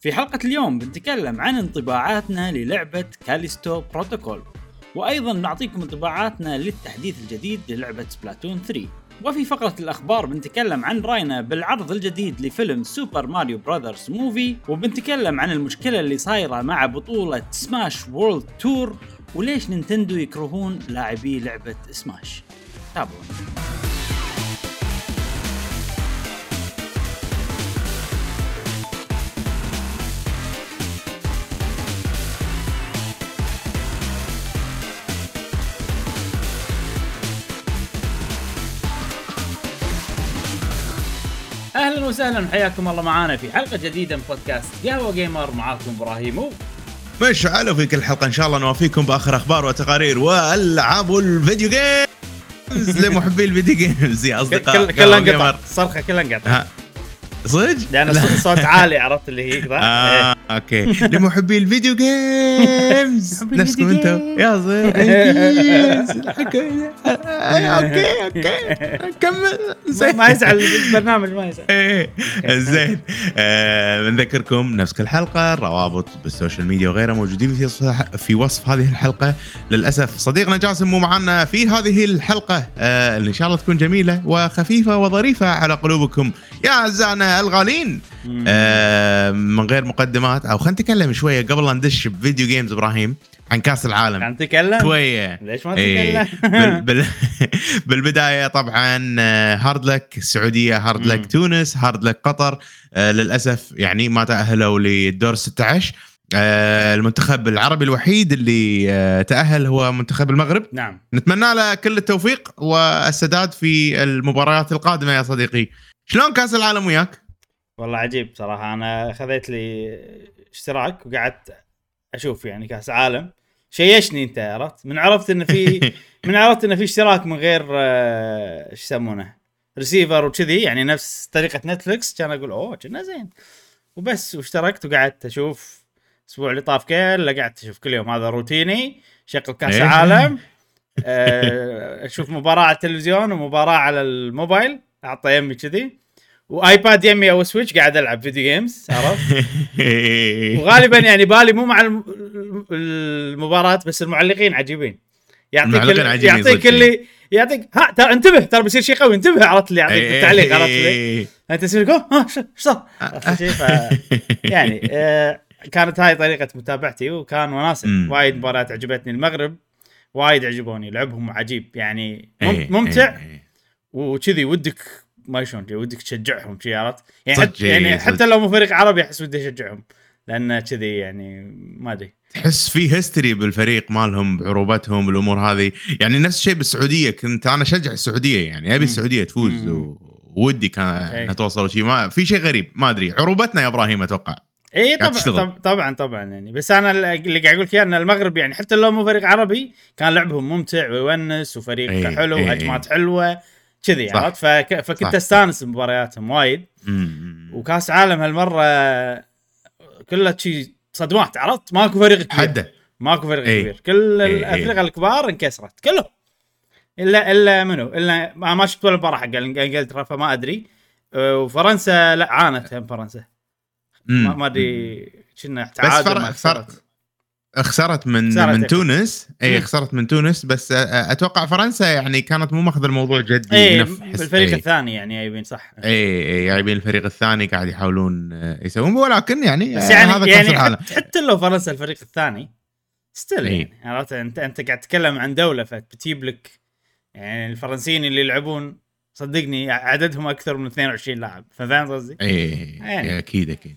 في حلقة اليوم بنتكلم عن انطباعاتنا للعبة Callisto Protocol. وأيضا نعطيكم انطباعاتنا للتحديث الجديد للعبة Splatoon 3 وفي فقرة الأخبار بنتكلم عن راينا بالعرض الجديد لفيلم Super Mario Brothers Movie. وبنتكلم عن المشكلة اللي صايرة مع بطولة Smash World Tour. وليش نينتندو يكرهون لاعبي لعبة سماش؟ تابعونا. أهلا وسهلا حياكم الله معانا في حلقة جديدة من بودكاست قهوة gamer معاكم إبراهيم. و- مشعل وفي كل حلقه إن شاء الله نوافيكم بآخر أخبار وتقارير وألعاب ال video games لمحبي ال video games يا أصدقاء. كل- كلها انقطع. الصرخه كلها انقطع صدق؟ لأن لا. الصوت صوت عالي عرفت اللي هي كذا؟ آه okay. لمحبي الفيديو جيمز نفسكم أنتم. يا زين okay okay. كمل. ما- زين. ما يزعل البرنامج ما يزعل. إيه. زين. آه، بنذكركم نفس كل حلقة الروابط بال social media وغيرها موجودين في في وصف هذه الحلقة. للأسف صديقنا جاسم مو معنا في هذه الحلقة. آه، اللي إن شاء الله تكون جميلة وخفيفة وظريفة على قلوبكم. يا أعزائنا الغالين آه، من غير مقدمات. أو خلينا نتكلم شوية قبل لا ندش ب video games إبراهيم عن كأس العالم. كان تتكلم؟ شوية. ليش ما إيه. تتكلم؟ بال بال بالبداية طبعا آه، hard luck السعودية hard luck. تونس hard luck قطر آه، للأسف يعني ما تأهلوا للدور 16 آه، المنتخب العربي الوحيد اللي آه، تأهل هو منتخب المغرب. نعم. نتمنى له كل التوفيق والسداد في المباريات القادمة يا صديقي. شلون كاس العالم وياك؟ والله عجيب صراحة. أنا خذيت لي اشتراك وقعدت أشوف يعني كاس عالم. شيشني أنت عرفت؟ من عرفت إن في من عرفت إن في اشتراك من غير إيش يسمونه؟ ريسيفر وكذي. يعني نفس طريقة نتفلكس كان أقول أوه كنا زين. وبس واشتركت وقعدت أشوف الأسبوع اللي طاف كله قعدت أشوف كل يوم هذا روتيني. شغل كاس إيه. العالم آه، أشوف مباراة على التلفزيون ومباراة على الموبايل. أعطى يمي كذي. و iPad يمي أو Switch قاعد ألعب video games عرفت؟ وغالبا يعني بالي مو مع الم- المباراة بس المعلقين عجيبين. يعطيك ال- عجيبين يعطيك. اللي يعطيك ها ترى انتبه ترى بيصير شيء قوي انتبه عرفت اللي يعطيك التعليق عرفت اللي انت تصير تقول ها شو شو صار؟ شيء ف يعني آه كانت هاي طريقة متابعتي وكان وناسة. وايد مباريات عجبتني. المغرب وايد عجبوني لعبهم عجيب يعني مم- إيه، ممتع. إيه، إيه. وكذي ودك ما شلون ودك تشجعهم شي عرفت يعني, حتى يعني إيه، حتى. لو مو فريق عربي أحس ودي أشجعهم لأن كذي يعني ما أدري تحس في history بالفريق مالهم بعروبتهم بالامور هذه يعني نفس الشيء بالسعودية كنت أنا أشجع السعودية يعني أبي. السعودية تفوز مم. و- ودي كان. انها توصل شيء ما في شيء غريب ما أدري عروبتنا يا إبراهيم أتوقع اي طبعا. طبعا طبعا يعني بس أنا اللي قاعد أقول لك إن المغرب يعني حتى لو مو فريق عربي كان لعبهم ممتع ويونس وفريق إي، حلو وهجمات حلوة كذي. عرفت؟ فك... فكنت صح. أستانس بمبارياتهم وايد. وكاس عالم هالمرة كلها شي صدمات عرفت؟ ماكو فريق كبير. حدة. ماكو فريق إي. كبير. كل إي. الافرقه الكبار انكسرت كلهم. إلا إلا منو؟ إلا ما ما شفت ولا مباراة حق إنجلترا فما أدري. أه، وفرنسا لا عانت هم فرنسا. ما أدري كنا تعادل فر- ما فر- خسرت من خسرت من. تونس اي. خسرت من تونس بس أ- أتوقع فرنسا يعني كانت مو ماخذ الموضوع جدي اي بالفريق إي. الثاني يعني جايبين صح اي اي جايبين الفريق الثاني قاعد يحاولون آه، يسوون ولكن يعني بس آه، يعني هذا يعني حتى, حتى لو فرنسا الفريق الثاني still إي. يعني عرفت انت أنت قاعد تتكلم عن دولة فبتجيب لك يعني الفرنسيين اللي يلعبون صدقني عددهم أكثر من 22 لاعب ففهمت قصدي؟ اي يعني. أكيد أكيد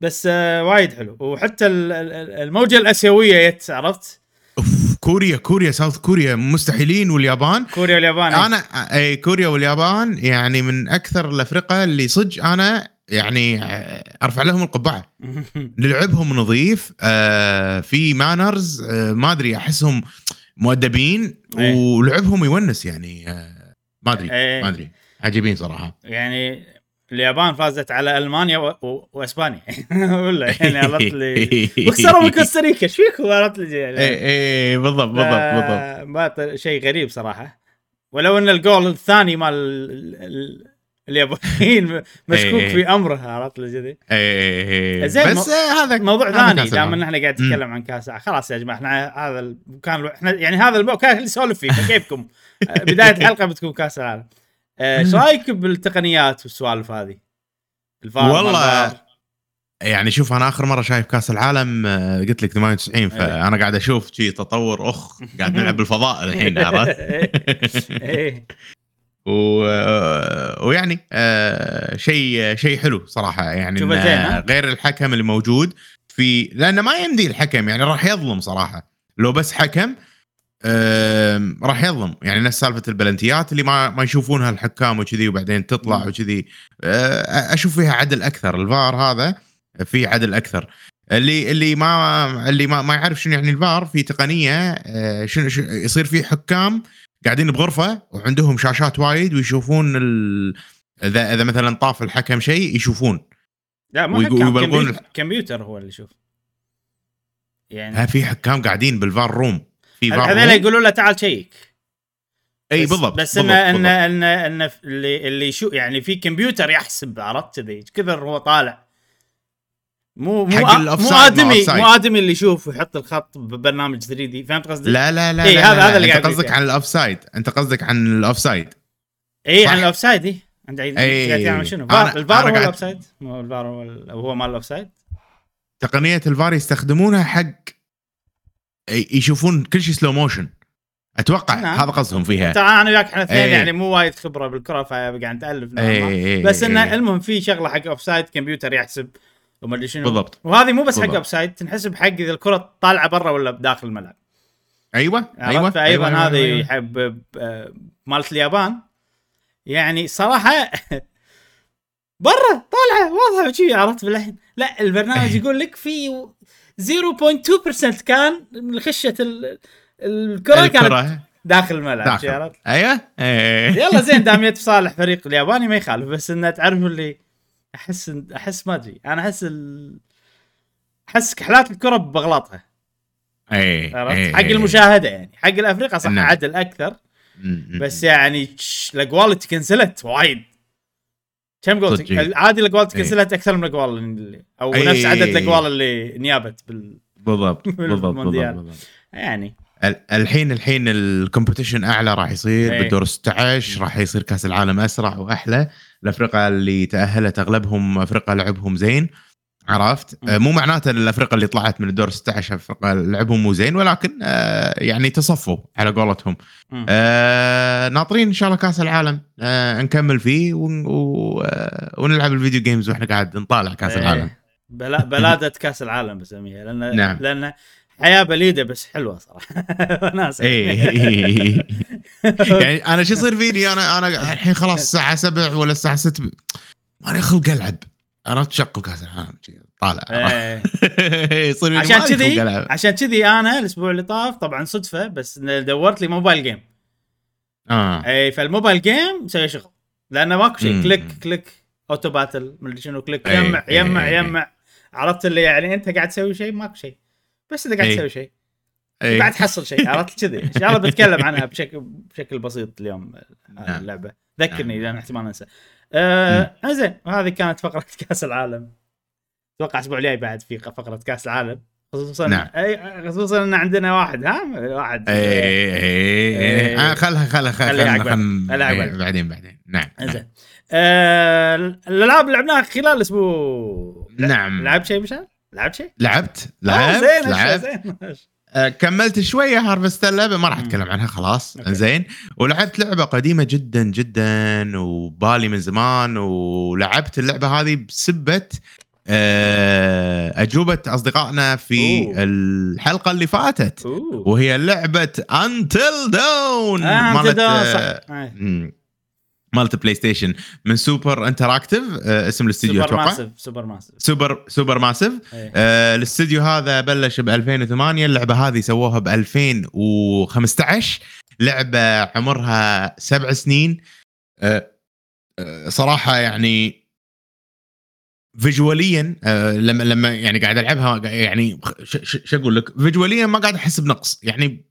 بس آه وايد حلو. وحتى ال- ال- الموجة الآسيوية يت عرفت؟ أوف كوريا كوريا South Korea مستحيلين. واليابان؟ كوريا واليابان أنا اي كوريا واليابان يعني من أكثر الأفرقة اللي صدق أنا يعني آه، أرفع لهم القبعة. لعبهم نظيف آه في manners آه ما أدري أحسهم مؤدبين. إيه. ولعبهم يونس يعني آه ما أدري إيه. ما أدري. عجيبين صراحة. يعني اليابان فازت على ألمانيا و... و... وإسبانيا. ولا يعني عرفت لي. وخسروا من كوستاريكا. إيش فيكم؟ عرفت لي. يعني اي اي بالضبط بالضبط. بالضبط شيء غريب صراحة. ولو إن الجول الثاني مال ال- ال- اليابانيين مسكوك إيه. في امره عرفت اللي كذي. إيه زين، بس هذا موضوع ثاني دام إن. إحنا قاعد نتكلم عن كاس. خلاص يا جماعة إحنا هذا المكان إحنا يعني هذا المكان اللي نسولف فيه فكيفكم آه، بداية الحلقة بتكون كاس العالم إيش رأيك بالتقنيات والسوالف هذه؟ الفار والله. يعني شوف أنا آخر مرة شايف كأس العالم آه، قلت لك 98 فأنا قاعد أشوف شي تطور أخ قاعد نلعب بالفضاء الحين عرفت إيه و... ويعني آه، شيء شيء حلو صراحة يعني؟ غير الحكم اللي موجود في لأنه ما يمدي الحكم يعني راح يظلم صراحة لو بس حكم راح يظلم. يعني نفس سالفة البلنتيات اللي ما ما يشوفونها الحكام وكذي وبعدين تطلع. وكذي. آه، أشوف فيها عدل أكثر. الفار هذا فيه عدل أكثر. اللي اللي ما اللي ما, ما يعرف شنو يعني الفار في تقنية آه، شنو يصير في حكام قاعدين بغرفة وعندهم شاشات وايد ويشوفون. اذا إذا مثلا طاف الحكم شيء يشوفون. لا ويبلغون كمبيوتر, هو اللي يشوف. يعني ها في حكام قاعدين بال VAR room. في فار هذول يقولوا له تعال شيك إي بالضبط بس بالضبط، انه بالضبط. انه إنه انه اللي اللي شو يعني في كمبيوتر يحسب عرفت كذي كثر هو طالع مو مو مو ادمي. مو آدمي اللي يشوف ويحط الخط ببرنامج 3D فهمت قصدي؟ لا لا لا إيه، لا, هذا- لا, هذا اللي أنت قصدك عن ال offside أنت قصدك عن ال offside إي. عن ال offside إي انت قاعد إيه. قاعد تعمل شنو؟ الفار هو ال offside الفار هو ال- هو مال ال offside تقنية الفار يستخدمونها حق يشوفون كل شيء slow motion أتوقع نعم. هذا قصدهم فيها ترى أنا وياك إحنا اثنين. يعني مو وايد خبرة بالكرة فقاعد نتألف. إيه، بس انه إيه. المهم في شغلة حق offside كمبيوتر يحسب وما أدري شنو بالضبط وهذه مو بس حق. offside تنحسب حق إذا الكرة طالعة برا ولا بداخل الملعب أيوه؟ أيوه فايضا أيوة، هذه أيوة. يحب مالت اليابان يعني صراحة برا طالعة واضحة عرفت بالحين لا البرنامج. يقول لك في 0.2% كان من خشة ال- الكرة كانت داخل الملعب داخل. أيوه إيه. يلا زين دام في صالح فريق الياباني ما يخالف بس إنه تعرف اللي أحس أحس ما أدري أنا أحس ال... أحس كحلات الكرة بغلطها عرفت إيه، حق إيه. المشاهدة يعني حق الافريقيا صح نعم. عدل أكثر بس يعني الكواليتي كنسلت وايد كم جول. إيه. عادي الكواليتي إيه. كنسلت أكثر من الأقوال اللي أو إيه. نفس عدد الأقوال اللي نيابت بال بالضبط بالضبط بالضبط. يعني ال- الحين الحين ال competition أعلى راح يصير إيه. بالدور 16 راح يصير كأس العالم أسرع وأحلى الأفرقة اللي تأهلت أغلبهم أفرقة لعبهم زين عرفت؟ م. آه، مو معناته إن الأفرقة اللي طلعت من الدور 16 أفرقة لعبهم مو زين ولكن آه، يعني تصفوا على قولتهم. آه، ناطرين إن شاء الله كأس العالم. آه، نكمل فيه ون- و- ونلعب ال video games وإحنا قاعد نطالع كأس إيه. العالم. بلا بلادة كأس العالم بسميها لأن نعم. لأن حياة بليدة بس حلوة صراحة. اي يعني أنا شو يصير فيني؟ أنا أنا الحين خلاص الساعة 7 ولا الساعة 6 ماني خلق ألعب. أنا تشغل كاس العالم طالع إيه. يصير عشان كذي. عشان كذي أنا الأسبوع اللي طاف طبعا صدفة بس دورت لي mobile game آه اي فال mobile game مسوي شغل لأنه ماكو شيء. click click auto battle مدري شنو click إي، يجمع إي، يجمع إي، إي. يجمع عرفت اللي يعني أنت قاعد تسوي شيء ماكو شيء بس انت قاعد. تسوي شيء إيه. قاعد تحصل شيء عرفت كذي ان شاء الله بتكلم عنها بشكل بشكل بسيط اليوم نعم. اللعبة ذكرني لأن احتمال أنسى آه زين وهذه كانت فقرة كأس العالم أتوقع الأسبوع الجاي بعد في فقرة كأس العالم خصوصا نعم. أي خصوصا إن عندنا واحد ها واحد اي اي. اي آه، خلها خلها خلها. خلها. بعدين بعدين نعم نعم. زين آه الألعاب اللي لعبناها خلال الأسبوع نعم. لعبت شيء مشان؟ لعبت شيء؟ لعبت آه، لعبت زين لعبت زين كملت شوية Harvestella ما راح. أتكلم عنها خلاص أوكي. زين ولعبت لعبة قديمة جدا جدا وبالي من زمان ولعبت اللعبة هذه بسبة آه، أجوبة أصدقائنا في أوه. الحلقة اللي فاتت أوه وهي لعبة Until Dawn آه مالت آه، آه. مالت PlayStation من Super Interactive آه، اسم الاستديو سوبر أتوقع. Massive Super Massive Super Supermassive إيه. آه، الاستديو هذا بلش ب 2008 اللعبة هذه سووها ب 2015 لعبة عمرها سبع سنين. آه، آه، صراحة يعني visually آه، لما لما يعني قاعد ألعبها يعني شو أقول لك؟ visually ما قاعد أحس بنقص. يعني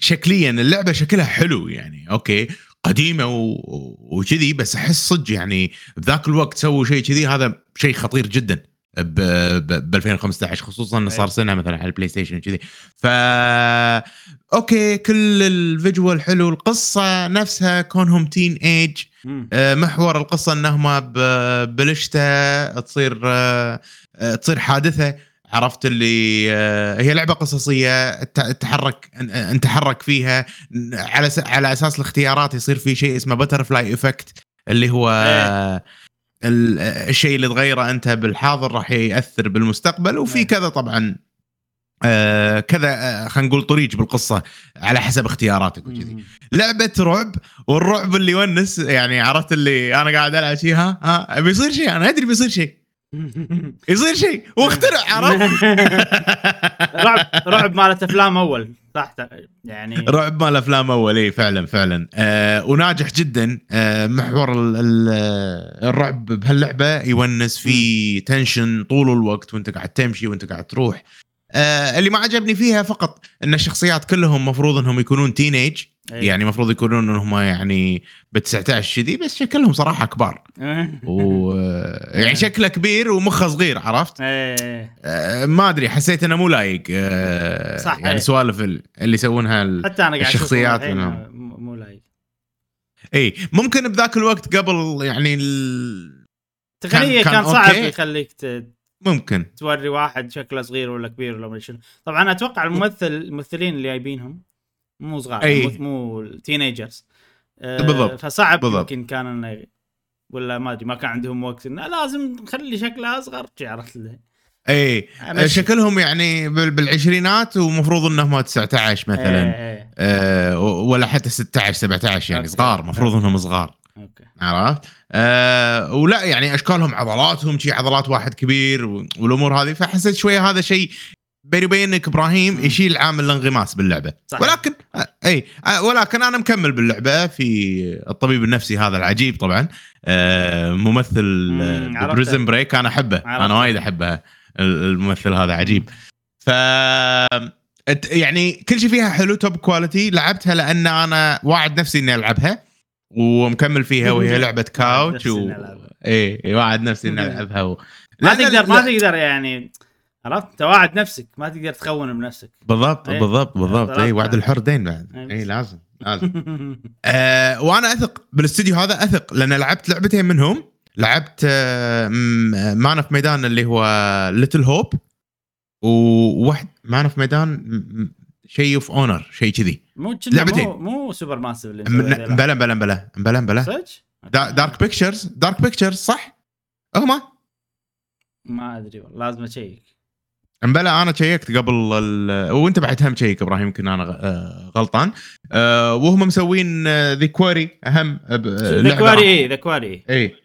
شكليا اللعبة شكلها حلو يعني أوكي. قديمة وكذي بس أحس صدق يعني بذاك الوقت سووا شيء كذي هذا شيء خطير جدا ب ب 2015 خصوصا انه صار. سنه مثلا على ال PlayStation كذي ف أوكي كل ال visual حلو القصة نفسها كونهم teenage. آه، محور القصة انهم ب- بالشتاء تصير آه، تصير حادثة عرفت اللي آه، هي لعبة قصصية تحرك نتحرك فيها على على أساس الاختيارات يصير في شيء اسمه butterfly effect اللي هو إيه. ال- الشيء اللي تغيره أنت بالحاضر راح يأثر بالمستقبل وفي إيه. كذا طبعا آه، كذا آه، خلينا نقول طريق بالقصة على حسب اختياراتك وكذي. لعبة رعب والرعب اللي يونس يعني عرفت اللي أنا قاعد ألعب شيء ها ها بيصير شيء أنا أدري بيصير شيء يصير شيء واخترع عرفت؟ رعب رعب مالت افلام أول صح؟ يعني رعب مال افلام أول اي فعلا فعلا. آه وناجح جدا. آه محور ال ال الرعب بهاللعبة يونس في tension طول الوقت وانت قاعد تمشي وانت قاعد تروح. آه اللي ما عجبني فيها فقط إن الشخصيات كلهم مفروض إنهم يكونون teenage إيه. يعني المفروض يكونون إنهم يعني ب 19 كذي بس شكلهم صراحة كبار و يعني شكله كبير ومخه صغير عرفت؟ إيه. آه، ما أدري حسيت إنه مو لايق آه، صح، يعني إيه. سوالف ال- اللي يسوونها حتى أنا قاعد الشخصيات منهم. مو لايق إي ممكن بذاك الوقت قبل يعني ال- تقنيا كان كان, صعب okay. يخليك ت- ممكن توري واحد شكله صغير ولا كبير ولا شنو طبعا أتوقع الممثل الممثلين اللي جايبينهم مو صغار أي. مو- teenagers آه بالضبط. فصعب بالضبط. يمكن كان إنه ولا ما أدري ما كان عندهم وقت إنه لازم نخلي شكله أصغر عرفت له أي. شكلهم يعني بال- بالعشرينات ومفروض إنهم 19 مثلا إيه، آه، ولا حتى 16 17 يعني. صغار مفروض إنهم صغار okay عرفت؟ آه ولا يعني أشكالهم عضلاتهم شي عضلات واحد كبير والأمور هذه فحسيت شوية هذا شيء بيني وبينك إبراهيم. يشيل عامل الانغماس باللعبة صحيح. ولكن آه إي آه ولكن أنا مكمل باللعبة في الطبيب النفسي هذا العجيب طبعا آه ممثل. Prison Break أنا أحبه. أنا وايد أحبه ال- الممثل هذا عجيب ف يعني كل شيء فيها حلو top quality لعبتها لأن أنا واعد نفسي إني ألعبها ومكمل فيها وهي لعبة couch نفسي و... اي واعد نفسي إني ألعبها و... ما تقدر ما. تقدر يعني عرفت تواعد نفسك ما تقدر تخون بنفسك بالضبط إيه. بالضبط بالضبط اي. وعد الحر دين بعد إيه. اي لازم لازم آه وأنا أثق بالاستديو هذا أثق لأن لعبت لعبتين منهم لعبت آه م- Man of Medan اللي هو Little Hope وواحد Man of Medan شيء of honor شيء كذي. مو لعبتين. مو مو Supermassive اللي. بلا بلا بلا بلا بلا. Dark Pictures Dark Pictures صح؟ هما ما. أدري والله لازم أشيك. امبلا أنا شيكت قبل ال... وأنت بعد هم شيك إبراهيم يمكن أنا آه، غلطان. آه، وهم مسوين The Quarry أهم آه، ب- آه، The Quarry اي The Quarry إي.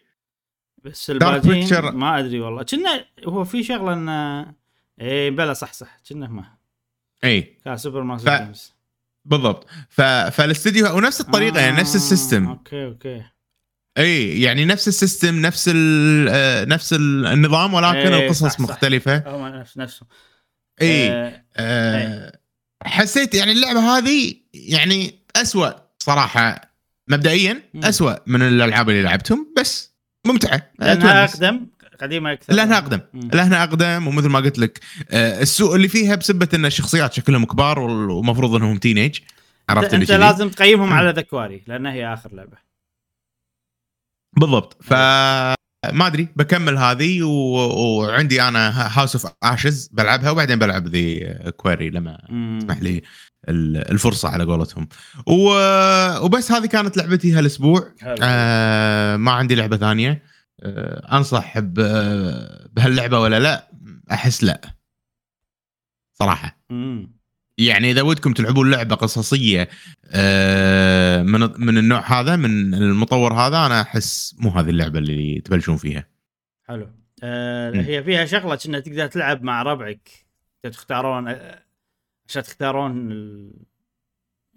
بس Picture. ما أدري والله. كنا هو في شغلة انه إي بلا صح صح. كنا ما إي. كان Supermassive ف- Games. بالضبط. ف... فالاستديو ونفس الطريقة يعني نفس ال system. okay okay. إي يعني نفس ال system نفس ال... آه، نفس ال- النظام ولكن إيه، القصص صح، صح. مختلفة. هو نفس نفسه. إي. آه، آه حسيت يعني اللعبة هذه يعني أسوأ صراحة. مبدئيا. أسوأ من الألعاب اللي لعبتهم بس ممتعة. لأنها. أقدم. قديمة أكثر لانها أقدم. لانها أقدم ومثل ما قلت لك آه، السوء اللي فيها بسبة إن الشخصيات شكلهم كبار وال- ومفروض إنهم تينيج عرفت أنت؟ لازم تقيمهم. على ذا كواري لأنها هي آخر لعبة بالضبط ف ما أدري بكمل هذه و... وعندي أنا House of Ashes بلعبها وبعدين بلعب The Quarry لما. تسمح لي ال- الفرصة على قولتهم و... وبس هذه كانت لعبتي هالأسبوع. آه ما عندي لعبة ثانية آه أنصح ب... بهاللعبة ولا لا أحس لا صراحة مم. يعني إذا ودكم تلعبون لعبة قصصية آه، من من النوع هذا من المطور هذا أنا أحس مو هذه اللعبة اللي تبلشون فيها حلو آه مم. هي فيها شغلة كأنها تقدر تلعب مع ربعك تختارون آه، عشان تختارون ال...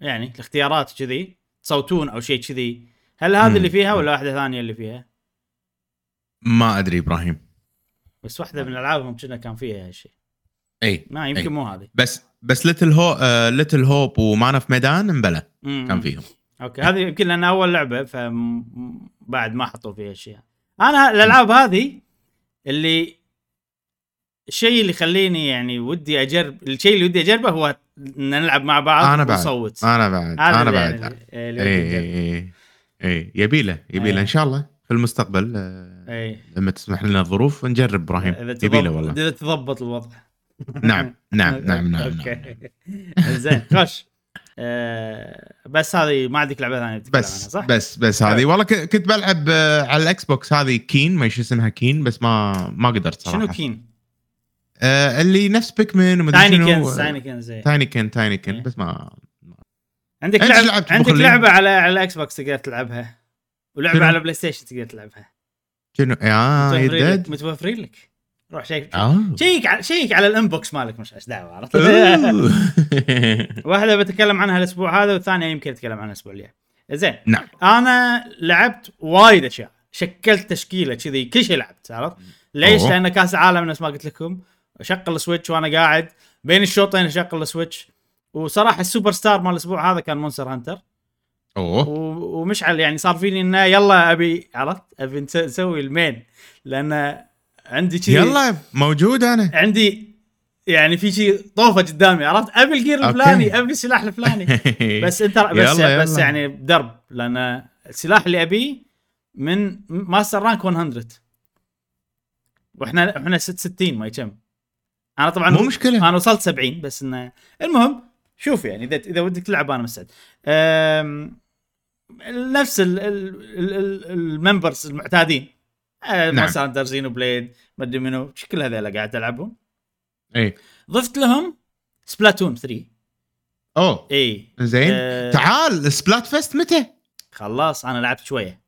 يعني الاختيارات كذي تصوتون أو شيء كذي هل هذا مم. اللي فيها ولا واحدة ثانية اللي فيها؟ ما أدري إبراهيم. بس واحدة من ألعابهم كنا كان فيها هالشيء إي ما يمكن أي. مو هذه. بس بس Little Ho Little Hope و Man of Medan مبلى. كان فيهم. okay هذه يمكن لأن أول لعبة فبعد ما حطوا فيها اشياء أنا الألعاب هذه اللي الشيء اللي يخليني يعني ودي أجرب الشيء اللي ودي أجربه هو إن نلعب مع بعض أنا بعد. ونصوت أنا بعد. أنا اللي بعد. يعني إي. إي إي يبي له يبي له. إن شاء الله في المستقبل آه، اي لما تسمح لنا الظروف نجرب إبراهيم إذا يبي له تضبط والله إذا تضبط الوضع نعم نعم نعم نعم, okay نعم. زين خش آه، بس هذه ما عندك لعبة ثانية عنها بس صح؟ بس بس هذه والله ك- كنت بلعب آه، على ال Xbox هذه kin ما إيش اسمها kin بس ما ما قدرت صراحة شنو kin؟ آه اللي نفس Pikmin ومدري Tiny شنو kins Tinykins إيه. Tinykin Tinykin إيه. بس ما عندك لعبه عندك؟ لعبة على على ال Xbox تقدر تلعبها ولعبة؟ على PlayStation تقدر تلعبها شنو آه يدد متوفرين لك. روح شيك آه. شيك على شيك على ال inbox مالك مش إيش دعوة عرفت؟ واحدة بتكلم عنها الأسبوع هذا والثانية يمكن اتكلم عنها الأسبوع الجاي. زين. نعم. أنا لعبت وايد أشياء. شكلت تشكيلة كذي كل شيء لعبت عرفت؟ ليش؟ أوه. لأن كأس العالم نفس ما قلت لكم اشغل ال Switch وأنا قاعد بين الشوطين اشغل ال Switch. وصراحة السوبر ستار مال الأسبوع هذا كان Monster Hunter. أوه. ومشعل يعني صار فيني إنه يلا أبي عرفت؟ أبي نس- نسوي ال main. لأن عندي كذي يلا موجود أنا. عندي يعني في شيء طوفة قدامي عرفت؟ أبي ال gear. الفلاني أبي السلاح الفلاني. بس أنت بس يلا، بس يلا. يعني بدرب لأن السلاح اللي ابيه من Master Rank 100 وإحنا إحنا 66 ما كم. أنا طبعا مو مشكلة. أنا وصلت 70 بس انه المهم شوف يعني إذا إذا ودك تلعب أنا مستعد. نفس ال- ال- ال- ال- ال members المعتادين. نعم. نعم. ماساندر زينو بليد ما ادري منو كل هذول قاعد العبهم اي ضفت لهم Splatoon 3 أوه. اي زين. آه، تعال Splatfest متى؟ خلاص أنا لعبت شوية.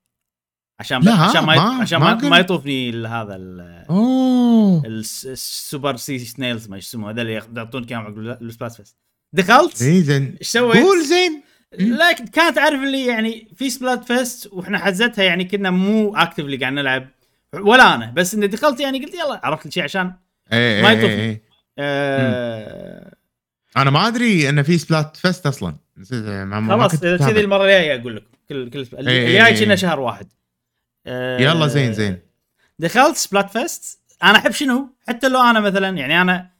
عشان لا، عشان ما, ما- عشان ما ما. ما يطوفني هذا ال- أوه. الس- ال Super Sea Snails ما يسموه هذول اللي يعطونك إياهم عقب ال Splatfest دخلت؟ اي زين. إيش سويت؟ قول زين. لكن كانت عارف اللي يعني في Splatfest وإحنا حزتها يعني كنا مو actively قاعد نلعب ولا أنا. بس إني دخلت يعني قلت يلا عرفت الشيء عشان اي ما اي يطوفني. اي آه. أنا ما أدري انه في Splatfest أصلا. ما- ما- ما خلاص إذا. كذي المرة الجاية أقول لكم كل كل اللي إيه، اللي جاي إيه، كنا إيه. شهر واحد. آه يلا زين زين. دخلت Splatfest أنا أحب شنو؟ حتى لو أنا مثلا يعني أنا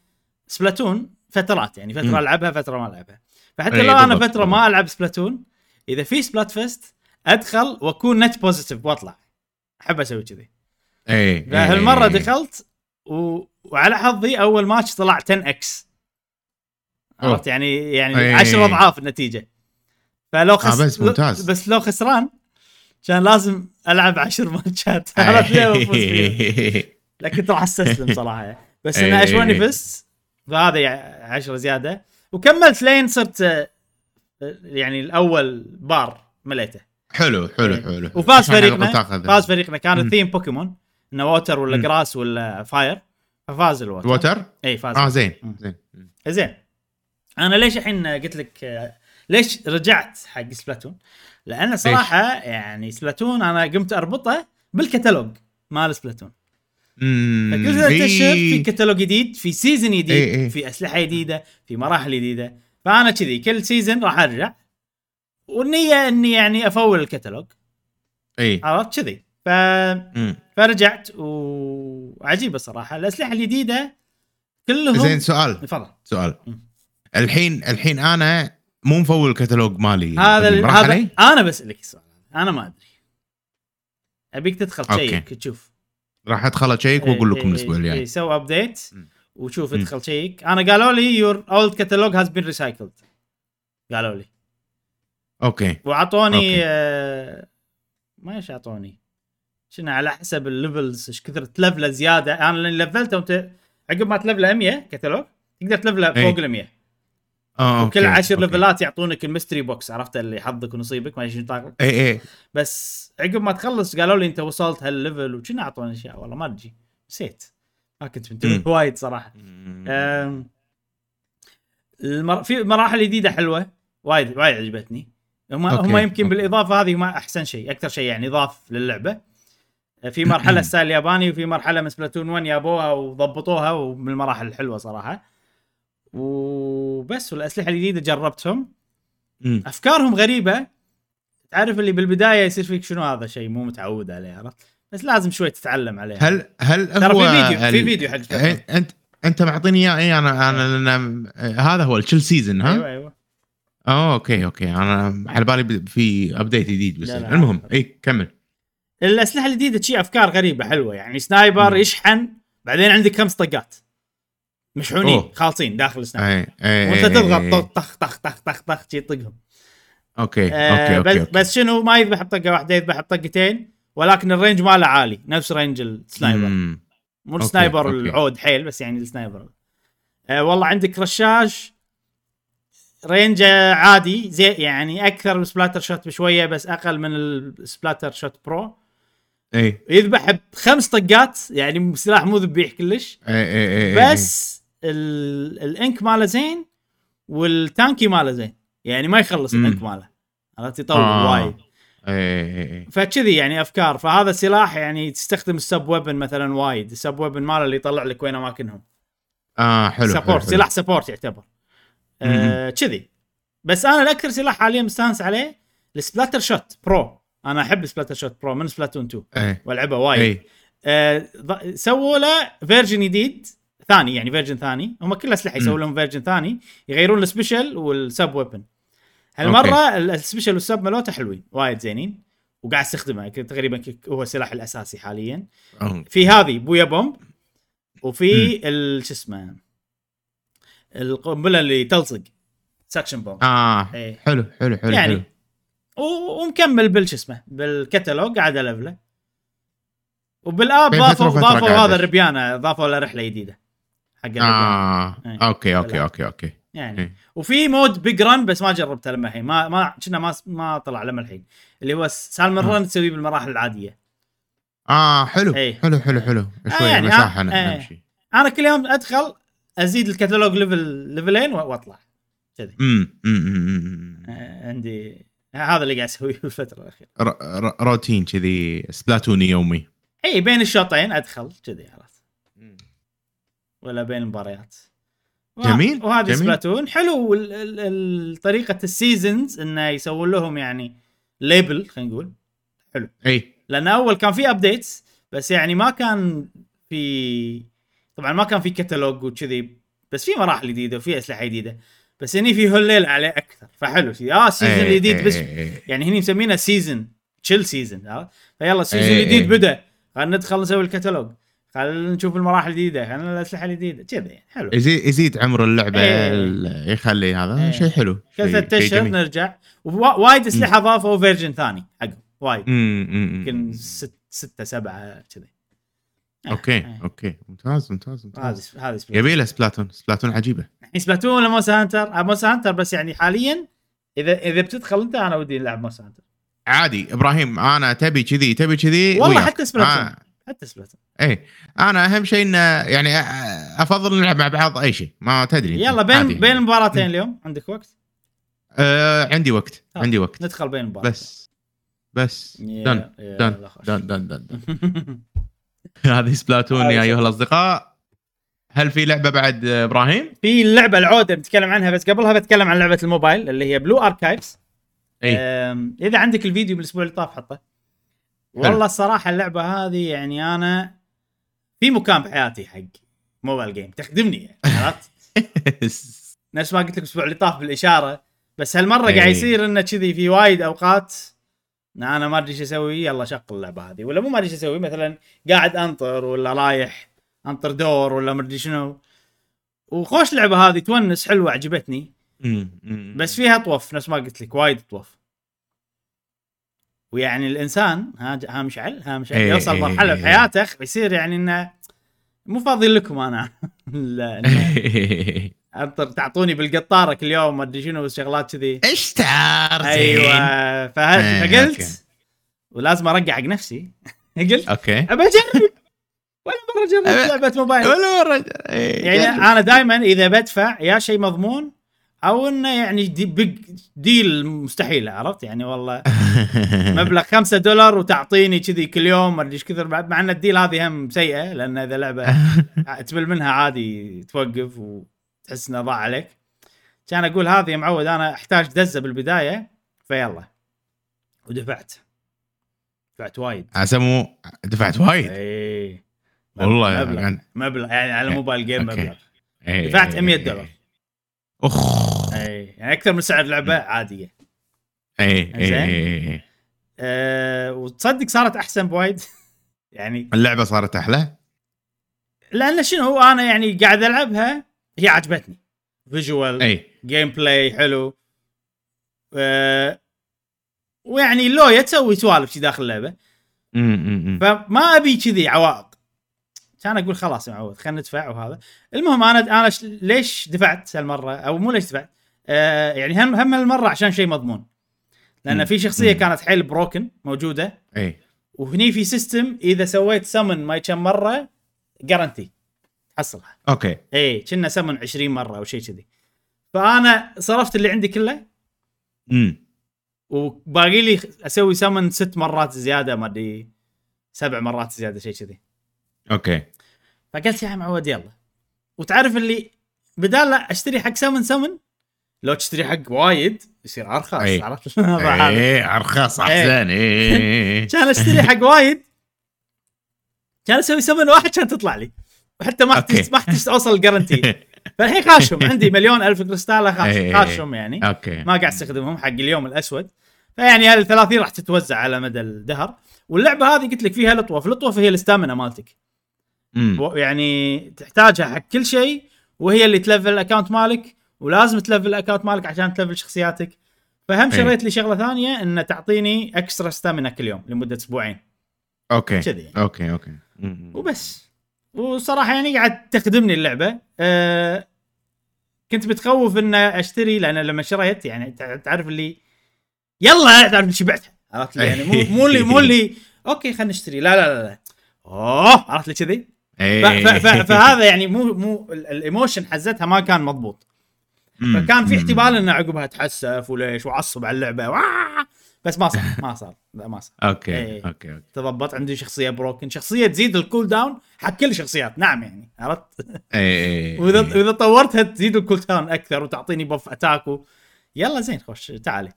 Splatoon فترات يعني فترة. ألعبها فترة ما ألعبها. فحتى إيه، لو أنا فترة ما ألعب Splatoon إذا في Splatfest أدخل وأكون net positive وأطلع. أحب أسوي كذي. اي فهالمرة إي. دخلت و... وعلى حظي أول ماتش طلع 10 X عرفت؟ يعني يعني إيه. 10 أضعاف النتيجة. فلو خس... آه، بس ممتاز. بس لو خسران كان لازم ألعب 10 ماتشات. عرفت؟ لكن كنت راح أستسلم صراحة. بس انه إيه. اشواني فزت فهذا يعني 10 زيادة. وكملت لين صرت آه، يعني الأول بار مليته حلو حلو إيه. حلو وفاز عشان على فريقنا. فاز فريقنا كان. ال theme Pokémon إنه water ولا. grass ولا fire ففاز ال water water اي فاز آه زين. زين زين أنا ليش الحين قلت لك آه، ليش رجعت حق Splatoon؟ لأن صراحة يعني سبلاتون أنا قمت أربطه بالكتالوج مال Splatoon فكل ثلاث اشهر في. كتالوج جديد في season جديد إيه إيه. في أسلحة جديدة في مراحل جديدة فأنا كذي كل season راح أرجع والنية إني يعني أفول الكتالوج اي عرفت كذي ف. فرجعت وعجيبه صراحة الأسلحة الجديدة كلهم زين سؤال تفضل سؤال مم. الحين الحين أنا مو مفول الكتالوج مالي هذا ال- هذا علي؟ أنا بسألك السؤال. أنا ما أدري أبيك تدخل. تشيك تشوف راح ادخل اشيك وأقول لكم إيه، الأسبوع إيه، الجاي إيه، سوي update. وشوف. ادخل تشيك أنا قالوا لي your old catalog has been recycled قالوا لي okay واعطوني okay. آه ما إيش اعطوني شنو على حسب ال levels إيش كثر تلفله زيادة أنا لفلته وانت عقب ما تلفله 100 كتالوج تقدر تلفله إيه. فوق ال 100 آه وكل okay. عشر. ليفلات يعطونك ال mystery box عرفت؟ اللي حظك ونصيبك ما أدري شنو اي اي بس عقب ما تخلص قالوا لي أنت وصلت هال level وكنا أعطوني أشياء؟ والله ما تجي نسيت. ما كنت. منتبه وايد صراحة. المر... في مراحل جديدة حلوة وايد وايد عجبتني. هم okay، هم يمكن okay. بالإضافة هذه هم أحسن شيء أكثر شيء يعني ضاف للعبة. في مرحلة style ياباني وفي مرحلة من Splatoon 1 جابوها وضبطوها ومن المراحل الحلوة صراحة. وبس والأسلحة الجديدة جربتهم. مم. أفكارهم غريبة. تعرف اللي بالبداية يصير فيك شنو هذا شيء مو متعود عليه عرفت؟ بس لازم شوي تتعلم عليه. هل هل ترى في فيديو في ال- فيديو حق إيه، انت أنت معطيني إياه اي أنا أنا لأن هذا هو ال Chill Season ها؟ أيوه أيوه. آه okay okay. أنا على بالي في update جديد بس. لا، لا. المهم اي كمل. الأسلحة الجديدة تشي أفكار غريبة حلوة يعني sniper مم. يشحن بعدين عندك خمس طقات مشحونين. خالصين داخل أي وأنت تضغط طخ طخ طخ طخ طخ شي تطقهم okay آه okay بس, okay. okay. بس شنو ما يذبح بطقة واحدة يذبح بطقتين ولكن ال range ماله عالي نفس range ال sniper. مو ال sniper. العود حيل بس يعني ال sniper. آه والله عندك رشاش range ه عادي زي يعني أكثر من Splattershot بشوية بس أقل من ال Splattershot Pro. إي. يذبح بخمس طقات يعني سلاح مو ذبيح كلش. إي إي إي. بس ال ink ماله زين والتانكي ماله زين. يعني ما يخلص. ال ink ماله. عرفت؟ يطول آه. وايد. اي اي اي فكذي يعني أفكار. فهذا السلاح يعني تستخدم ال sub weapon مثلا وايد. ال sub weapon ماله اللي يطلع لك وين اماكنهم آه حلو support حلو، حلو. سلاح support يعتبر. آه، كذي. بس أنا الأكثر سلاح حاليا مستانس عليه ال Splattershot Pro أنا أحب Splattershot Pro من Splatoon 2 اي والعبه وايد. اي آه، سووا له version جديد ثاني يعني version ثاني هم كل أسلحة يسووا مم. لهم version ثاني يغيرون ال special وال sub weapon هالمرة ال- ال special وال sub مالوته حلوين وايد زينين وقاعد استخدمه تقريبا هو السلاح الأساسي حاليا أوه. في هذه Booyah Bomb وفي شو اسمه القنبلة اللي تلصق Suction Bomb آه إيه. حلو حلو حلو يعني حلو. ومكمل بالش اسمه بالكتالوج قاعد ألفله وبال app ضافوا ضافوا هذا. الربيانة ضافوا له رحلة جديدة حق. آه إيه. okay okay. okay okay يعني إيه. وفي mode Big Run بس ما جربته لما الحين ما ما كنا ما ما طلع لما الحين اللي هو سالمون آه. Run تسويه بالمراحل العادية آه حلو إيه. حلو حلو حلو شوي يعني مساحه ن- إيه. نمشي أنا كل يوم أدخل أزيد الكتالوج level ليفلين وأطلع كذي امم. آه، عندي هذا اللي قاعد أسويه بالفترة الأخيرة روتين كذي Splatoon ي يومي اي بين الشوطين أدخل كذي عرفت ولا بين المباريات. جميل، وهذه. Splatoon حلو طريقة ال seasons إنه يسوون لهم يعني label خلينا نقول. إي. لأن أول كان في updates بس يعني ما كان في طبعا ما كان في كتالوج وكذي بس في مراحل جديدة وفي أسلحة جديدة. بس هني في هالليل عليه أكثر فحلو شي آه season جديد بس. يعني هني مسمينه season chill season عرفت؟ فيلا ال season الجديد إيه. بدأ خلينا ندخل نسوي الكتالوج خلينا نشوف المراحل الجديدة خلينا الأسلحة الجديدة كذا يعني حلو يزيد يزيد عمر اللعبة. ال- يخلي هذا إيه. شيء حلو كل ثلاث اشهر. نرجع وايد أسلحة ضافوا version ثاني حقهم وايد يمكن. ست ستة سبعة كذي okay إيه. okay ممتاز ممتاز ممتاز هذه Splatoon يبي له Splatoon Splatoon عجيبة الحين Splatoon ولا Monster Hunter؟ آه، Monster Hunter بس يعني حاليا إذا إذا بتدخل أنت أنا ودي نلعب Monster Hunter عادي إبراهيم أنا تبي كذي تبي كذي والله وياك. حتى Splatoon. آه. حتى Splatoon إيه أنا أهم شيء انه يعني أفضل نلعب مع بعض أي شيء ما تدري. يلا بين عادي. بين المباراتين اليوم عندك وقت؟ آه عندي وقت آه. عندي وقت ندخل بين المباراتين بس بس دن دن. دن دن دن. هذه Splatoon يا أيها الأصدقاء هل في لعبة بعد إبراهيم؟ في اللعبة العودة بنتكلم عنها بس قبلها بتكلم عن لعبة الموبايل اللي هي Blue Archive اي إذا عندك الفيديو من الأسبوع اللي طاف حطه والله الصراحة اللعبة هذه يعني أنا في مكان بحياتي حق mobile game تخدمني يعني، عرفت؟ نفس ما قلت لك الأسبوع اللي طاف بالإشارة بس هالمرة إيه. قاعد يصير إنه كذي في وايد أوقات أنا ما أدري إيش أسوي يلا شغل اللعبة هذه ولا مو ما أدري إيش أسوي مثلا قاعد أنطر ولا رايح أنطر دور ولا ما أدري شنو وخوش لعبه هذه تونس حلوة عجبتني. بس فيها طوف نفس ما قلت لك وايد طوف ويعني الإنسان ها مشعل ها مشعل إيه، يوصل إيه، مرحلة إيه. بحياته يصير يعني إنه مو فاضي لكم أنا. انطر تعطوني بالقطارة كل يوم ما أدري شنو شغلات كذي. إشتار زين. أيوه إيه،. فقلت؟ ولازم أرجع حق نفسي. قلت okay. أبى أجرب. ولا مره جربت لعبة موبايل. ولا مرة إيه، يعني. أنا دائما إذا بدفع يا شيء مضمون أو إنه يعني دي big deal مستحيل عرفت؟ يعني والله مبلغ 5 دولار وتعطيني كذي كل يوم ما أدري إيش كثر بعد- مع إن ال deal هذه هم سيئة لأن إذا لعبة تمل منها عادي توقف وتحس إنه ضاع عليك. كان أقول هذه يا معود أنا أحتاج دزة بالبداية فيلا. ودفعت. دفعت وايد. عسمو دفعت وايد؟ اي والله مبلغ. يعني- مبلغ. يعني على mobile game. مبلغ. إيه، دفعت إيه، 100 إيه. دولار. اخ اي يعني أكثر من سعر لعبة عادية. اي اي. اي اي أه وتصدق صارت أحسن بوايد؟ يعني اللعبة صارت أحلى؟ لأن شنو أنا يعني قاعد ألعبها هي عجبتني. visually gameplay حلو. أه ويعني لويا تسوي سوالف شي داخل اللعبة. فما أبي كذي عوائق. كان أقول خلاص يا معود خلينا ندفع وهذا. المهم أنا أنا ليش دفعت هالمرة؟ أو مو ليش دفعت؟ آه يعني هم هم هالمره عشان شيء مضمون. لأن. في شخصية. كانت حيل broken موجودة. إي. وهني في system إذا سويت سمن ما كم مرة guarantee تحصلها okay. إي كنا سمن 20 مرة أو شيء كذي. فأنا صرفت اللي عندي كله. امم وباقي لي أسوي سمن ست مرات زيادة ما أدري سبع مرات زيادة شيء كذي. okay. فقلت يا معود يلا. وتعرف اللي بدال لا أشتري حق summon summon لو تشتري حق وايد يصير أرخص أي. عرفت هذا؟ اي أرخص احسن اي كان أشتري حق وايد. كان أسوي سمن واحد كان تطلع لي. وحتى ما. احتجت ما احتجت أوصل ال guarantee فالحين خاشهم عندي مليون ألف كريستال. خاشهم يعني. okay. ما قاعد أستخدمهم حق اليوم الأسود. فيعني هال 30 راح تتوزع على مدى الدهر. واللعبة هذه قلت لك فيها لطوف لطوف هي ال stamina مالتك. يعني تحتاجها حق كل شيء وهي اللي تلفل ال account مالك ولازم تلفل ال account مالك عشان تلفل شخصياتك فهم أي. شريت لي شغلة ثانية ان تعطيني extra stamina كل يوم لمدة أسبوعين okay كذي. okay okay أمم. وبس وصراحة يعني قاعد تخدمني اللعبة أه كنت متخوف إن أشتري لأن لما شريت يعني تع- تعرف اللي يلا تعرف إيش بعتها عرفت لي؟ يعني مو مو اللي مو اللي okay خلينا نشتري لا لا لا لا أوه عرفت لي كذي إيه. فهذا يعني مو مو ال- ال emotion حزتها ما كان مضبوط. فكان في. احتمال إن عقبها اتحسف وليش وعصب على اللعبة. واه! بس ما صار ما صار. لا ما صار. okay إيه. okay okay. تضبط عندي شخصية broken شخصية تزيد ال cooldown حق كل الشخصيات نعم يعني عرفت؟ اي وإذا واذا طورتها تزيد ال cooldown أكثر وتعطيني buff attack و... يلا زين خوش تعالي.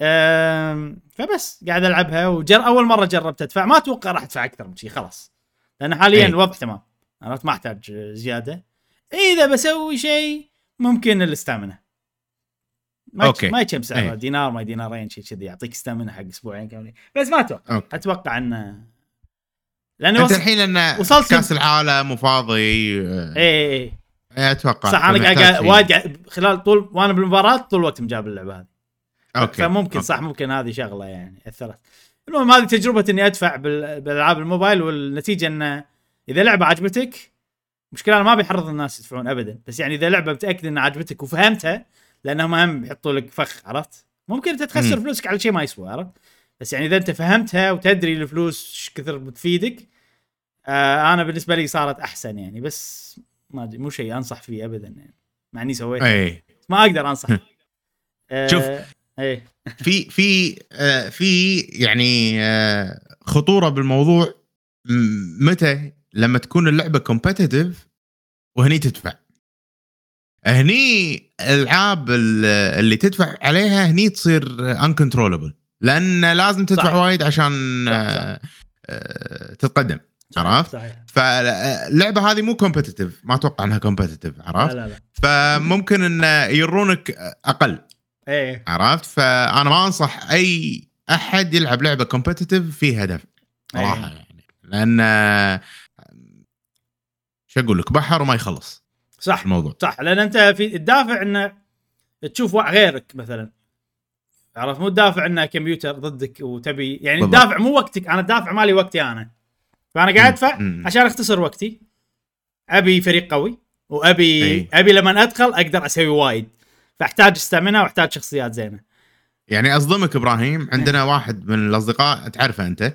أم... فبس قاعد ألعبها وجر أول مرة جربت أدفع. ما أتوقع راح أدفع أكثر من شيء خلاص. لأن حاليا. الوضع تمام. عرفت ما أحتاج زيادة. إذا بسوي شيء ممكن ال stamina ما. okay. ما يكم سعرها أي. دينار ما دينارين شيء كذي يعطيك stamina حق أسبوعين كاملين بس ما أتوقع okay. أتوقع انه لأنه أنت. الحين لأن وصلت- كأس العالم وفاضي اي اي اي أتوقع صح أنا. وايد خلال طول وأنا بالمباراة طول الوقت مجاب اللعبة هذه okay فممكن okay. صح ممكن هذه شغلة يعني أثرت المهم هذه تجربة إني أدفع بال- بالألعاب الموبايل والنتيجة انه إذا لعبة عجبتك مشكلة أنا ما بيحرض الناس يدفعون ابدا بس يعني إذا لعبة متأكد إنها عجبتك وفهمتها لأنهم هم يحطوا لك فخ عرفت ممكن أنت تخسر. فلوسك على شيء ما يسوى عرفت بس يعني إذا أنت فهمتها وتدري الفلوس إيش كثر بتفيدك آه أنا بالنسبة لي صارت أحسن يعني بس ما أدري مو شيء أنصح فيه ابدا يعني مع إني سويته اي ما أقدر أنصح آه شوف. إيه في في آه، في يعني آه، خطورة بالموضوع متى لما تكون اللعبة competitive وهني تدفع هني الألعاب ال- اللي تدفع عليها هني تصير uncontrollable لأن لازم تدفع. وايد عشان صح، صح. آه، آه، تتقدم عرفت؟ صحيح فاللعبة هذه مو competitive ما أتوقع إنها competitive لا عرفت؟ لا لا فممكن إن يرونك أقل إيه عرفت فأنا ما أنصح أي أحد يلعب لعبة كومبتيتيف فيها دفع صراحة إيه. يعني لأن شو أقول لك؟ بحر وما يخلص. صح الموضوع. صح. لأن أنت في الدافع إنه تشوف غيرك مثلا. عرفت؟ مو الدافع إنه كمبيوتر ضدك وتبي. يعني بالضبط. الدافع مو وقتك. أنا الدافع مالي وقتي أنا. فأنا قاعد أدفع. عشان أختصر وقتي. أبي فريق قوي. وأبي أي. أبي لما أدخل أقدر أسوي وايد. فأحتاج stamina وأحتاج شخصيات زينة. يعني أصدمك إبراهيم عندنا واحد من الأصدقاء تعرفه أنت؟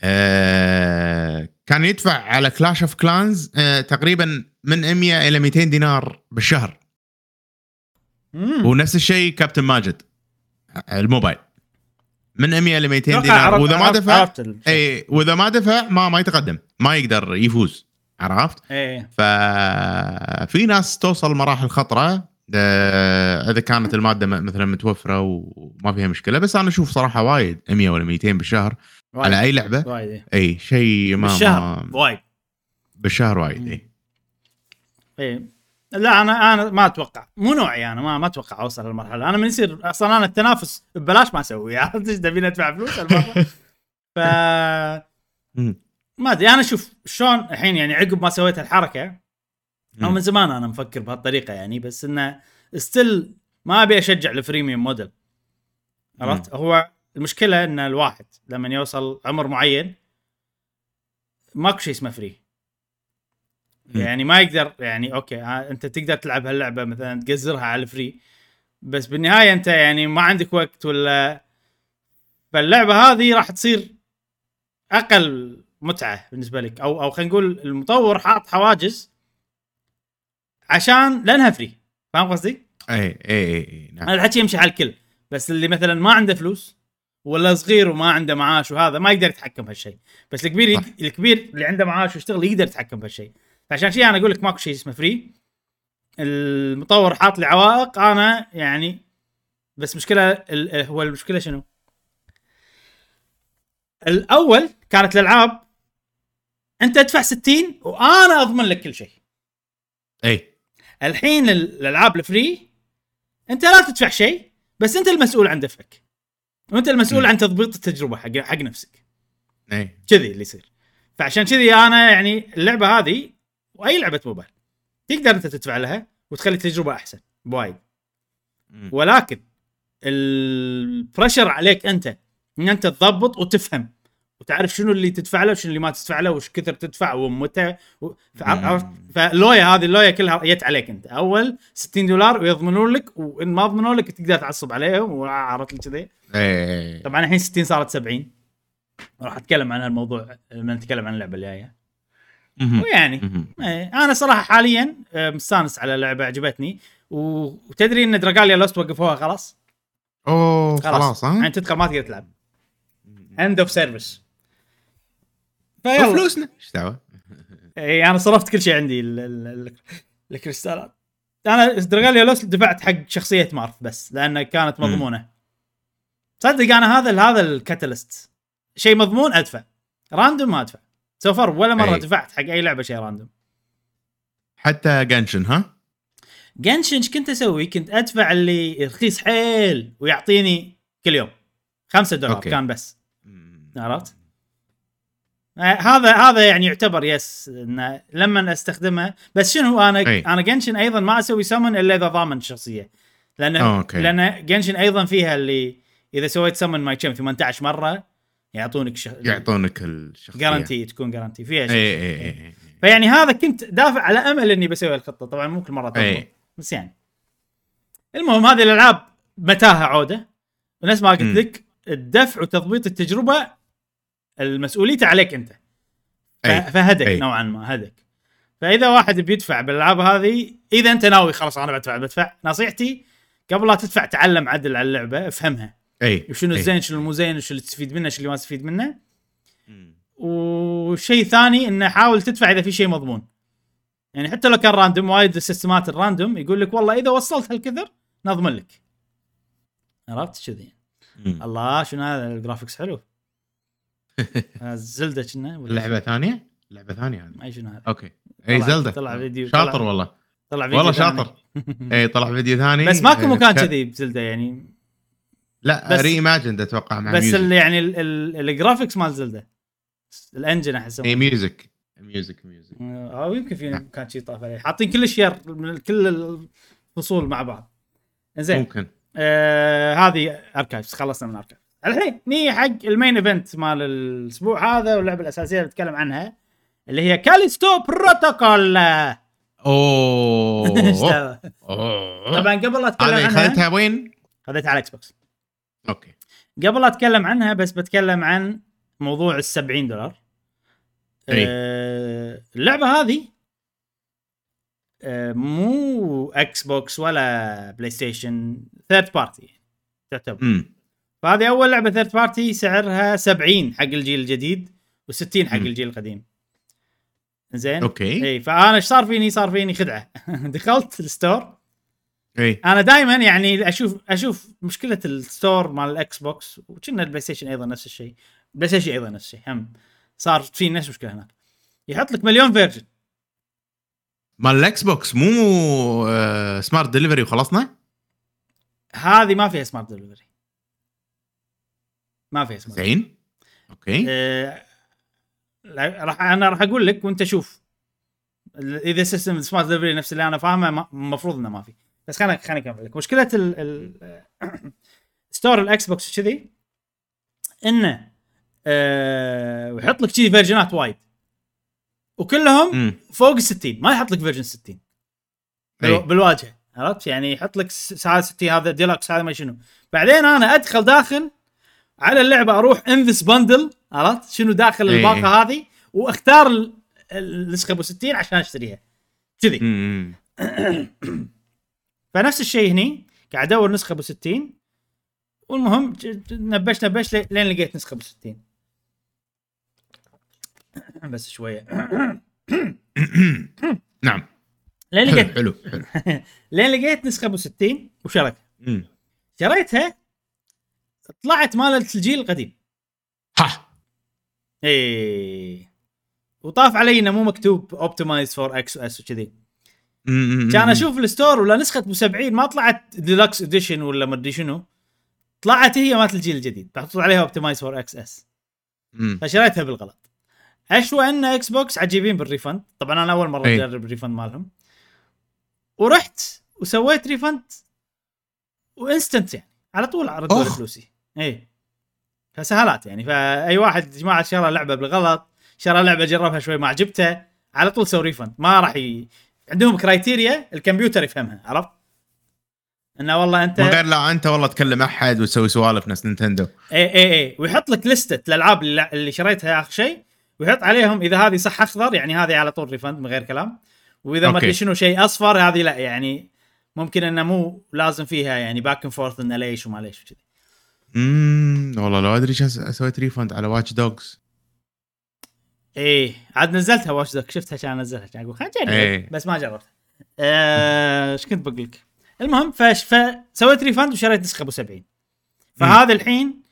آه كان يدفع على Clash of Clans آه تقريبا من 100 إلى 200 دينار بالشهر. مم. ونفس الشيء كابتن ماجد الموبايل. من 100 ل 200 أتوقع دينار. وإذا ما دفع اي وإذا ما دفع ما ما يتقدم ما يقدر يفوز. عرفت؟ إيه. ففي ناس توصل مراحل خطرة آه، إذا كانت المادة مثلا متوفرة وما فيها مشكلة. بس أنا أشوف صراحة وايد 100 ولا 200 بالشهر. على أي لعبة؟ وايد إيه. أي شيء ما بالشهر. ما وايد. بالشهر وايد اي إيه. لا أنا أنا ما أتوقع. مو نوعي أنا ما ما أتوقع أوصل للمرحلة. أنا من يصير أصلا أنا التنافس ببلاش ما أسوي عرفت إيش؟ تبيني أدفع فلوس؟ ف. ما أدري أنا أشوف شلون الحين يعني عقب ما سويت الحركه أو. من زمان أنا مفكر بهالطريقة يعني بس إنه still ما أبي أشجع ال freemium model عرفت؟ هو المشكلة إن الواحد لما يوصل عمر معين ماكو شيء اسمه free. يعني ما يقدر يعني okay أنت تقدر تلعب هاللعبة مثلا تقزرها على ال free بس بالنهاية أنت يعني ما عندك وقت ولا فاللعبة هذه راح تصير أقل متعة بالنسبة لك. أو أو خلينا نقول المطور حاط حواجز عشان لأنها free فاهم قصدي؟ اي اي اي اي نعم. هذا الحكي يمشي على الكل. بس اللي مثلا ما عنده فلوس ولا صغير وما عنده معاش وهذا ما يقدر يتحكم بهالشيء بس الكبير صح. الكبير اللي عنده معاش ويشتغل يقدر يتحكم بهالشيء فعشان شيء أنا أقول لك ماكو شيء اسمه free المطور حاط لي عوائق أنا يعني بس مشكلة ال- هو المشكلة شنو؟ الأول كانت الألعاب أنت ادفع 60 وأنا أضمن لك كل شيء. إي. الحين ال- الألعاب ال free أنت لا تدفع شيء بس أنت المسؤول عن دفعك. وانت المسؤول. عن تضبيط التجربة حق حق نفسك. إي. كذي اللي يصير. فعشان كذي أنا يعني اللعبة هذه وأي لعبة موبايل تقدر أنت تدفع لها وتخلي التجربة أحسن بوايد. ولكن ال pressure عليك أنت إن أنت تضبط وتفهم وتعرف شنو اللي تدفع له وشنو اللي ما تدفع له وش كثر تدفع ومتى و... فاللوية هذه اللوية كلها جت عليك أنت. أول 60 دولار ويضمنون لك وإن ما ضمنوا لك تقدر تعصب عليهم وعرفت كذي. اي طبعا الحين 60 صارت 70 راح أتكلم عن هالموضوع لما نتكلم عن اللعبة الجاية. ويعني. إيه، أنا صراحة حاليا آه، مستانس على اللعبة عجبتني. و- وتدري إن Dragalia Lost وقفوها خلاص؟ أوه خلاص. خلاص ها؟ يعني تدخل ما تقدر تلعب. end of service فيلا. وفلوسنا إيش دعوة؟ اي أنا صرفت كل شيء عندي ال- ال- ال- الكريستالات. أنا Dragalia Lost دفعت حق شخصية Marth بس لأنها كانت. مضمونة. صدق أنا هذا هذا ال catalyst شيء مضمون أدفع random ما أدفع so far ولا مرة أي. دفعت حق أي لعبة شيء random حتى Genshin ها؟ Genshin إيش كنت أسوي؟ كنت أدفع اللي رخيص حيل ويعطيني كل يوم 5 دولار okay. كان بس عرفت؟ آه، هذا هذا يعني يعتبر yes انه لما أستخدمه بس شنو أنا أي. أنا Genshin أيضا ما أسوي سمن إلا إذا ضامن الشخصيه لأن okay. لأن Genshin أيضا فيها اللي إذا سويت سمن ما كم 18 مرة يعطونك شخ... يعطونك الشخصية. guarantee تكون guarantee فيها شيء اي اي اي فيعني هذا كنت دافع على أمل إني بسوي الخطة. طبعا مو كل مرة تضبط اي بس يعني. المهم هذه الألعاب متاهة عودة. ونفس ما قلت. لك الدفع وتضبيط التجربة المسؤوليته عليك أنت. أي. فهدك أي. نوعا ما هدك. فإذا واحد بيدفع بالألعاب هذه إذا أنت ناوي خلاص أنا بدفع بدفع نصيحتي. قبل لا تدفع تعلم عدل على اللعبة افهمها. إي وشنو أي. الزين شنو المو زين وشو اللي تستفيد منه شو اللي ما تستفيد منه. وشيء ثاني إنه حاول تدفع إذا في شيء مضمون. يعني حتى لو كان random وايد السيستمات ال random يقول لك والله إذا وصلت هالكثر نضمن لك. عرفت كذي. الله شنو هذا؟ ال graphics حلو. آه، Zelda كنا؟ ولا لعبة ثانية؟ لعبة ثانية هذه. اي شنو هذا okay. إي طلع- Zelda. طلع فيديو شاطر والله. طلع فيديو والله. شاطر إي طلع فيديو ثاني. بس ماكو مكان كذي ب Zelda يعني لا بس- reimagined أتوقع مع بس اللي يعني ال- ال- ال graphics مال Zelda. ال engine احس اي music music music أو يمكن في. مكان شيء طاف عليه. حاطين كل الشير من كل الفصول مع بعض. زين ممكن. آه هذه archives خلصنا من archives الحين نيجي حق ال main event مال الأسبوع هذا واللعبة الأساسية اللي بتكلم عنها اللي هي Callisto Protocol أوه. طبعا قبل لا أتكلم عنها اخذتها وين؟ خذيتها على Xbox okay. قبل أتكلم عنها بس بتكلم عن موضوع ال 70 دولار. إي. آه اللعبة هذه آه مو Xbox ولا PlayStation third party تعتبر. امم فهذه أول لعبة third party سعرها 70 حق الجيل الجديد و60 حق مم. الجيل القديم. زين؟ okay. إي فأنا إيش صار فيني؟ صار فيني خدعة. دخلت ال store إي. أنا دائما يعني أشوف أشوف مشكلة ال store مال الاكس بوكس وكنا البلاي ستيشن أيضا نفس الشيء. البلاي ستيشن أيضا نفس الشيء هم. صار في نفس المشكلة هناك. يحط لك مليون version. مال الاكس بوكس مو آه smart delivery وخلصنا؟ هذه ما فيها smart delivery ما فيها smart زين. okay. آه، راح أنا راح أقول لك وأنت شوف. إذا system smart delivery نفس اللي أنا فاهمه المفروض إنه ما في. بس خليني خليني اكمل لك. مشكلة ال ال store الاكس بوكس كذي إنه آه ويحط لك كذي version ات وايد. وكلهم فوق ال 60 ما يحط لك version 60 بالو- أي. بالواجهة. عرفت؟ يعني يحط لك س- هذا 60 هذا ديلكس هذا ما شنو. بعدين أنا أدخل داخل على اللعبة أروح انفس بندل عرفت؟ شنو داخل أي. الباقة هذه؟ وأختار ال- النسخة ابو 60 عشان أشتريها. كذي. فنفس الشيء هني قاعد أدور نسخة أبو 60 والمهم نبش نبش لين لقيت نسخة أبو 60 بس شوية. نعم. لين لقيت حلو حلو لين لقيت نسخة أبو 60 وشريتها. شريتها؟ طلعت مالت الجيل القديم. ها. إيه. وطاف علي إنه مو مكتوب optimized for X S وكذي. كان أشوف ال store ولا نسخة أبو 70 ما طلعت deluxe edition ولا ما أدري شنو. طلعت هي مالت الجيل الجديد. محطوط عليها optimized for X S. فشريتها بالغلط. أشوى أن إكس بوكس عجيبين بال refund طبعا أنا أول مرة أي. أجرب ال refund مالهم. ورحت وسويت refund و instant يعني. على طول ردوا. فلوسي. اي فسهلات يعني. فأي واحد يا جماعة شرى لعبة بالغلط شرى لعبة جربها شوي ما عجبته على طول سوي refund. ما راح ي... عندهم criteria الكمبيوتر يفهمها عرفت؟ إنه والله أنت من غير لا أنت والله تكلم أحد وتسوي سوالف نفس نينتندو. اي اي اي ويحط لك لستة الألعاب اللي, شريتها آخر شيء ويحط عليهم إذا هذه صح اخضر يعني هذه على طول refund من غير كلام. وإذا ما. أدري شنو شيء أصفر هذه لا يعني ممكن إنه مو لازم فيها يعني back and forth انه ليش وما ليش وكذي. امم والله لو أدري سويت refund على Watch Dogs إيه عاد نزلتها Watch Dogs شفتها عشان انزلها عشان أقول خلينا نجرب إيه. بس ما جربتها آه، إيش كنت بقول لك؟ المهم فش فسويت refund وشريت نسخة أبو 70 فهذا الحين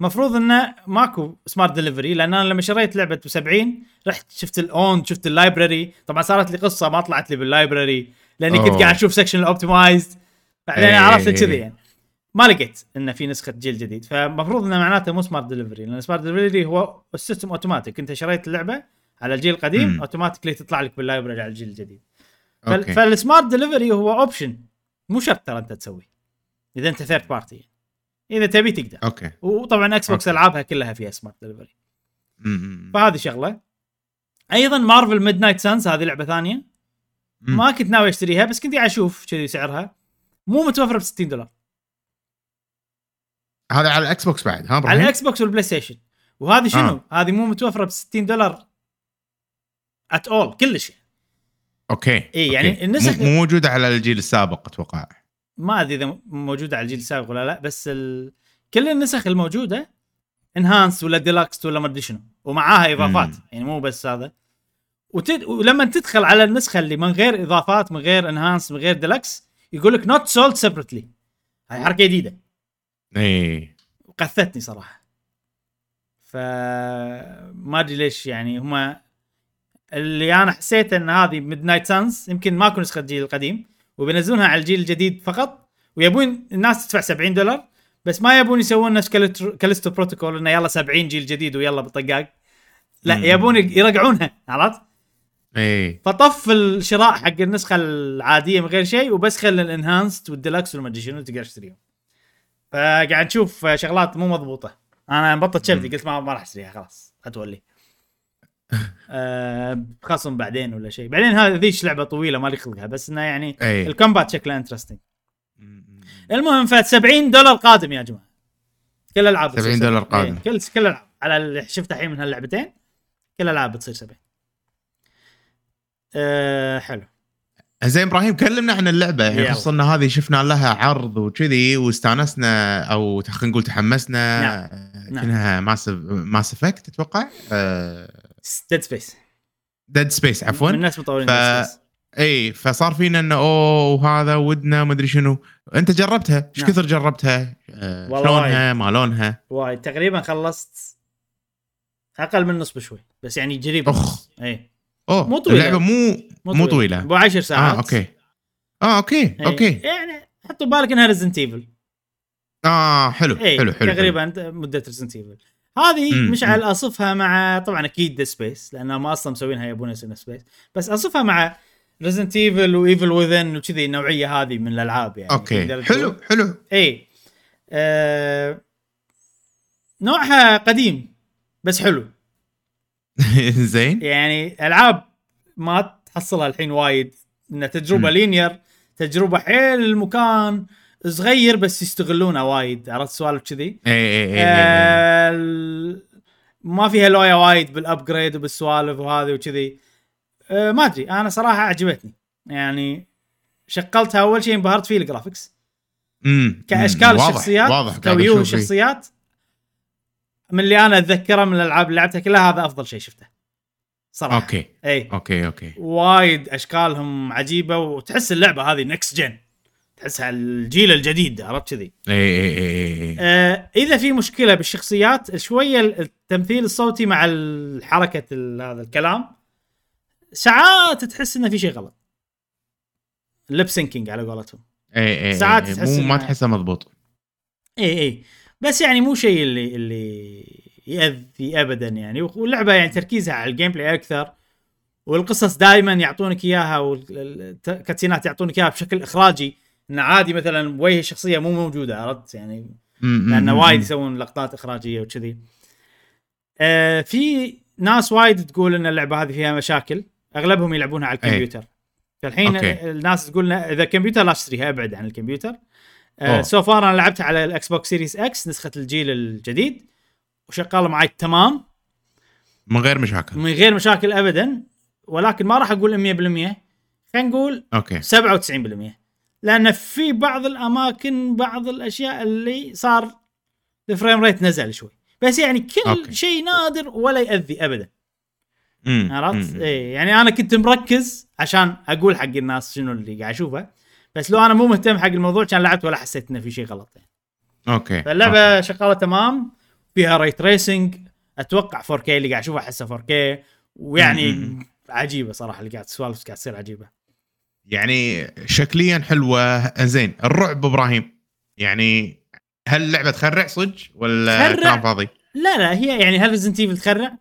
مفروض إنه ماكو smart delivery لأن أنا لما شريت لعبة ب 70 رحت شفت ال own شفت ال library طبعا صارت لي قصة ما طلعت لي بال library لأني كنت. قاعد أشوف section ال optimized بعدين. عرفت كذي يعني. ما لقيت انه في نسخة جيل جديد. فمفروض انه معناته مو smart delivery لأن smart delivery هو ال system automatic أنت شريت اللعبة على الجيل القديم. automatically تطلع لك بال library على الجيل الجديد. فال- فال smart delivery هو option مو شرط ترى أنت تسوي إذا أنت third party إذا تبي تقدر. okay. وطبعا إكس بوكس. ألعابها كلها فيها smart delivery. فهذه شغلة. أيضا Marvel Midnight Suns هذه لعبة ثانية. ما كنت ناوي أشتريها بس كنت أشوف كذي سعرها. مو متوفرة ب 60 دولار. هذا على الاكس بوكس بعد ها على الاكس بوكس والبلاي ستيشن وهذه شنو؟ آه. هذه مو متوفرة ب 60 دولار at all كلش okay إيه، يعني okay. النسخ- مو مو موجودة على الجيل السابق أتوقع ما أدري إذا موجودة على الجيل السابق ولا لا بس ال... كل النسخ الموجودة enhanced ولا ديلكس ولا ما أدري شنو ومعاها إضافات مم. يعني مو بس هذا وتد... ولما تدخل على النسخة اللي من غير إضافات من غير enhanced من غير ديلكس يقول لك not sold separately هاي حركة جديدة إي وقثتني صراحة فما أدري ليش يعني هم اللي أنا حسيت إن هذه Midnight Suns يمكن ماكو نسخة الجيل القديم وبينزلونها على الجيل الجديد فقط ويبون الناس تدفع 70 دولار بس ما يبون يسوون نفس Callisto Protocol إنه يلا 70 جيل جديد ويلا بالطقاق لا مم. يبون يرجعونها عرفت؟ إي فطف الشراء حق النسخة العادية من غير شيء وبس خلي ال enhanced وال deluxe والما أدري شنو تقدر تشتريهم. فقاعد نشوف شغلات مو مضبوطة. أنا مبطط شفتي. قلت ما ما راح اشتريها خلاص أتولي. آه بخصم بعدين ولا شيء، بعدين هذه ذيش لعبة طويلة ما لي خلقها بس إنه يعني الكومبات شكله انترستنج. المهم ف 70 دولار قادم يا جماعة. كل الالعاب 70 بتصير دولار 70. قادم. كل كل الالعاب على اللي شفت الحين من هاللعبتين كل الالعاب بتصير 70. أه حلو زين إبراهيم كلمنا عن اللعبة يعني. خصوصا إن هذه شفنا لها عرض وكذي واستانسنا أو خلينا نقول تحمسنا نعم. آه، نعم. كأنها Mass Mass Effect أتوقع Dead Space Dead Space عفوا من الناس مطورين ف-. إي فصار فينا إنه أوه وهذا ودنا ما أدري شنو أنت جربتها إيش نعم. كثر جربتها آه شلونها ما لونها وايد تقريبا خلصت أقل من نص بشوي بس يعني قريب. نص. إي أوه مو طويلة. اللعبة مو مو طويلة. ابو 10 ساعات آه أوكي. آه أوكي إي. أوكي. يعني حطوا بالك إنها Resident Evil آه حلو اي حلو حلو تقريبا مدة Resident Evil هذه مشعل أصفها مع طبعا أكيد Dead Space لانهم أصلا مسوينها يبون يسوون Space بس أصفها مع Resident Evil و Evil Within وكذي النوعية هذه من الألعاب يعني. okay. حلو. حلو. اي آه نوعها قديم بس حلو. زين. يعني ألعاب ما تحصلها الحين وايد. انها تجربة. linear تجربة حيل المكان صغير بس يستغلونه وايد. عرفت سوالف كذي؟ اي اي اي آه، ما فيها لويا وايد بال upgrade وبالسوالف وهذه وكذي. آه، ما أدري. أنا صراحة عجبتني يعني شغلتها أول شيء انبهرت فيه ال graphics امم كأشكال واضح- الشخصيات واضح. فيه. الشخصيات من اللي أنا أتذكره من الألعاب اللي لعبتها كلها هذا أفضل شيء شفته. صراحة. okay. إي. okay okay. وايد أشكالهم عجيبة وتحس اللعبة هذه next gen تحسها الجيل الجديد عرفت كذي؟ إي إي إي آه إذا في مشكلة بالشخصيات شوية التمثيل الصوتي مع الحركه ال- هذا الكلام ساعات تحس إنه في شيء غلط. lip syncing على قولتهم. إي إي ساعات. تحس مو ما تحسه مضبوط. إي إي. بس يعني مو شيء اللي اللي يأذي ابدا يعني واللعبة يعني تركيزها على ال gameplay أكثر والقصص دائما يعطونك إياها وال cutscene ات يعطونك إياها بشكل إخراجي انه عادي مثلا وجه الشخصيه مو موجودة عرفت يعني مم، لأن مم، وايد. يسوون لقطات إخراجية وكذي. آه في ناس وايد تقول إن اللعبة هذه فيها مشاكل أغلبهم يلعبونها على الكمبيوتر. فالحين okay. الناس تقول لنا إذا كمبيوتر لا تشتريها أبعد عن الكمبيوتر. آه. so far أنا لعبتها على ال Xbox Series X نسخة الجيل الجديد وشغاله معي تمام. من غير مشاكل. من غير مشاكل ابدا ولكن ما راح أقول 100% خلينا نقول okay. 97% لأن في بعض الأماكن بعض الأشياء اللي صار ال frame rate نزل شوي. بس يعني كل. شيء نادر ولا ياذي ابدا. عرفت؟ اي يعني أنا كنت مركز عشان أقول حق الناس شنو اللي قاعد أشوفه. بس لو أنا مو مهتم حق الموضوع كان لعبت ولا حسيت انه في شيء غلط يعني. أوكي. فاللعبة أوكي. شغالة تمام. فيها ray tracing أتوقع 4K اللي قاعد أشوفه أحسه 4K ويعني. عجيبة صراحة اللي قاعد السوالف قاعد تصير عجيبة يعني شكليا حلوة زين الرعب إبراهيم يعني هل اللعبة تخرع صدق ولا؟ كلام فاضي؟ لا لا هي يعني هل Resident Evil تخرع؟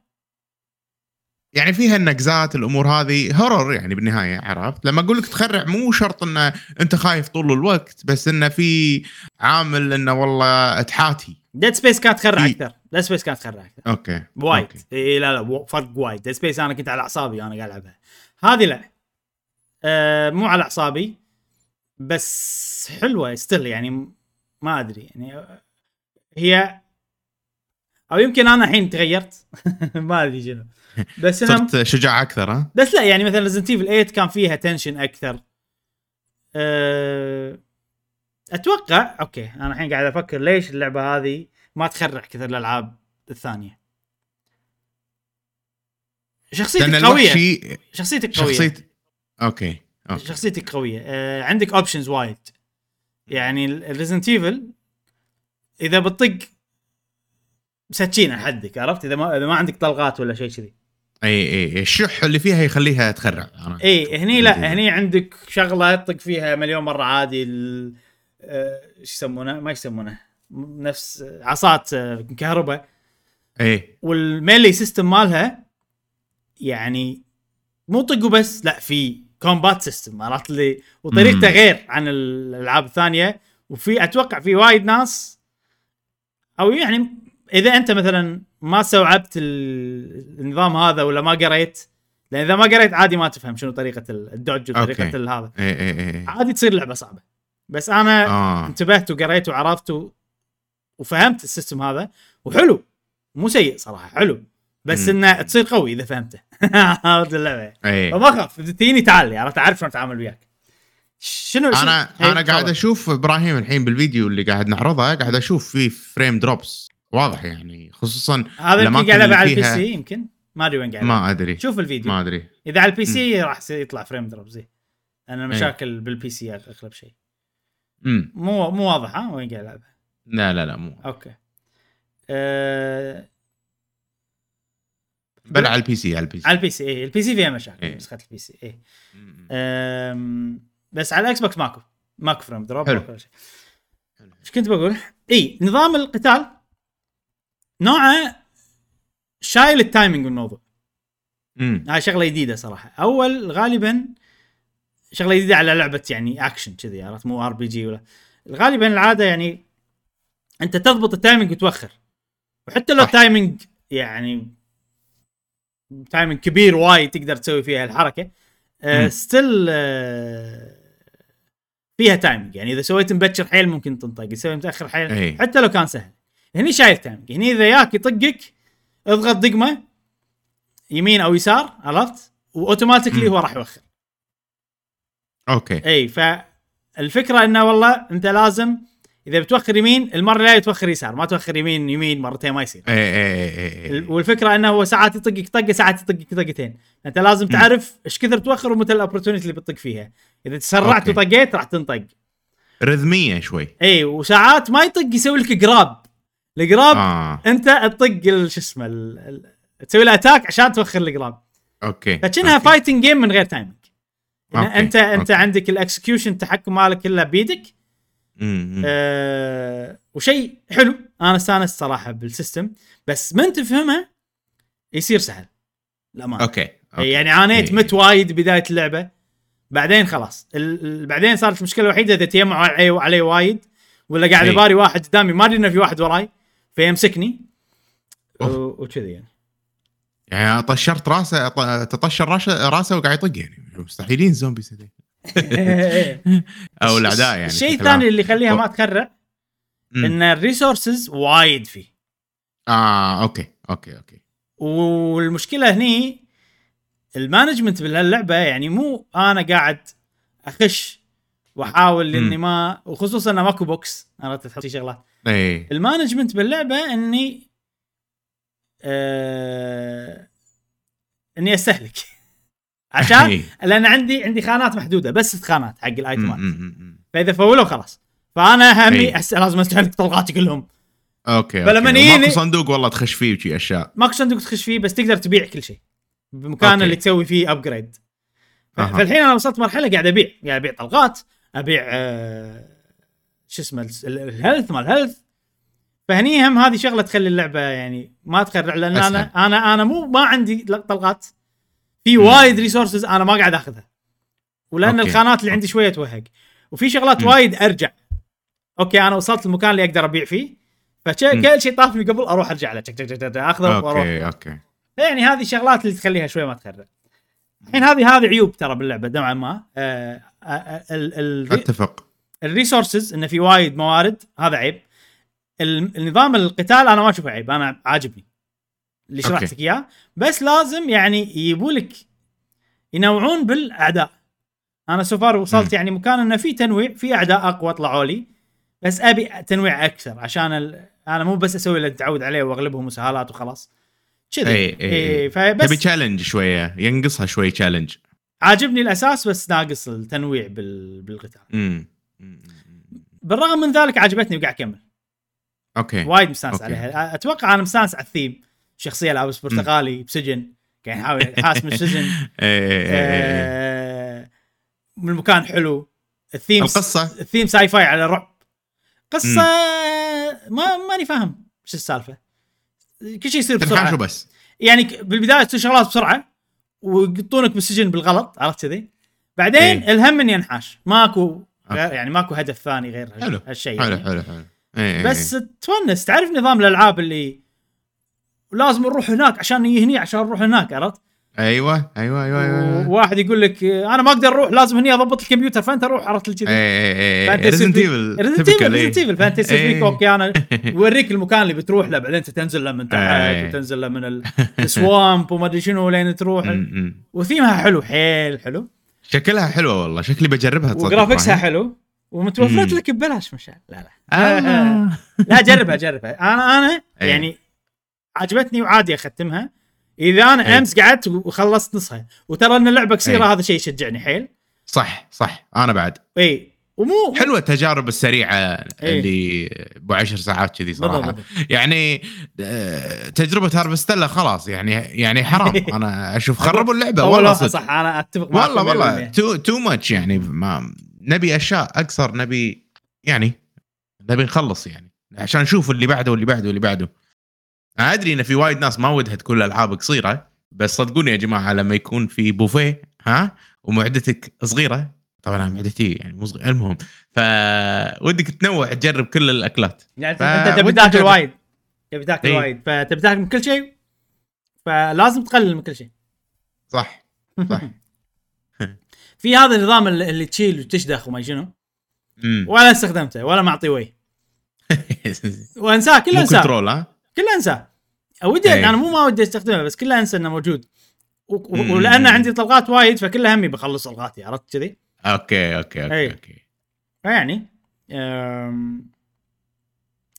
يعني فيها النقزات الأمور هذه horror يعني بالنهاية عرفت؟ لما أقول لك تخرع مو شرط انه أنت خايف طول الوقت بس انه في عامل انه والله تحاتي Dead Space كانت تخرع أكثر. Dead Space كانت تخرع أكثر. okay وايد. okay. إي لا لا فرق وايد. Dead Space أنا كنت على أعصابي وأنا قاعد ألعبها. هذه لا آه مو على أعصابي بس حلوة still يعني ما أدري يعني. هي أو يمكن أنا الحين تغيرت. ما أدري شنو. بس أنا صرت شجاع أكثر ها؟ بس لا يعني مثلا Resident Evil 8 كان فيها tension أكثر. أه أتوقع okay أنا الحين قاعد أفكر ليش اللعبة هذه ما تخرع كثر الألعاب الثانية. شخصيتك قوية. شخصيتك قوية. شخصيه okay okay. شخصيتك قوية. أه عندك options وايد. يعني ال Resident Evil إذا بتطق سكينه حدك عرفت؟ إذا ما إذا ما عندك طلقات ولا شيء كذي. اي اي الشح اللي فيها يخليها تخرع. أنا اي. هني لا هني عندك شغلة تطق فيها مليون مرة عادي ال- آه، إيش يسمونه؟ ما يسمونه. نفس عصات آه، كهرباء. إي. وال melee system مالها يعني مو طق وبس لا في combat system عرفت لي وطريقته. غير عن الألعاب الثانية. وفي أتوقع في وايد ناس أو يعني إذا أنت مثلا ما استوعبت ال- النظام هذا ولا ما قريت؟ لأن إذا ما قريت عادي ما تفهم شنو طريقة ال- الدوج وطريقة هذا. اي اي اي عادي تصير لعبة صعبة. بس أنا آه. انتبهت وقريت وعرفت و... وفهمت ال system هذا وحلو. مو سيء صراحة حلو. بس. إنه تصير قوي إذا فهمته. عرفت اللعبة؟ فما أخاف. تجيني تعال عرفت؟ أعرف شلون أتعامل وياك. شنو أنا شنو- أنا إيه، قاعد. أشوف إبراهيم الحين بالفيديو اللي قاعد نعرضه قاعد أشوف فيه frame drops واضح يعني خصوصا هذا يمكن قاعد على البي سي يمكن؟ ما أدري وين قاعد. ما أدري شوف الفيديو. ما أدري. إذا على ال PC راح يطلع frame drop زي أنا مشاكل بال PC أغلب شيء. امم مو مو واضح ها؟ وين قاعد العبها لا لا لا مو okay. أه... بل على ال PC على ال PC. على ال PC اي ال PC فيها مشاكل إيه. نسخة ال PC اي. أم... بس على ال Xbox ماكو. ماكو frame drop حلو. إيش كنت بقول؟ اي نظام القتال نوعه شايل ال timing بالموضوع مم. هاي شغلة جديدة صراحة أول غالبا شغلة جديدة على لعبة يعني اكشن كذي عرفت مو RPG ولا غالبا العادة يعني أنت تضبط ال timing وتوخر وحتى لو صح. ال timing يعني timing كبير وايد تقدر تسوي فيها الحركة. still فيها timing يعني إذا سويت مبكر حيل ممكن تنطق إذا سويت متأخر حيل إيه. حتى لو كان سهل هني شايل timing هني إذا ياك يطقك اضغط دقمة يمين أو يسار عرفت؟ و automatically. هو راح يوخر okay. إي فالفكرة إنه والله أنت لازم إذا بتوخر يمين المرة الجاية توخر يسار ما توخر يمين يمين مرتين ما يصير. إي إي إي إي والفكرة إنه هو ساعات يطقك طقة ساعات يطقك طقتين. أنت لازم تعرف إيش كثر توخر ومتى ال opportunity اللي بتطق فيها. إذا تسرعت. وطقيت راح تنطق. rhythm ية شوي. إي وساعات ما يطق يسوي لك grab ال grab آه. أنت تطق شو اسمه ال- ال- تسوي له attack عشان توخر ال grab okay فكأنها. fighting game من غير timing okay. أنت أنت okay. عندك ال execution التحكم مالك كله بيدك. آه وشيء حلو أنا استانست صراحة بال system بس من تفهمها يصير سهل الامانه okay okay. يعني عانيت إيه. مت وايد بداية اللعبة بعدين خلاص ال- بعدين صارت المشكلة الوحيدة إذا تجمعوا علي, علي وايد ولا قاعد إيه. باري واحد قدامي ما أدري إنه في واحد وراي فيمسكني. وكذي يعني. يعني طشرت راسه تطشر راسه راسه وقاعد يطق يعني. مستحيلين zombies هذي. أو الأعداء يعني الشيء. الثاني اللي يخليها ما تخرع. إن ال resources وايد فيه. آه okay okay okay. والمشكلة هني ال management بهاللعبه يعني مو أنا قاعد أخش وأحاول إني ما وخصوصا انه ماكو box. أنا تحط شغلات. إي ال management باللعبة إني آه إني أستهلك عشان. لأن عندي عندي خانات محدودة بس ست خانات حق الأيتمات. فإذا فولوا خلاص فأنا همي. أحس لازم أستهلك طلقاتي كلهم okay. من يجيني- ماكو صندوق والله تخش فيه وشي أشياء ماكو صندوق تخش فيه بس تقدر تبيع كل شيء بمكان okay. اللي تسوي فيه upgrade أها. فالحين أنا وصلت مرحلة قاعد أبيع قاعد أبيع طلقات أبيع آه شو اسمه ال- ال- ال health مال ال health فهني هم هذه شغلة تخلي اللعبة يعني ما تخرع لأن أسهل. أنا أنا أنا مو ما عندي طلقات. في وايد resources أنا ما قاعد آخذها. ولأن okay. الخانات اللي عندي شوية توهق. وفي شغلات مم. وايد أرجع. okay أنا وصلت المكان اللي أقدر أبيع فيه. فكل شيء طافني قبل أروح أرجع له. أخذه وأروح. okay okay. يعني هذه الشغلات اللي تخليها شوي ما تخرع. الحين هذه هذه عيوب ترى باللعبة نوعا ما. آه آه آه ال- ال- أتفق. ال resources انه في وايد موارد هذا عيب. ال- النظام القتال أنا ما أشوفه عيب أنا عاجبني. اللي. شرحت لك إياه. بس لازم يعني يجيبوا لك ينوعون بالأعداء. أنا so far وصلت مم. يعني مكان إنه في تنويع في أعداء أقوى طلعوا لي بس أبي تنويع أكثر عشان ال... أنا مو بس أسوي اللي اتعود عليه وأغلبهم مساهلات وخلاص. كذي. إي إي إي فبس تبي challenge شوية ينقصها شوي challenge عاجبني الأساس بس ناقص التنويع بال... بالقتال. امم بالرغم من ذلك عجبتني وقاعد أكمل. okay. وايد مستانس okay. عليها. أتوقع أنا مستانس على الثيم. شخصية لابس برتقالي بسجن. قاعد يحاول ينحاش من السجن. اي اي اي آه، من المكان حلو. الثيم القصة؟ ال theme sci-fi على رعب. قصة ما ماني فاهم إيش السالفة. كل شيء يصير بسرعة. وبس. يعني بالبداية تصير شغلات بسرعة. ويقطونك بالسجن بالغلط عرفت كذي؟ بعدين إيه. الهم اني انحاش ماكو يعني ماكو هدف ثاني غير حلو هالشيء حلو يعني. حلو حلو إي إي بس إي. تونس تعرف نظام الألعاب اللي لازم نروح هناك عشان نجي هني عشان نروح هناك عرفت؟ أيوه أيوه أيوه أيوه وواحد يقول لك أنا ما أقدر أروح لازم هني أضبط الكمبيوتر فأنت روح عرفت اي الكذي Resident Evil Resident Evil Resident Evil فانت يصير إيه. okay أنا يوريك المكان اللي بتروح له بعدين تنزل له من تحت إيه. وتنزل له من ال- السوامب وما أدري شنو لين تروح وثيمها حلو حيل حلو شكلها حلوة والله شكلي بجربها تصدق وجرافكسها إبراهيم. حلو ومتوفرت. لك ببلاش مشان لا لا آه. لا جربها جربها أنا أنا إيه. يعني عجبتني وعادي أختمها إذا أنا إيه. أمس قعدت وخلصت نصها وترى إن اللعبة قصيرة إيه. هذا شيء يشجعني حيل صح صح أنا بعد اي ومو حلوة التجارب السريعة إيه. اللي أبو عشر ساعات كذي صراحة بالضبط. يعني آه، تجربة Harvestella خلاص يعني يعني حرام أنا أشوف خربوا اللعبة والله والله صح, صح أنا أتفق معك والله والله 100%. تو تو ماتش يعني ما نبي أشياء أكثر نبي يعني نبي نخلص يعني عشان نشوف اللي بعده واللي بعده واللي بعده أنا أدري إن في وايد ناس ما ودها تكون الالعاب قصيرة بس صدقوني يا جماعة لما يكون في بوفيه ها ومعدتك صغيرة طبعا أنا معدتي يعني مو صغيره المهم. فودك تنوع تجرب كل الأكلات. يعني ف- أنت تبي تاكل. وايد. تبي تاكل إيه. وايد. فتبي تاكل من كل شيء فلازم تقلل من كل شيء. صح. صح. في هذا النظام اللي تشيل وتشدخ وما شنو؟ ولا استخدمته ولا معطي وي وأنساه كله أنساه. control ها؟ كله أنساه. ودي إيه. أنا مو ما ودي أستخدمه بس كله أنسى إنه موجود. ولأن عندي طلقات وايد فكلها همي بخلص طلقاتي عرفت كذي؟ okay okay okay إيه. okay. فيعني أم،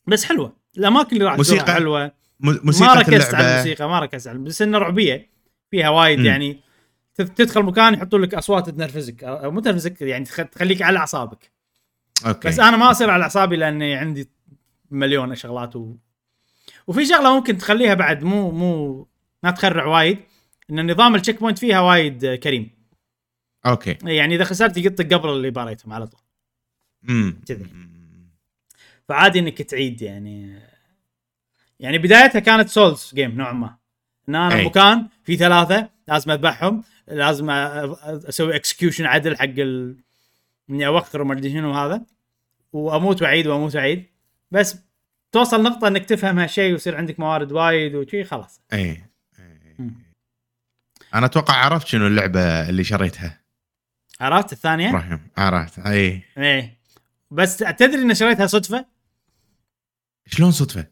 بس حلوة. الأماكن اللي راح موسيقى؟ حلوة. م- ما موسيقى ركزت على الموسيقى ما ركزت على بس إنها رعبية فيها وايد مم. يعني. تدخل مكان يحطوا لك أصوات تنرفزك أو مو تنرفزك يعني تخ- تخليك على أعصابك. okay. بس أنا ما أصير على أعصابي لأني عندي مليون شغلات و... وفي شغلة ممكن تخليها بعد مو مو ما تخرع وايد. إن نظام ال checkpoint فيها وايد كريم. okay. يعني إذا خسرت يقطك قبل اللي باريتهم على طول. امم كذي. فعادي إنك تعيد يعني. يعني بدايتها كانت Souls game نوعا ما. إن أنا أي. مكان في ثلاثة لازم أذبحهم لازم أسوي execution عدل حق ال... إني اوخر وما أدري شنو هذا وأموت وأعيد وأموت وأعيد. بس توصل نقطة إنك تفهم هالشيء ويصير عندك موارد وايد وشي خلاص. أي. مم. أنا أتوقع عرفت شنو اللعبة اللي شريتها. عرفت الثانية؟ إبراهيم. عرفت. إي. إيه بس تدري ان شريتها صدفة؟ شلون صدفة؟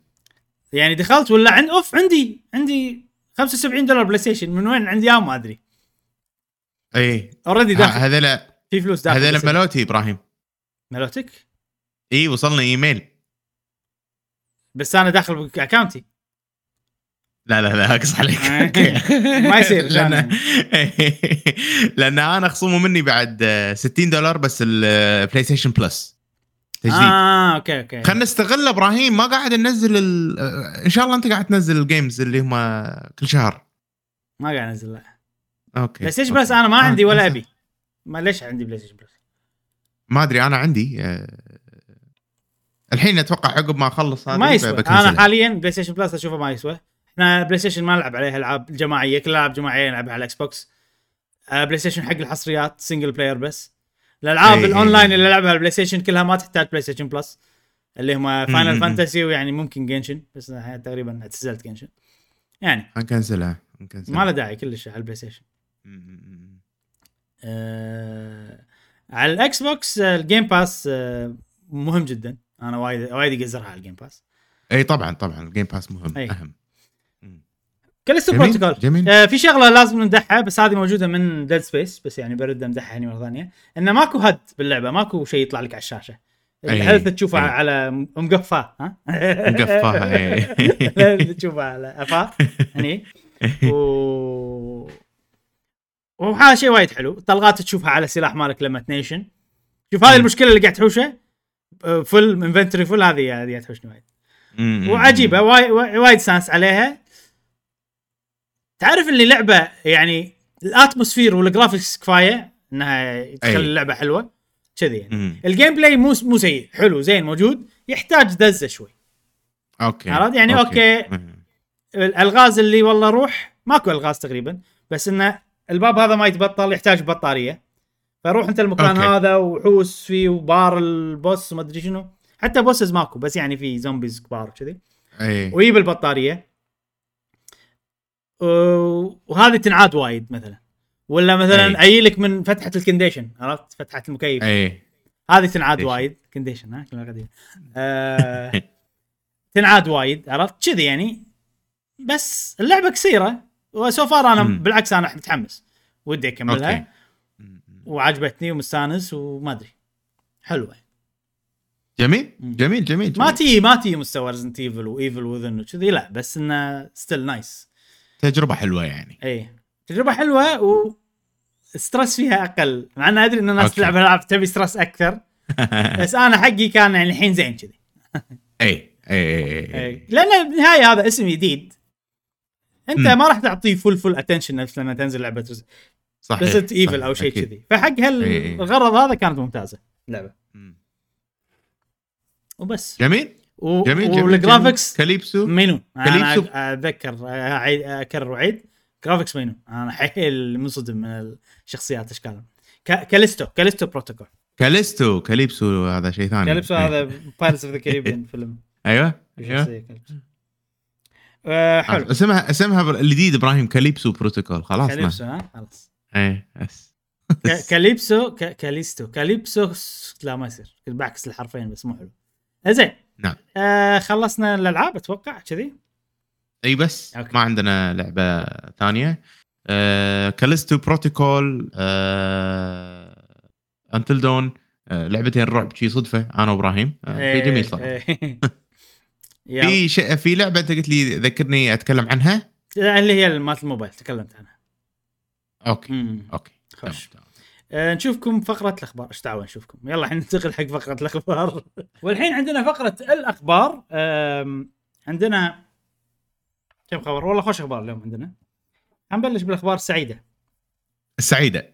يعني دخلت ولا عند أوف عندي عندي 75 دولار PlayStation. من وين؟ عندي اياه ما أدري. إي. already داخل. هذول في فلوس داخل هذول ملوتي إبراهيم. ملوتك؟ إي وصلني إيميل. بس أنا داخل ب account ي لا لا لا اقص عليك. ما يصير، لأن لأن أنا خصومه مني بعد آه، 60 دولار بس ال PlayStation Plus تجديد. آه okay okay. خلينا نستغل إبراهيم. ما قاعد ننزل ال... إن شاء الله أنت قاعد تنزل ال games اللي هم كل شهر. ما قاعد أنزل لا. okay PlayStation. Plus أنا ما آه، عندي ولا أبي. ما ليش عندي PlayStation Plus ما أدري أنا عندي آه، الحين أتوقع عقب ما أخلص هذه ما يسوى. أنا حاليا PlayStation Plus أشوفه ما يسوى. إحنا PlayStation ما نلعب عليه العاب جماعية كل الألعاب جماعيه نلعبها على ال Xbox آه PlayStation حق الحصريات single player بس. الألعاب إيه. الأونلاين اللي العبها على ال PlayStation كلها ما تحتاج PlayStation Plus اللي هم. Final Fantasy ويعني ممكن Genshin بس تقريبا اعتزلت Genshin يعني نكنسلها نكنسلها ما له داعي كلش على ال PlayStation. آه على ال Xbox ال Game Pass آه مهم جدا. أنا وايد وايد اقزرها على ال Game Pass اي طبعا طبعا ال Game Pass مهم أي. أهم. Callisto Protocol جميل آه في شغلة لازم نمدحها بس هذه موجودة من Dead Space بس يعني برد أمدحها هنا مرة ثانية. إنه ماكو HUD باللعبة ماكو شيء يطلع لك على الشاشة. ال health تشوفه أي. على قفاه ها. ال health تشوفه على قفاه هني. و وهذا شيء وايد حلو. الطلقات تشوفها على السلاح مالك لما تنيشن. شوف هذه. المشكلة اللي قاعد تحوشه full inventory full هذه هذه تحوشني وايد. وعجيبة وايد وايد مستانس عليها. تعرف اللي لعبه يعني ال atmosphere وال graphics كفاية إنها تخلي. اللعبة حلوة كذي يعني. ال gameplay مو مو سيء حلو زين موجود يحتاج دزة شوي okay عرفت؟ يعني okay. م. الألغاز اللي والله روح ماكو ألغاز تقريبا بس انه الباب هذا ما يتبطل يحتاج بطارية فروح أنت المكان okay. هذا وحوش فيه وبار ال boss وما أدري شنو حتى bosses ماكو بس يعني في زومبيز كبار وكذي أي ويجيب البطارية وهذه تنعاد وايد مثلا. ولا مثلا أي. يجيلك من فتحة ال condition عرفت؟ فتحة المكيف. أي. هذه تنعاد. وايد. condition ها؟ كلمة قديمه آه تنعاد وايد عرفت؟ كذي يعني. بس اللعبة قصيرة و so far أنا مم. بالعكس أنا متحمس. ودي أكملها. okay. م- م. وعجبتني ومستانس وما أدري. حلوة. جميل مم. جميل جميل ما جميل. تي ما تي مستوى Resident Evil و Evil Within وكذي لا بس إنه still nice تجربة حلوة يعني. اي تجربة حلوة و stress فيها أقل. مع ان أدري إن الناس. تلعب ألعاب تبي stress أكثر. بس أنا حقي كان يعني الحين زين كذي. اي اي اي إيه. لأن بالنهاية هذا اسم جديد. أنت مم. ما راح تعطيه full full attention نفس لما تنزل لعبة صحيح. Resident Evil أو شيء. كذي. فحق إيه. هالغرض هذا كانت ممتازة اللعبة. وبس. جميل. و... جميل جميل وال graphics Calypso. مينون أنا Calypso. أتذكر أكرر وأعيد graphics مينون أنا حيل منصدم من الشخصيات اشكالهم ك... Callisto. Callisto Protocol Callisto. Calypso هذا شيء ثاني. Calypso. هذا Pirates of the Caribbean فيلم أيوه أيوه. آه، حلو. اسمها اسمها الجديد إبراهيم. Calypso Protocol خلاص Calypso ها؟ خلاص. اي بس. Calypso Callisto. Calypso لا ما يصير. بعكس الحرفين بس مو حلو. زين. نعم. آه خلصنا الألعاب أتوقع كذي أي بس okay. ما عندنا لعبة ثانية آه Callisto Protocol آه Until Dawn آه لعبتين رعب شي صدفة أنا وإبراهيم آه شيء جميل صراحة إيه. في ش... في لعبة أنت قلت لي ذكرني أتكلم عنها اللي هي مالت الموبايل تكلمت عنها okay مم. okay خوش تمام. آه نشوفكم فقرة الأخبار. إيش دعوة نشوفكم؟ يلا الحين ننتقل حق فقرة الأخبار. والحين عندنا فقرة الأخبار. عندنا كم خبر؟ والله خوش أخبار اليوم عندنا. حنبلش بالأخبار السعيدة. السعيدة.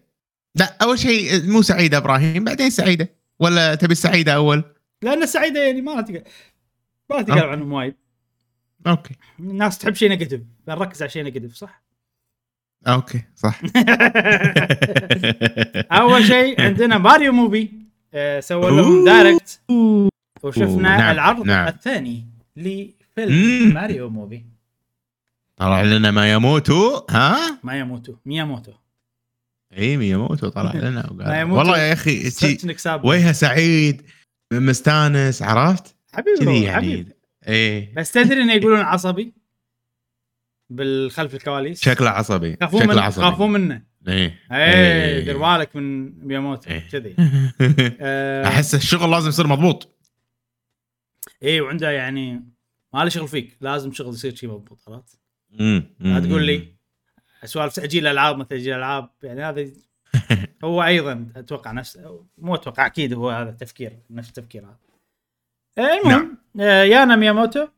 لا أول شيء مو سعيدة إبراهيم بعدين سعيدة. ولا تبي السعيدة أول؟ لأن السعيدة يعني ما تقدر ما تقدر. عنهم وايد. okay. الناس تحب شيء negative نركز على شيء negative صح؟ okay صح. أول شيء عندنا Mario Movie آه سووا لهم. Direct وشفنا نعم، العرض نعم. الثاني لفيلم. Mario Movie. طلع لنا مياموتو ها؟ مياموتو مياموتو. إي مياموتو طلع لنا وقال. والله يا أخي وجهه سعيد مستانس عرفت؟ حبيبي هو، حبيبي يعني. إيه بس تدري إنه يقولون عصبي؟ بالخلف الكواليس. شكله عصبي شكله من عصبي. يخافون منه. إيه. إيه دير بالك من مياموتو إيه. كذي. آه، أحس الشغل لازم يصير مضبوط. إيه وعنده يعني ما له شغل فيك لازم شغل يصير شيء مضبوط عرفت مم. لا تقول. لي سوالف تأجيل الالعاب ما تأجيل الالعاب يعني هذا هو أيضا أتوقع نفس مو أتوقع أكيد هو هذا التفكير نفس التفكير هذا. المهم آه، يانا مياموتو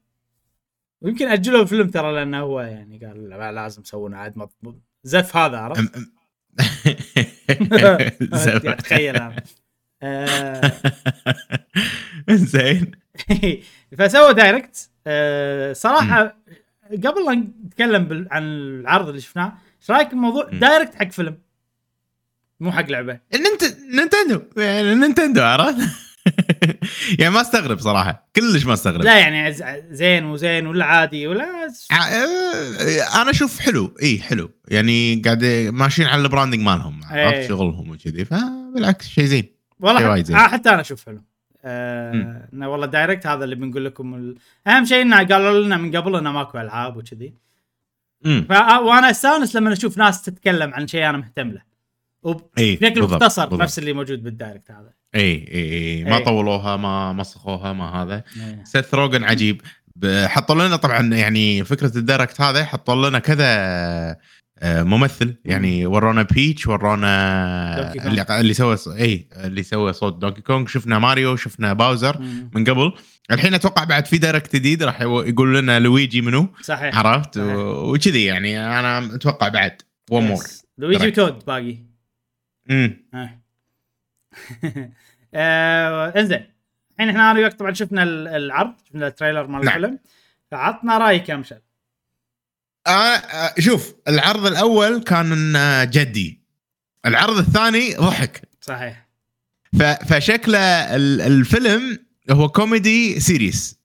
ويمكن اجلوا الفيلم ترى لأنه هو يعني قال لا لازم يسوون عاد مضبوط زف هذا عرفت؟ أم- زين. تخيل آه، زين. فسووا Direct آه، صراحة قبل لا نتكلم عن العرض اللي شفناه إيش رأيك بموضوع. Direct حق فيلم؟ مو حق لعبة. ننت... Nintendo يعني Nintendo عرفت؟ يعني ما استغرب صراحة كلش ما استغرب لا يعني زين وزين ولا عادي ولا آه، أنا أشوف حلو اي حلو يعني قاعد ماشيين على ال branding مالهم إيه. عرفت شغلهم وكذي فبالعكس شيء زين والله حتى, زين. آه حتى أنا أشوف حلو آه. إنه والله Direct هذا اللي بنقول لكم ال... أهم شيء إنه قالوا لنا من قبل إنه ماكو ألعاب وكذي ف... وأنا أستأنس لما أشوف ناس تتكلم عن شيء أنا مهتم له اي وبشكل مختصر بالضبط. نفس اللي موجود بال Direct هذا. اي اي اي ما إي. طولوها ما مسخوها ما هذا. إيه. سيث روجن عجيب. حطوا لنا طبعا يعني فكرة ال Direct هذا حطوا لنا كذا آه، ممثل. يعني ورونا بيتش ورونا. اللي اللي سوى اي اللي سوى صوت دونكي كونغ. شفنا ماريو شفنا باوزر مم. من قبل. الحين أتوقع بعد في Direct جديد راح يقول لنا لويجي منو. صحيح. عرفت؟ وكذي يعني. أنا أتوقع بعد. one more. لويجي Direct. Toad باقي. امم انزين. الحين إحنا أنا وياك طبعا شفنا ال- العرض شفنا ال trailer مال نعم. الفيلم. فعطنا رأيك يا مشعل. آه آه، شوف العرض الأول كان آه، جدي. العرض الثاني ضحك. صحيح. فشكله ال- الفيلم هو comedy serious.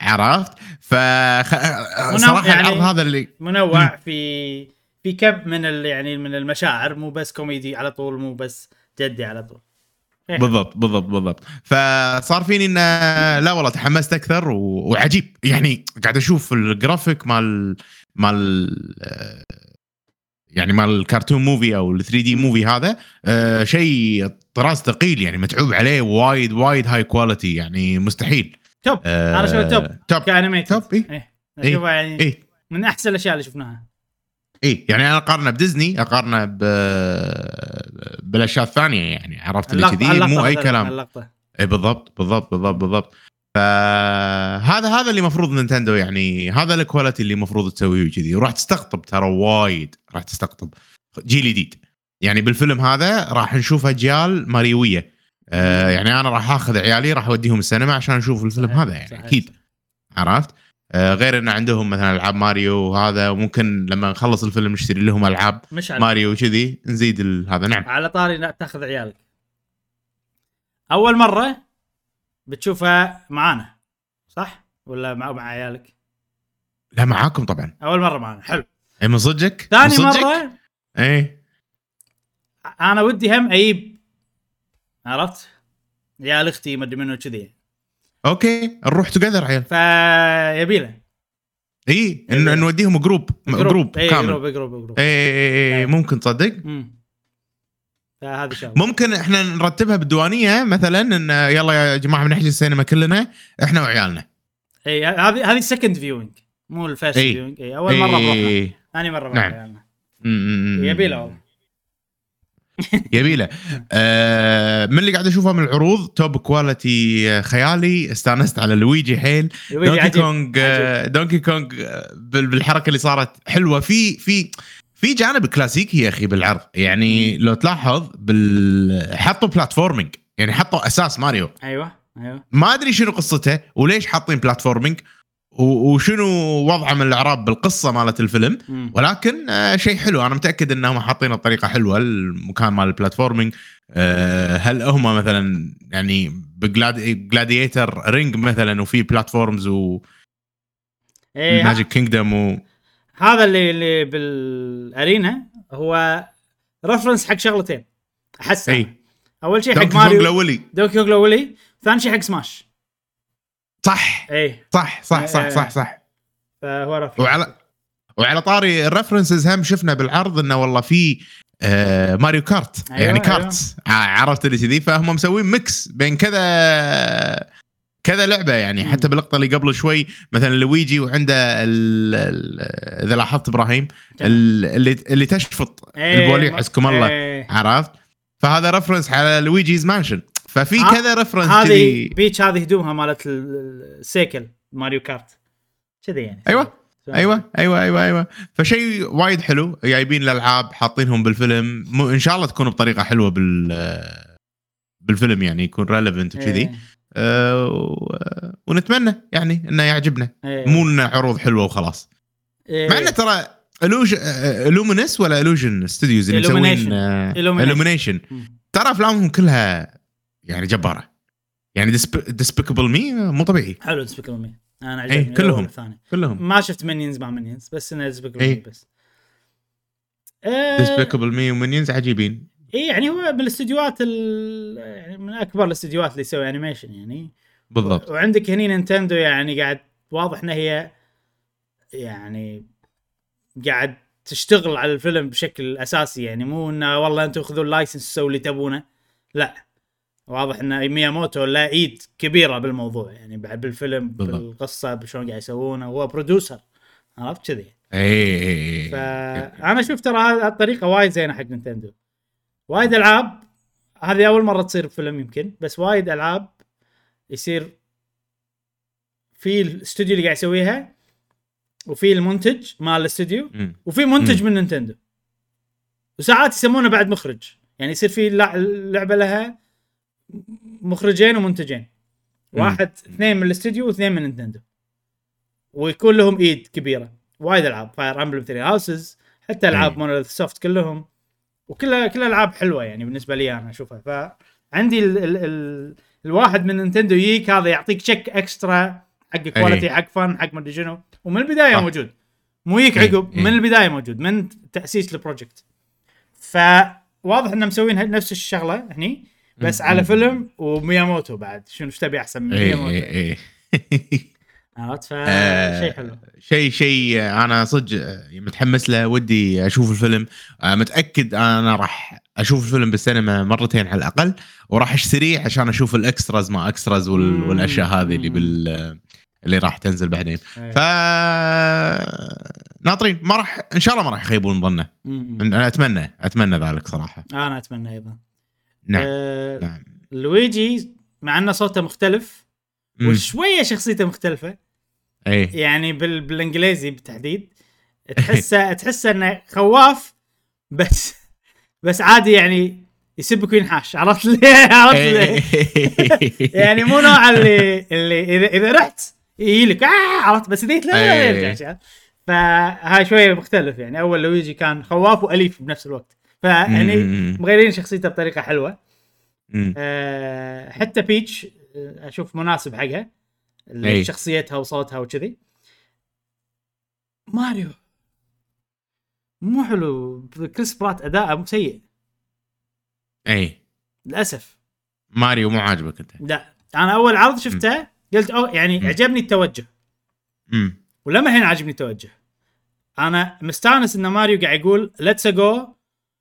عرفت؟ ف صراحة يعني- العرض هذا اللي منوع في في كب من ال يعني من المشاعر مو بس كوميدي على طول مو بس جدي على طول. إيه. بالضبط بالضبط بالضبط. فصار فيني إن لا والله تحمست أكثر و... وعجيب. يعني قاعد أشوف الجرافيك مال مال آه، يعني مال ال cartoon movie أو ال 3D movie هذا آه، شيء طراز ثقيل يعني متعوب عليه وايد وايد high quality يعني مستحيل. top. آه، أنا اشوفه توب؟ توب. كأنيميتد. توب اي إيه. اشوفه يعني اي من أحسن الأشياء اللي شفناها. اي يعني أنا أقارنه بديزني أقارنه ب... بالاشياء الثانية يعني عرفت اللي كذي؟ مو أي كلام. اي بالضبط بالضبط بالضبط بالضبط. فهذا هذا اللي المفروض نينتندو يعني هذا ال quality اللي المفروض تسويه كذي وراح تستقطب ترى وايد راح تستقطب. جيل جديد. يعني بالفيلم هذا راح نشوف أجيال ماريويه آه يعني أنا راح آخذ عيالي راح أوديهم السينما عشان أشوف الفيلم صحيح، هذا يعني صحيح. أكيد. عرفت؟ آه غير إن عندهم مثلا ألعاب ماريو وهذا وممكن لما نخلص الفيلم نشتري لهم ألعاب مش على ماريو وكذي نزيد هذا نعم. على طاري تأخذ عيالك. أول مرة بتشوفها معانا صح؟ ولا مع مع عيالك؟ لا معاكم طبعا. أول مرة معانا حلو. اي من صدقك؟ ثاني؟ مرة اي أنا ودي هم أجيب عرفت؟ عيال أختي ما أدري منو كذي أوكي نروح together عيال. فيبي له. إي إيه. نوديهم group group إي كامل. group group group إي إي إي ممكن تصدق؟ امم فهذه شغلة. ممكن إحنا نرتبها بالديوانية مثلا إن يلا يا جماعة بنحجز السينما كلنا إحنا وعيالنا. إي هذه هذه ال second viewing مو ال first. viewing إي أول مرة بروحنا إي. ثاني مرة بروح نعم. عيالنا. يبي له. والله يبي له آه من اللي قاعد اشوفها من العروض top quality خيالي استانست على لويجي حيل. دونكي عجيب. كونغ آه، دونكي كونغ آه، بال- بالحركة اللي صارت حلوة. في في في جانب كلاسيكي يا أخي بالعرض. يعني لو تلاحظ بال حطوا platforming يعني حطوا أساس ماريو. أيوه أيوه. ما أدري شنو قصته وليش حاطين platforming وشنو وضعه من الإعراب بالقصة مالت الفيلم. ولكن آه شيء حلو. أنا متأكد إنهم حاطينه بطريقه حلوة. المكان مال ال platforming آه هل هم مثلا يعني ب gladiator ring مثلا وفي platforms و magic إيه kingdom و هذا اللي اللي بال arena هو reference حق شغلتين احس اي أنا. أول شيء حق ماريو دونكي كونغ الاولي ثاني شيء حق سماش صح. اي صح صح صح صح صح. فهو reference وعلى وعلى طاري ال references هم شفنا بالعرض إنه والله في آه ماريو كارت أيوة، يعني أيوة. كارت ع- عرفت اللي كذي؟ فهم مسوين mix بين كذا كذا لعبة يعني. حتى باللقطة اللي قبل شوي مثلا لويجي وعنده إذا لاحظت إبراهيم ال- اللي اللي تشفط إيه، ال Boo لي حسكم الله. إيه. عرفت؟ فهذا reference على لويجيز مانشن. ففي ها- كذا reference هذه بيتش هذه هدومها مالت ال- ال cycle ماريو كارت. كذي يعني. أيوه. أيوه أيوه أيوه أيوه. فشيء وايد حلو. جايبين الألعاب حاطينهم بالفيلم. م- إن شاء الله تكون بطريقة حلوة بال بالفيلم يعني يكون relevant وكذي. إيه. أه و- ونتمنى يعني إنه يعجبنا. إيه. مو إنه عروض حلوة وخلاص. إيه. مع إنه ترى Illumines ولا Illumination Studios اللي مسوين. Illumination مم. ترى أفلامهم كلها يعني جبارة. يعني Despicable Me مو طبيعي. حلو Despicable Me أنا إيه، عجبني. كلهم. الأول والثاني. كلهم. ما شفت Minions مع Minions بس إنه Despicable إيه. Me بس Despicable Me و Minions عجيبين. اي يعني هو من الاستديوهات ال- يعني من أكبر الاستديوهات اللي يسوي animation يعني. بالضبط. وعندك هني نينتندو يعني قاعد واضح ان هي يعني قاعد تشتغل على الفيلم بشكل أساسي يعني. مو إنه والله أنتم خذوا ال license سووا اللي تبونه. لا. واضح إن مياموتو له إيد كبيرة بالموضوع يعني بعد بالفيلم بالضبط. بالقصة بشلون قاعد يسوونه هو producer عرفت كذي اي اي اي فانا أشوف ترى هذه الطريقة وايد زينة حق نينتندو وايد ألعاب هذه أول مرة تصير بفيلم يمكن بس وايد ألعاب يصير في الاستوديو اللي قاعد يسويها وفي المنتج مال الاستوديو. وفي منتج. من نينتندو وساعات يسمونه بعد مخرج يعني يصير في لع- لعبة لها مخرجين ومنتجين مم. واحد اثنين من الاستوديو واثنين من نينتندو ويكون لهم ايد كبيرة وايد ألعاب Fire Emblem 3 Houses حتى ألعاب. Monolith Soft كلهم وكلها كلها ألعاب حلوة يعني بالنسبة لي أنا أشوفها فعندي ال ال ال الواحد من نينتندو يجيك هذا يعطيك check extra حق quality حق فن حق مدري شنو ومن البداية صح. موجود مو يجيك أي. عقب أي. من البداية موجود من تأسيس ال project فواضح إنهم مسوين نفس الشغلة هني بس. على. فيلم ومياموتو بعد. شنو إيش تبي أحسن من اي مياموتو؟ اي اي عرفت؟ آه، فشيء حلو. شيء شيء أنا صدق متحمس له. ودي أشوف الفيلم. آه، متأكد أنا راح أشوف الفيلم بالسينما مرتين على الأقل. وراح أشتريه عشان أشوف الإكستراز ما إكستراز. والأشياء هذه اللي بال اللي راح تنزل بعدين. إيه. ف ناطرين ما راح إن شاء الله ما راح يخيبون ظنه. أنا أتمنى أتمنى ذلك صراحة. أنا أتمنى أيضا. نعم آه نعم. لويجي مع أنه صوته مختلف مم. وشوية شخصيته مختلفة. اي يعني بال... بالإنجليزي بالتحديد. تحسه تحسه إنه خواف بس بس عادي يعني يسبك وينحاش عرفت لي؟ عرفت لي؟ يعني مو نوع اللي اللي إذا إذا رحت يجي لك آه عرفت؟ بس اذا لا إيه. يرجع شعر. فهاي شوية مختلف يعني. أول لويجي كان خواف وأليف بنفس الوقت. فيعني. مغيرين شخصيته بطريقة حلوة. أه حتى بيتش آه، أشوف مناسب حقها. شخصيتها وصوتها وكذي. ماريو مو حلو. كريس برات أداءه سيء. أي. للأسف. ماريو مو عاجبك أنت. لا. أنا أول عرض شفته قلت أو يعني مم. عجبني التوجه. مم. ولما الحين عاجبني التوجه. أنا مستانس إن ماريو قاعد يقول let's go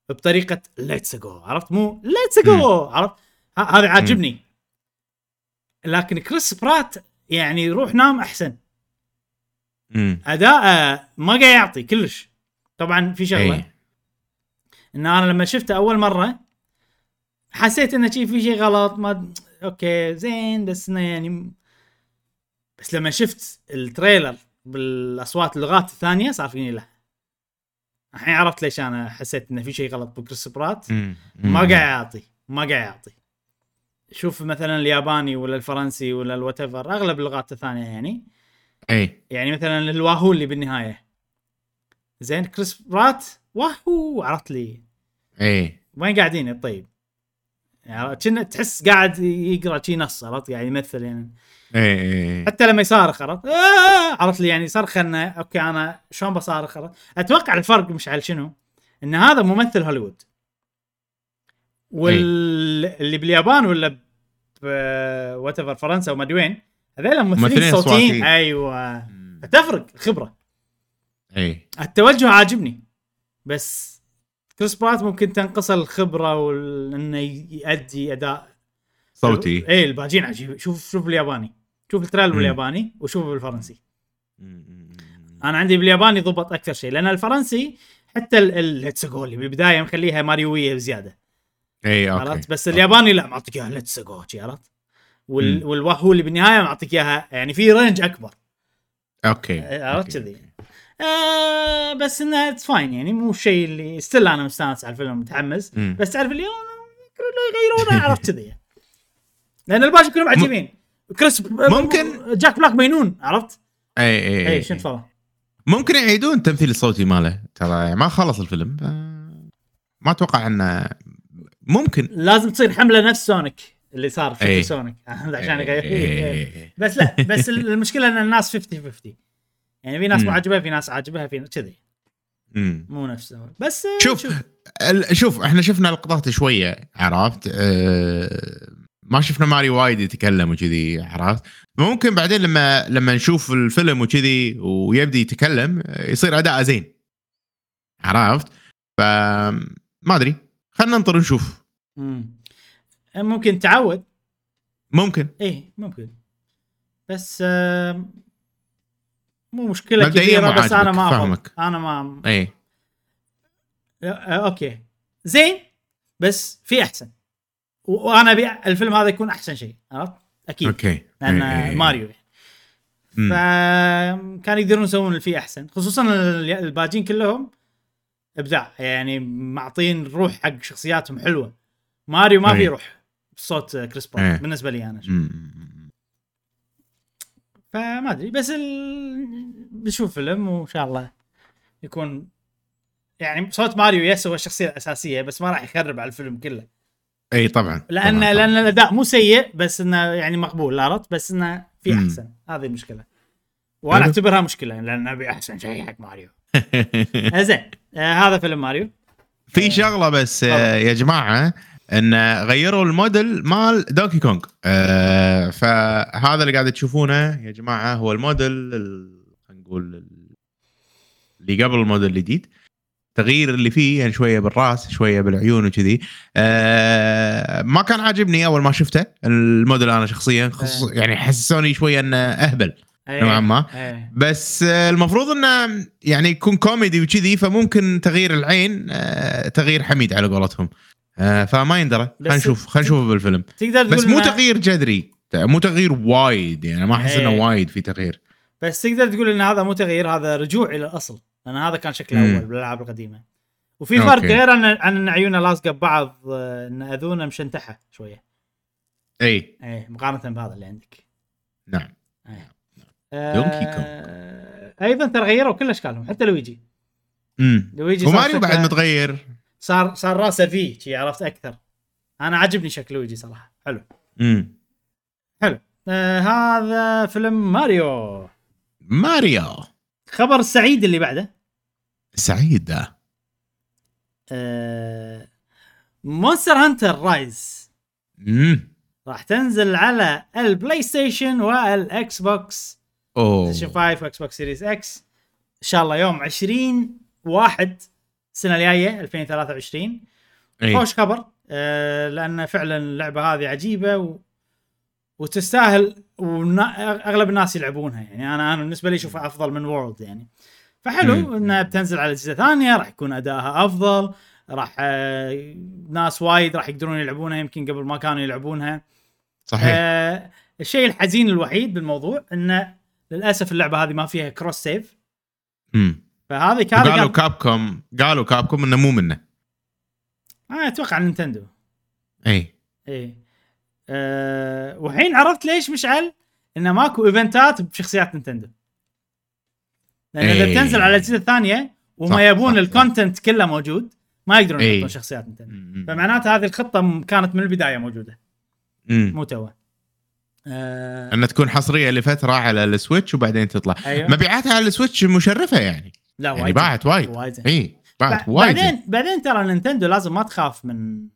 بطريقة let's go عرفت؟ مو let's go عرفت؟ هذا عاجبني. لكن كريس برات يعني روح نام أحسن. اداءه ما قاعد يعطي كلش. طبعا في شغلة. اي إن أنا لما شفته أول مرة حسيت إنه شي في شيء غلط ما okay زين بس إنه يعني بس لما شفت التريلر بالأصوات اللغات الثانية صار فيني لا الحين عرفت ليش أنا حسيت انه في شيء غلط بكريس برات. ما قاعد يعطي ما قاعد يعطي شوف مثلا الياباني ولا الفرنسي ولا ال what أغلب اللغات الثانية يعني. إي. يعني مثلا ال wahoo اللي بالنهاية. زين كريس برات wahoo عرفت لي. إي. وين قاعدين؟ طيب. يعني كنا تحس قاعد يقرأ شي نص عرفت؟ يعني يمثل يعني. اي اي حتى لما يصارخ عرفت؟ آه عرفت لي يعني صرخ إنه okay أنا شلون بصارخ عرفت؟ أتوقع الفرق مش على شنو إن هذا ممثل هوليوود. واللي باليابان ولا whatever فرنسا وما أدري وين هذول ممثلين صوتيين. أيوه. مم. فتفرق الخبره اي التوجه عاجبني. بس كريس برات ممكن تنقص الخبرة وانه يؤدي أداء. صوتي. إيه الباجين عجيب. شوف شوف الياباني. شوف التريلر. بالياباني وشوف بالفرنسي. أنا عندي بالياباني ضبط أكثر شيء لأن الفرنسي حتى ال let's go اللي بالبداية مخليها ماريويه بزيادة. إي okay. عرفت؟ بس الياباني لا معطيك إياها let's go عرفت؟ وال... وال wahoo اللي بالنهاية معطيك إياها يعني في range أكبر. okay. عرفت okay. كذي؟ آه بس انه it's fine يعني مو الشيء اللي still أنا مستانس على الفيلم متحمس. مم. بس تعرف اليوم لو يغيرونه عرفت كذي. لأن الباقي كلهم عجيبين. كريس ممكن- جاك بلاك مجنون عرفت؟ إي إي إي إي إيه، شنو تفضل؟ ممكن يعيدون التمثيل الصوتي ماله ترى ما خلص الفيلم. ف- ما أتوقع إنه ممكن. لازم تصير حملة نفس سونيك اللي صار في إي. سونيك. عشان يغير. بس لا بس المشكلة إن الناس 50 50 يعني في ناس. مو عاجبها في ناس عاجبها في كذي. مو نفس بس شوف ال- شوف إحنا شفنا لقطات شوية عرفت؟ آه ما شفنا ماري وايد يتكلم وكذي عرفت؟ ممكن بعدين لما لما نشوف الفيلم وكذي ويبدي يتكلم يصير اداءه زين. عرفت؟ ف ما أدري. خلينا ننطر نشوف. مم. ممكن تعود؟ ممكن. إيه ممكن. بس مو مشكلة كبيره بس أنا ما. فاهمك. أنا ما إي okay زين بس في أحسن وأنا أبي الفيلم هذا يكون أحسن شيء عرفت؟ أكيد okay لأن إي- ماريو يعني. فكان يقدرون يسوون اللي فيه أحسن خصوصا ال- الباجين كلهم إبداع يعني معطين روح حق شخصياتهم حلوة ماريو ما أي. في روح بصوت كريس أي. بالنسبة لي أنا. فما أدري بس ال... بنشوف فيلم وإن شاء الله يكون يعني صوت ماريو yes هو الشخصية الأساسية بس ما راح يخرب على الفيلم كله. إي طبعا لأن طبعاً. لأن الأداء مو سيء بس إنه يعني مقبول عرفت؟ بس إنه في مم. أحسن. هذه المشكلة وأنا. أعتبرها مشكلة لأن أبي أحسن شيء حق ماريو. زين آه هذا فيلم ماريو. في شغلة بس آه، يا جماعة إن غيروا الموديل مال دونكي كونغ آه فهذا اللي قاعد تشوفونه يا جماعة هو الموديل ال- خلينا نقول ال- اللي قبل الموديل الجديد. تغيير اللي فيه يعني شوية بالرأس شوية بالعيون وكذي. آه ما كان عاجبني أول ما شفته الموديل أنا شخصيا خصوص يعني حسسوني شوية انه أهبل إيه، نوعا ما. إيه. بس آه، المفروض إنه يعني يكون كوميدي وكذي فممكن تغيير العين آه، تغيير حميد على قولتهم. آه، فما يندرى. خلينا نشوف خلينا نشوفه بالفيلم. تقدر تقول بس مو تغيير جذري. مو تغيير وايد يعني ما أحس إنه إيه. وايد في تغيير. بس تقدر تقول إن هذا مو تغيير هذا رجوع إلى الأصل لأن هذا كان شكله. أول بالألعاب القديمة. وفي فرق أوكي. غير عن عن إن عيونه لاصقه ببعض آه، إن اذونه مشنتحة شوية. اي إيه مقارنة بهذا اللي عندك. نعم. آه أيضا ترى غيروا كل اشكالهم حتى لويجي. امم لويجي وماريو بعد متغير. صار صار راسه في شي عرفت؟ أكثر. أنا عجبني شكل لويجي صراحة. حلو. امم آه هذا فيلم ماريو. ماريو. خبر السعيد اللي بعده. سعيد. ده آه Monster Hunter Rise امم راح تنزل على البلاي ستيشن والإكس بوكس. أوه. ستيشن 5 واكس بوكس Series X إن شاء الله يوم 20 واحد. السنة الجاية 2023 إي. خوش خبر آه لأن فعلا اللعبة هذه عجيبة و... وتستاهل واغلب الناس يلعبونها. يعني أنا أنا بالنسبة لي اشوفها أفضل من وورلد يعني. فحلو. إنها بتنزل على أجهزة ثانية راح يكون ادائها أفضل راح آه ناس وايد راح يقدرون يلعبونها يمكن قبل ما كانوا يلعبونها. صحيح. آه الشيء الحزين الوحيد بالموضوع انه للأسف اللعبة هذه ما فيها كروس سيف امم فهذه هذا قالوا قال كابكوم قالوا كابكوم إنه مو منه. آه أتوقع نينتندو. اي إيه. أه والحين عرفت ليش مشعل؟ إنه ماكو events ات بشخصيات نينتندو. لأن إذا إيه. بتنزل على الأجهزة الثانية وما صح، يبون صح، ال content كله موجود ما يقدرون إيه. يحطون شخصيات نينتندو. فمعناته هذه الخطة كانت من البداية موجودة. مم. مو تو أه إنها تكون حصرية لفترة على السويتش وبعدين تطلع. أيوه. مبيعاتها على السويتش مشرفة يعني. لا يعني وايد باعت وايد. وايد. إي باعت وايد. بعدين بعدين ترى نينتندو لازم ما تخاف من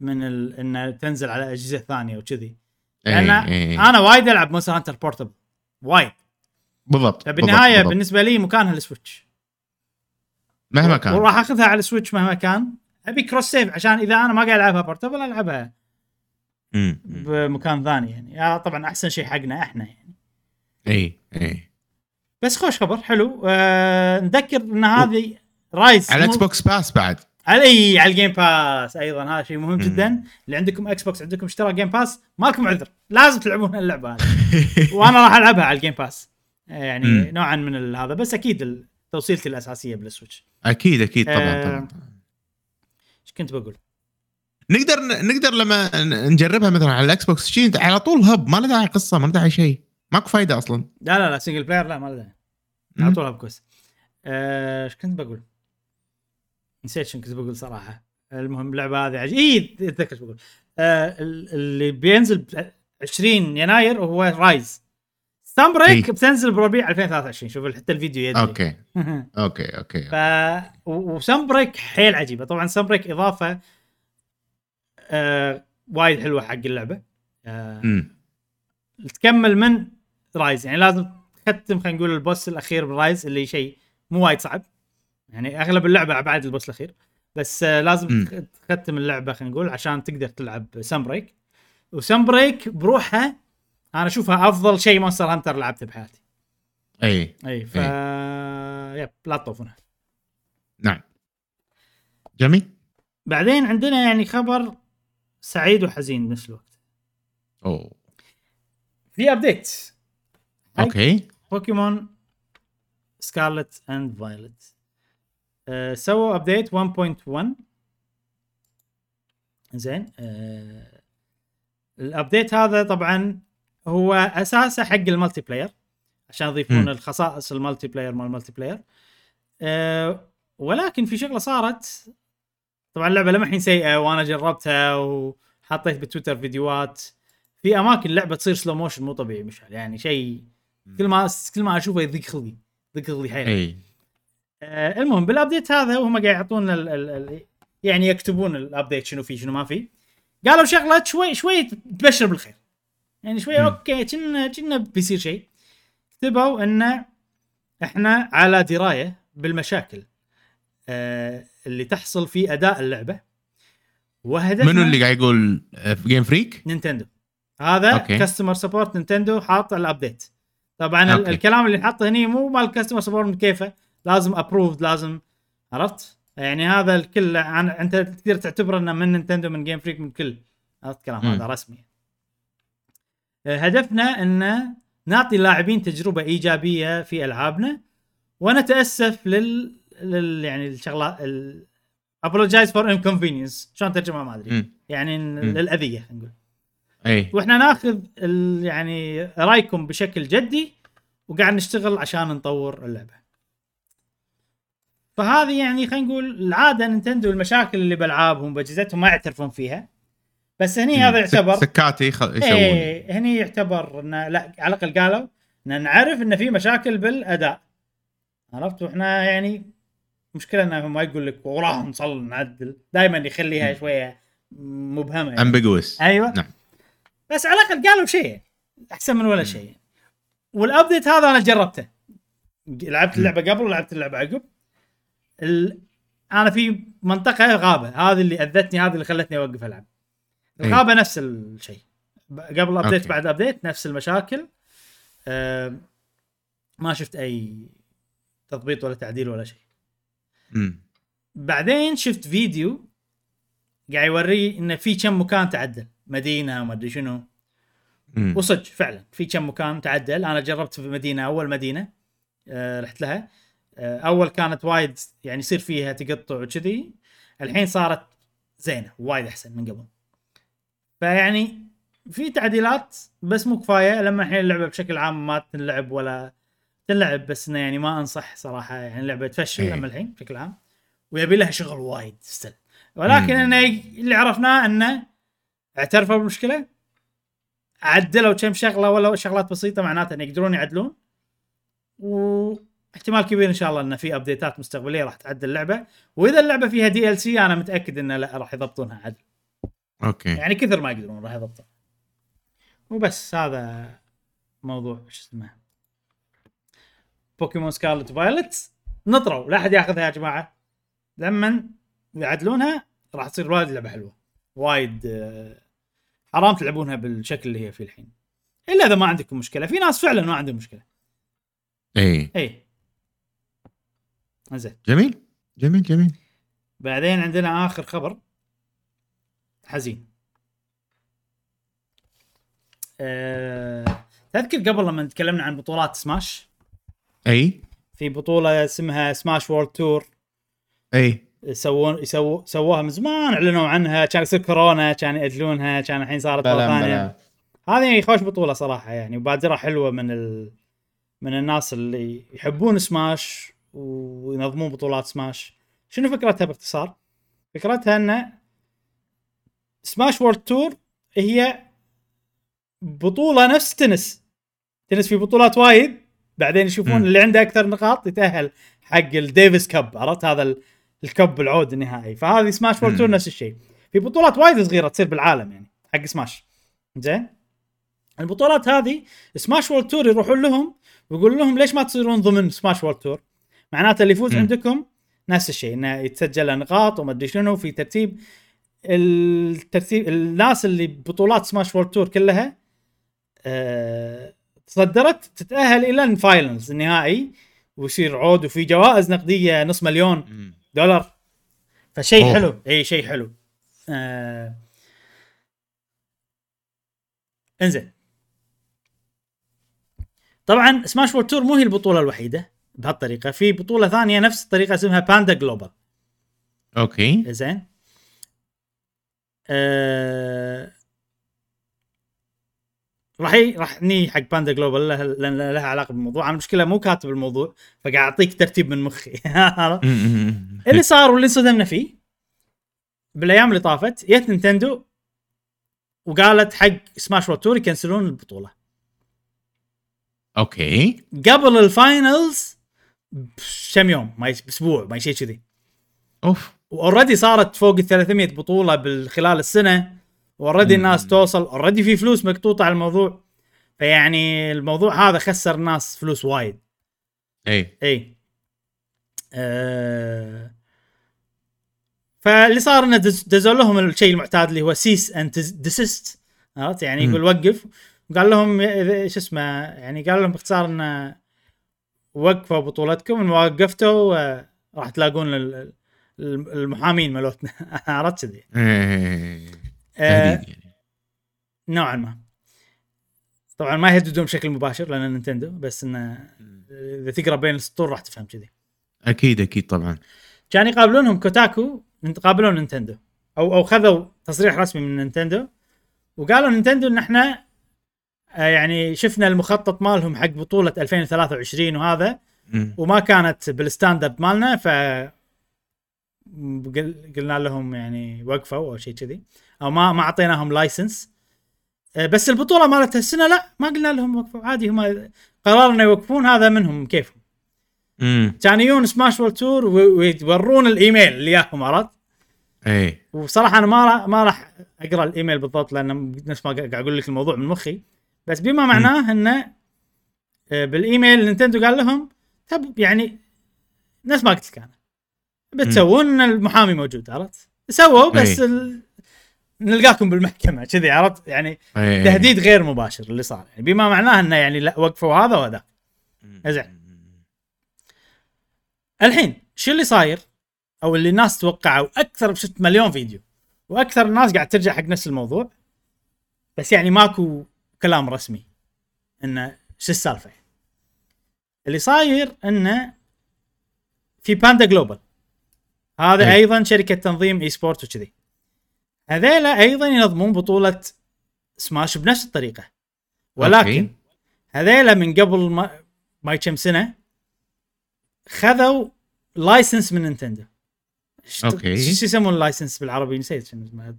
من ال... إنها تنزل على أجهزة ثانية وكذي. لأن إي. أنا وايد ألعب مونستر هانتر portable وايد. بالضبط فبالنهاية بالضبط،. بالنسبة لي مكانها السويتش. مهما كان. وراح أخذها على السويتش مهما كان. أبي cross save عشان إذا أنا ما قاعد ألعبها portable ألعبها. بمكان ثاني يعني. آه طبعا أحسن شيء حقنا إحنا يعني. إي إي. بس خوش خبر حلو. آه نذكر إن هذه رايز على مو- إكس بوكس باس بعد. على إي على الجيم باس أيضا هذا شيء مهم. جدا. اللي عندكم إكس بوكس عندكم اشتراك جيم باس مالكم عذر لازم تلعبون اللعبة هذه. وأنا راح ألعبها على الجيم باس آه، يعني مم. نوعا من هذا. بس أكيد توصيتي الأساسية بالسويتش أكيد أكيد طبعا آه، طبعا إيش كنت بقول؟ نقدر نقدر لما نجربها مثلا على الاكس بوكس على طول هم ما له داعي قصة ما له داعي شيء. ماكو فايدة أصلا. لا لا لا single player لا ما له داعي. على طول بـ quest آه، إيش كنت بقول؟ نسيت شو كنت بقول صراحة. المهم اللعبة هذه عجيب اي أتذكر بقول. آه ال- اللي بينزل ب 20 يناير وهو رايز. سن بريك إي. بتنزل بربيع 2023 شوف حتى الفيديو يدري. أوكي. أوكي أوكي ف وسن بريك حيل عجيبة. طبعا سن بريك إضافة آه وايد حلوة حق اللعبة. آه. تكمل من رايز. يعني لازم تختم خلينا نقول ال boss الأخير برايز اللي شيء مو وايد صعب. يعني أغلب اللعبة بعد ال boss الأخير. بس آه لازم تختم اللعبة خلينا نقول عشان تقدر تلعب سن بريك. وسن بريك بروحها أنا أشوفها أفضل شيء مونستر هانتر لعبته بحياتي. أي. أي ف yep لا تطوفونها. نعم. جميل. بعدين عندنا يعني خبر سعيد وحزين بنفس الوقت. أوه. في update أوكي. بوكيمون سكارلت أند فايلت سووا update 1.1 زين. آه ال update هذا طبعا هو أساسه حق ال multiplayer عشان يضيفون. الخصائص ال multiplayer مال ال multiplayer. آه ولكن في شغلة صارت طبعا اللعبة لمحين سيئة وأنا جربتها وحطيت بتويتر فيديوهات. في أماكن اللعبة تصير slow motion مو طبيعي مشعل يعني شيء كل ما كل ما أشوفه يضيق خلقي يضيق خلقي حيل إي. آه المهم بال update هذا وهم قاعد يعطونا ال ال ال يعني يكتبون ال update شنو فيه شنو ما فيه. قالوا شغله شوي شوي تبشر بالخير. يعني شوي مم. أوكي كنا كنا بيصير شيء. كتبوا انه إحنا على دراية بالمشاكل آه اللي تحصل في أداء اللعبة. وهدفنا منو اللي قاعد يقول آه، في جيم فريك؟ نينتندو. هذا أوكي. customer support نينتندو حاط ال update طبعا أوكي. الكلام اللي نحطه هني مو مال customer support كيفه لازم approved لازم عرفت؟ يعني هذا الكل عن أنت تقدر تعتبره إنه من نينتندو من جيم فريك من كل. عرفت الكلام مم. هذا رسمي. آه، هدفنا إن نعطي اللاعبين تجربة إيجابية في ألعابنا ونتأسف لل, لل... يعني الشغلات ال... apologize for inconvenience. شلون ترجمها ما أدري. يعني للأذية نقول. اي وإحنا ناخذ ال- يعني رايكم بشكل جدي وقاعد نشتغل عشان نطور اللعبة. فهذه يعني خلينا نقول العادة نينتندو المشاكل اللي بألعابهم باجهزتهم ما يعترفون فيها. بس هني هذا يعتبر سكاتي خ... يسوون إيه هني يعتبر انه لا على الأقل قالوا إن نعرف إن في مشاكل بالأداء. عرفت وإحنا يعني مشكلة انه ما يقول لك وراه نصل نعدل دائما يخليها شوية مبهمة يعني. امبيجوس أيوه نعم. بس على الأقل قالوا شيء أحسن من ولا شيء. وال update هذا أنا جربته. لعبت اللعبة قبل ولعبت اللعبة عقب. ال... أنا في منطقة غابة هذه اللي أذتني هذه اللي خلتني أوقف ألعب. إيه. الغابة نفس الشيء. قبل update أوكي. بعد update نفس المشاكل. أه ما شفت أي تضبيط ولا تعديل ولا شيء. بعدين شفت فيديو قاعد يوري انه في كم مكان تعدل. مدينة وما أدري شنو. وصدق فعلا. في كم مكان تعدل. أنا جربت في مدينة أول مدينة آه رحت لها. آه أول كانت وايد يعني يصير فيها تقطع وكذي. الحين صارت زينة وايد أحسن من قبل. فيعني في تعديلات بس مو كفاية. لما الحين اللعبة بشكل عام ما تنلعب ولا تنلعب بس انه يعني ما أنصح صراحة. يعني اللعبه تفشل إيه. لما الحين بشكل عام. ويبي لها شغل وايد still ولكن. انه اللي عرفناه أنه اعترفوا بالمشكلة عدلوا كم شغلة ولا شغلات بسيطة معناته انه يقدرون يعدلون. واحتمال كبير إن شاء الله انه في update ات مستقبلية راح تعدل اللعبة. وإذا اللعبة فيها DLC أنا متأكد انه لا راح يضبطونها عدل. أوكي. يعني كثر ما يقدرون راح يضبطون. وبس هذا موضوع شو اسمه. بوكيمون سكارلت فايلت نطروا لا أحد ياخذها يا جماعة. لما يعدلونها راح تصير وايد لعبة حلوة. وايد آه، حرام تلعبونها بالشكل اللي هي فيه الحين. إلا إذا ما عندكم مشكلة. في ناس فعلا ما عندهم مشكلة. إي. إي. زين. جميل. جميل جميل. بعدين عندنا آخر خبر. حزين. أه... تذكر قبل لما تكلمنا عن بطولات سماش؟ إي. في بطولة اسمها سماش وورلد تور. إي. يسوون يسووا سووها من زمان اعلنوا عنها كان يصير كورونا كان يأجلونها كان الحين صارت مرة ثانية. هذه خوش بطولة صراحة يعني وبادره حلوة من ال... من الناس اللي يحبون سماش وينظمون بطولات سماش. شنو فكرتها باختصار؟ فكرتها إن سماش وورلد تور هي بطولة نفس تنس. تنس في بطولات وايد بعدين يشوفون. اللي عنده أكثر نقاط يتأهل حق الديفيس كاب عرفت؟ هذا ال cup العود النهائي. فهذه سماش وورلد تور. نفس الشيء. في بطولات وايد صغيرة تصير بالعالم يعني حق سماش زين؟ البطولات هذه سماش وورلد تور يروحون لهم ويقول لهم ليش ما تصيرون ضمن سماش وورلد تور معناته اللي يفوز. عندكم نفس الشيء إنه يتسجل نقاط وما أدري شنو في ترتيب. الترتيب الناس اللي ببطولات Smash World Tour كلها آه، تصدرت تتأهل إلى ال finals النهائي ويصير عود وفي جوائز نقدية نص مليون. دولار. فشيء. حلو. اي شيء حلو. آه. انزين. طبعا Smash World Tour مو هي البطولة الوحيدة بهالطريقة. في بطولة ثانية نفس الطريقة اسمها Panda Global okay. زين. آه... راح. راح ني حق Panda Global لها لأن لها علاقة بالموضوع. أنا المشكلة مو كاتب الموضوع فقاعد أعطيك ترتيب من مخي. اللي صار واللي انصدمنا فيه بالأيام اللي طافت جت نينتندو وقالت حق Smash World Tour يكنسلون البطولة. okay. قبل ال finals بكم يوم ما بأسبوع ما شيء كذي. أوف. و already صارت فوق ال 300 بطولة خلال السنة. و already مم. الناس توصل already في فلوس مقطوطة على الموضوع. فيعني الموضوع هذا خسر الناس فلوس وايد. اي اي آه فاللي صار إنه دز- دزوا لهم الشيء المعتاد اللي هو cease and desist عرفت؟ يعني. يقول وقف. وقال لهم شو اسمه يعني قال لهم باختصار إنه وقفوا بطولتكم ان وقفتوا آه، راح تلاقون ال- ال- المحامين مالتنا. عرفت كذي؟ إيه. آه، يعني. نوعا ما. طبعا ما يهددون بشكل مباشر لأن نينتندو بس انه إذا تقرأ بين السطور راح تفهم كذي. أكيد أكيد طبعا. كان يقابلونهم كوتاكو يقابلون نينتندو. أو أو خذوا تصريح رسمي من نينتندو وقالوا نينتندو إن إحنا آه، يعني شفنا المخطط مالهم حق بطولة 2023 وهذا. وما كانت بال standard مالنا ف قل- قلنا لهم يعني وقفوا أو شيء كذي. أو ما ما أعطيناهم license آه، بس البطولة مالت السنة لا ما قلنا لهم وقفوا. عادي هم قرروا إنه يوقفون هذا منهم كيفهم. امم كان يجون Smash World Tour ويورون الإيميل اللي ياهم عرفت؟ إي. وصراحة أنا ما راح ما راح أقرأ الإيميل بالضبط لأن نفس ما قاعد أقول لك الموضوع من مخي. بس بما معناه إنه آه، بالإيميل نينتندو قال لهم طب يعني نفس ما قلت لك أنا. بتسوون إن المحامي موجود عرفت؟ سووا بس. ال... نلقاكم بالمحكمة كذي عرفت؟ يعني إيه. تهديد غير مباشر اللي صار يعني بما معناه إنه يعني لا وقفوا هذا وهذا زين الحين شو اللي صاير؟ أو اللي الناس توقعوا أكثر شفت مليون فيديو وأكثر الناس قاعد ترجع حق نفس الموضوع بس يعني ماكو كلام رسمي إنه شو السالفة؟ اللي صاير إنه في Panda Global هذا أي. أيضا شركة تنظيم esport وكذي. هذيلا أيضا ينظمون بطولة سماش بنفس الطريقة. ولكن. هذيلا من قبل ما ما كم سنة خذوا license من نينتندو. okay. شو يسمون ال license بالعربي؟ نسيت شنو اسمه.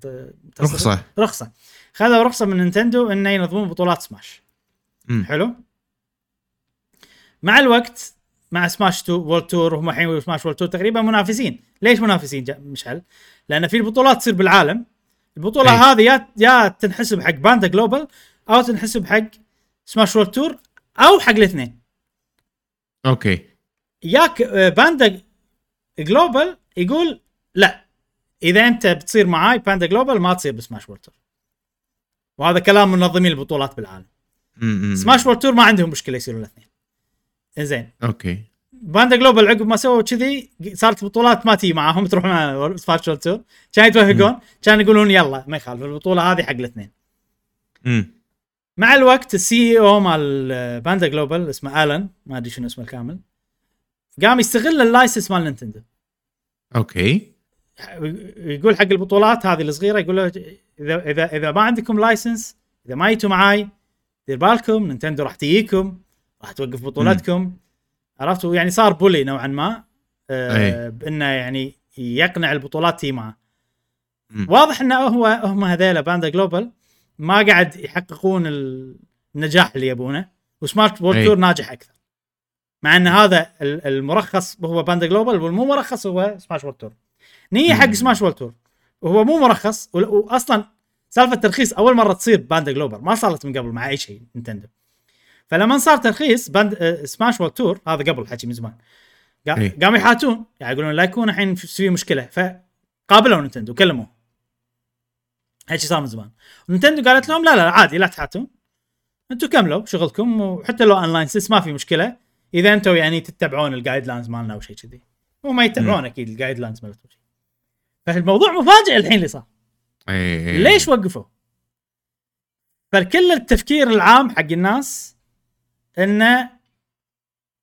رخصة. رخصة. خذوا رخصة من نينتندو انه ينظمون بطولات سماش. مم. حلو؟ مع الوقت مع Smash to World Tour وهم الحين Smash World Tour تقريبا منافسين. ليش منافسين؟ مشعل. لأن في البطولات تصير بالعالم. البطولة أي. هذه يا يا تنحسب حق Panda Global أو تنحسب حق Smash World Tour أو حق الاثنين. okay. ياك آه، Panda Global يقول لا. إذا أنت بتصير معاي Panda Global ما تصير ب Smash World Tour. وهذا كلام منظمين البطولات بالعالم. Smash World Tour ما عندهم مشكلة يصيرون الاثنين. زين okay. Panda Global عقب ما سووا كذي صارت بطولات ما تجي معاهم تروح مع World Tour كان يتوهقون كان يقولون يلا ما يخالف البطولة هذه حق الاثنين. مع الوقت ال CEO مال آه، Panda Global اسمه الن ما أدري شنو اسمه الكامل قام يستغل ال license مال نينتندو. okay. يقول حق البطولات هذه الصغيرة يقول له إذا إذا إذا ما عندكم license إذا ما جيتوا معاي دير بالكم نينتندو راح تجيكم راح توقف بطولتكم. عرفتوا يعني صار bully نوعا ما آه. بإنه يعني يقنع البطولات تي معه مم. واضح إنه هو هم هذيلا Panda Global ما قاعد يحققون النجاح اللي يبونه وسمارت وورد. تور ناجح أكثر مع إن هذا ال- المرخص هو Panda Global والمو مرخص هو Smash World Tour نيجي حق. Smash World Tour وهو مو مرخص واصلا سالفة الترخيص أول مرة تصير Panda Global ما صارت من قبل مع أي شيء نينتندو فلما صار ترخيص Pand آه، Smash World Tour هذا قبل الحكي من زمان. أي. قاموا يحاتون يعني يقولون لا يكون الحين في مشكلة. فقابلوا نينتندو كلموه. هالشي صار من زمان. نينتندو قالت لهم لا لا عادي لا تحاتون. أنتم كملوا شغلكم وحتى لو unlicensed ما في مشكلة. إذا أنتم يعني تتبعون ال guidelines مالنا أو شيء كذي. هم يتبعون أكيد ال guidelines مالتهم فالموضوع مفاجئ الحين اللي صار. إيه. ليش وقفوا؟ فكل التفكير العام حق الناس انه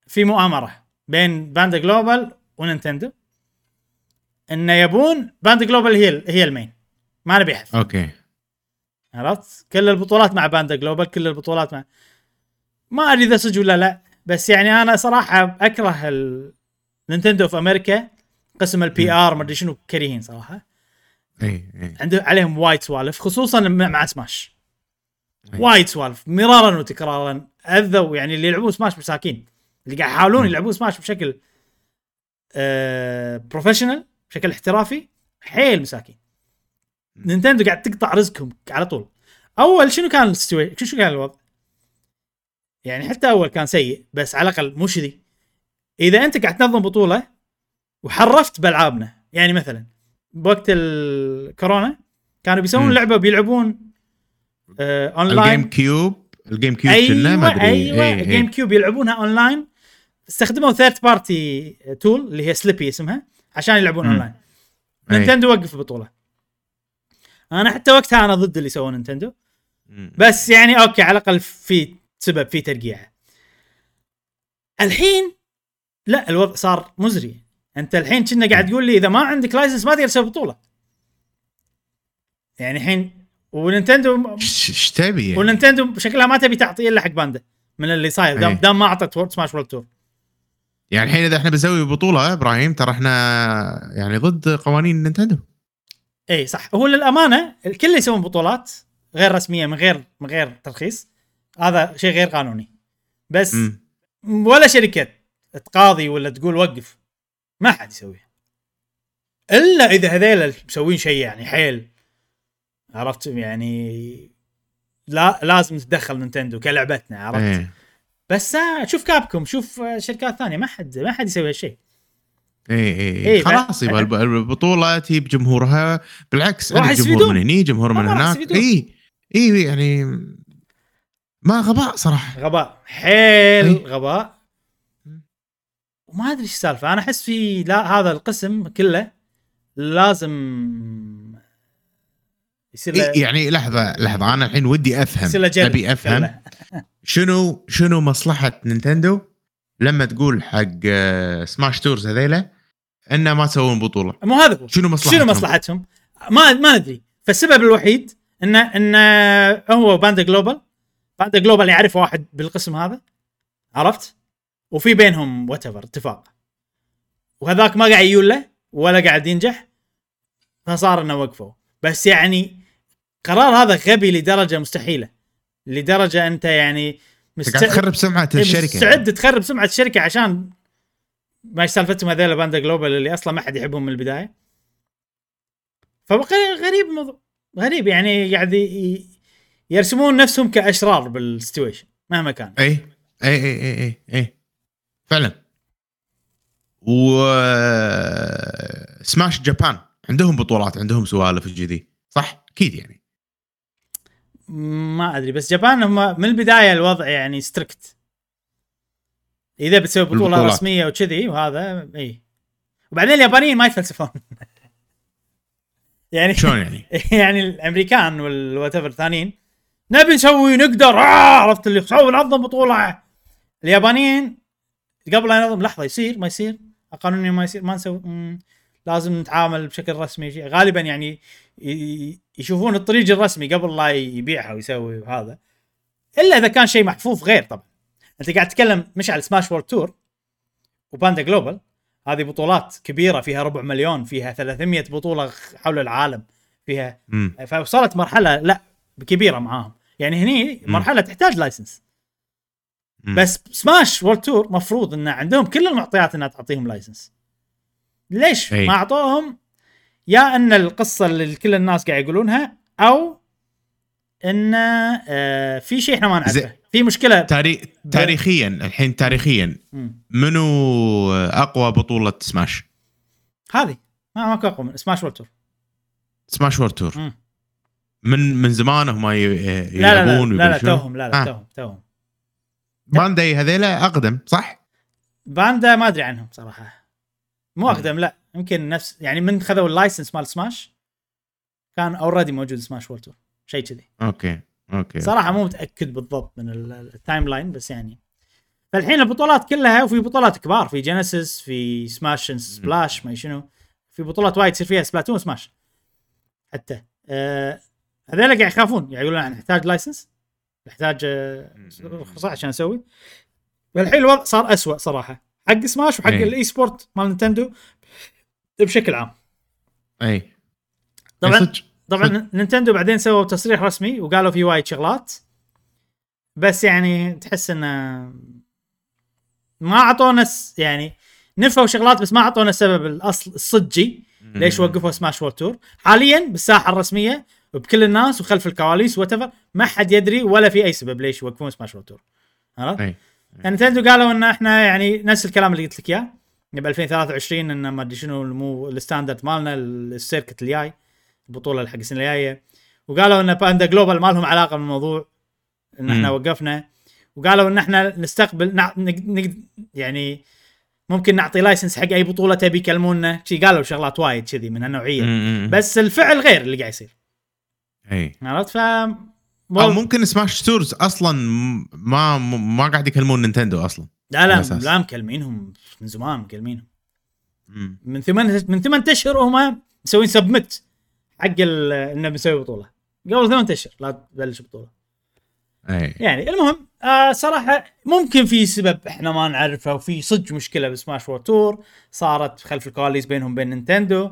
في مؤامرة بين باندا جلوبال ونينتندو انه يبون باندا جلوبال هي هي المين. ما نبي أحد. أوكي. عرفت؟ كل البطولات مع باندا جلوبال كل البطولات مع ما أدري إذا صدق ولا لا بس يعني أنا صراحة أكره ال... نينتندو في أمريكا قسم ال PR ما أدري شنو كريهين صراحة. إي إي. عنده عليهم وايد سوالف خصوصا مع سماش. وايد سوالف مرارا وتكرارا. أذوا يعني اللي يلعبون سماش مساكين اللي قاعد يحاولون يلعبون سماش بشكل آه professional بشكل احترافي حيل مساكين نينتندو قاعد تقطع رزقهم على طول. أول شنو كان السيتويشن شنو كان الوضع؟ يعني حتى أول كان سيء بس على الأقل مو شذي. إذا أنت قاعد تنظم بطولة وحرفت بألعابنا يعني مثلا بوقت الكورونا كانوا بيسوون. لعبة بيلعبون آه الجيم اونلاين كيوب الجيم كيوب كنا ما أيوه أدري. أيوه إيه، إيه. جيم كيوب يلعبونها اونلاين استخدموا third party tool اللي هي Slippi اسمها عشان يلعبون. اونلاين. نينتندو وقف البطوله أنا حتى وقتها أنا ضد اللي سووه نينتندو. بس يعني أوكي على الأقل في سبب في ترقيعه الحين لا الوضع صار مزري. أنت الحين كنا قاعد تقول لي إذا ما عندك license ما تقدر تسوي بطولة. يعني الحين ونينتندو ش- إيش تبي يعني؟ ونينتندو شكلها ما تبي تعطي إلا حق باندا من اللي صاير. دام, إيه. دام ما أعطت وورد Smash World Tour يعني الحين إذا إحنا بنسوي بطولة إبراهيم ترى إحنا يعني ضد قوانين نينتندو. اي صح. هو للأمانة الكل يسوون بطولات غير رسمية من غير من غير ترخيص هذا شيء غير قانوني. بس مم. ولا شركة تقاضي ولا تقول وقف ما حد يسويها. إلا إذا هذيل مسوين شيء يعني حيل. عرفت؟ يعني لا لازم تتدخل نينتندو كلعبتنا عرفت؟ إيه. بس آه، شوف كابكم شوف آه، شركات ثانية ما حد ما حد يسوي هالشيء. إيه إيه, إيه، إيه. خلاص ب- يبقى الب- البطولة تجيب جمهورها. بالعكس راح جمهور. من هني جمهور من هناك. اي اي يعني ما غباء صراحة. غباء. حيل إيه. غباء. وما أدري إيش السالفة. أنا أحس في لا هذا القسم كله لازم يصير إيه يعني لحظة لحظة أنا الحين ودي أفهم. أبي أفهم. شنو شنو مصلحة نينتندو لما تقول حق آه، سماش تورز هذيلا إنه ما تسوون بطولة مو هذا هو شنو مصلحتهم شنو مصلحتهم؟ ما ما ندري فالسبب الوحيد انه انه هو باندا جلوبال باندا جلوبال يعرف واحد بالقسم هذا عرفت؟ وفي بينهم what اتفاق وهذاك ما قاعد يقول له ولا قاعد ينجح فصار إنه وقفوا بس يعني قرار هذا غبي لدرجة مستحيلة. لدرجة أنت يعني قاعد تخرب سمعة إيه، الشركة مستعد تخرب سمعة الشركة عشان ما سالفتهم هذول باندا جلوبال اللي أصلا ما حد يحبهم من البداية؟ فغريب الموضوع غريب يعني قاعد ي- يرسمون نفسهم كأشرار بال situation مهما كان. اي اي اي اي اي, اي. فعلا. و سماش جابان عندهم بطولات عندهم سوالف كذي صح؟ أكيد يعني. ما أدري بس جابان هم من البداية الوضع يعني strict إذا بتسوي بطولة بالبطولات. رسمية وكذي وهذا إي. وبعدين اليابانيين ما يتفلسفون. يعني شلون يعني؟ يعني الأمريكان وال whatever الثانيين نبي نسوي نقدر آه عرفت اللي نسوي ننظم بطولة. اليابانيين قبل لا ينظم لحظة يصير ما يصير. قانونيا ما يصير ما نسوي لازم نتعامل بشكل رسمي. غالبا يعني يشوفون الطريق الرسمي قبل لا يبيعها ويسوي هذا إلا إذا كان شيء محفوظ غير طبعا أنت قاعد تتكلم مش على Smash World Tour وباندا جلوبال هذه بطولات كبيرة فيها ربع مليون فيها 300 بطولة حول العالم فيها مم. فوصلت مرحلة لا كبيرة معاهم يعني هني. مرحلة تحتاج license. بس Smash World Tour مفروض إن عندهم كل المعطيات إنها تعطيهم license ليش أي. ما أعطوهم يا أن القصة اللي كل الناس قاعد يقولونها أو أن آه في شيء إحنا ما نعرفه في مشكلة تاري... تاريخيا الحين تاريخيا. منو أقوى بطولة سماش؟ هذه ما ماكو أقوى من Smash World Tour Smash World Tour مم. من من زمان هم لا لا لا يلعبون لا, لا ويبلشون. توهم لا لا آه. توهم توهم بانداي هذيلا أقدم صح؟ باندا ما أدري عنهم صراحة مو. أقدم لا. يمكن نفس يعني من خذوا ال license مال سماش كان already موجود Smash World شيء كذي. أوكي أوكي صراحة مو متأكد بالضبط من ال- ال timeline بس يعني. فالحين البطولات كلها وفي بطولات كبار في جينيسيس في سماش سبلاش ما شنو. في بطولات وايد تصير فيها سبلاتون سماش حتى. آه هذول قاعد يخافون قاعد يقولون نحتاج license نحتاج رخصه عشان نسوي فالحين الوضع صار أسوأ صراحة. حق سماش وحق إيه. ال esport مال نينتندو بشكل عام. اي طبعا صدق. طبعا نينتندو بعدين سووا تصريح رسمي وقالوا في وايد شغلات. بس يعني تحس إنه ما اعطونا يعني نفوا شغلات بس ما أعطونا السبب الاصل الصجي ليش وقفوا Smash World Tour. حاليا بالساحة الرسمية وبكل الناس وخلف الكواليس what ما حد يدري ولا في أي سبب ليش يوقفون Smash World Tour. عرفت؟ يعني نتندو قالوا إن إحنا يعني نفس الكلام اللي قلت لك إياه. ب 2023 إن ما أدري شنو مو ال standard مالنا ال circuit الجاي البطولة اللي حق السنة الجاية. وقالوا إن باندا جلوبال ما لهم علاقة بالموضوع إن إحنا مم. وقفنا. وقالوا إن إحنا نستقبل نع... نق... يعني ممكن نعطي license حق أي بطولة تبي يكلمونا. شي قالوا شغلات وايد كذي من هالنوعية. مم. بس الفعل غير اللي قاعد يصير. إي. عرفت؟ ف أو ممكن سماش تورز أصلا ما ما قاعد يكلمون نينتندو أصلا. لا لا. لا مكلمينهم من زمان مكلمينهم. من ثمان من ثمان أشهر هم مسوين submit حق إنه بنسوي بطولة. قبل ثمان أشهر لا تبلش بطولة. اي يعني المهم آه صراحة ممكن في سبب إحنا ما نعرفه وفي صدق مشكلة ب Smash World Tour صارت خلف الكواليس بينهم بين نينتندو.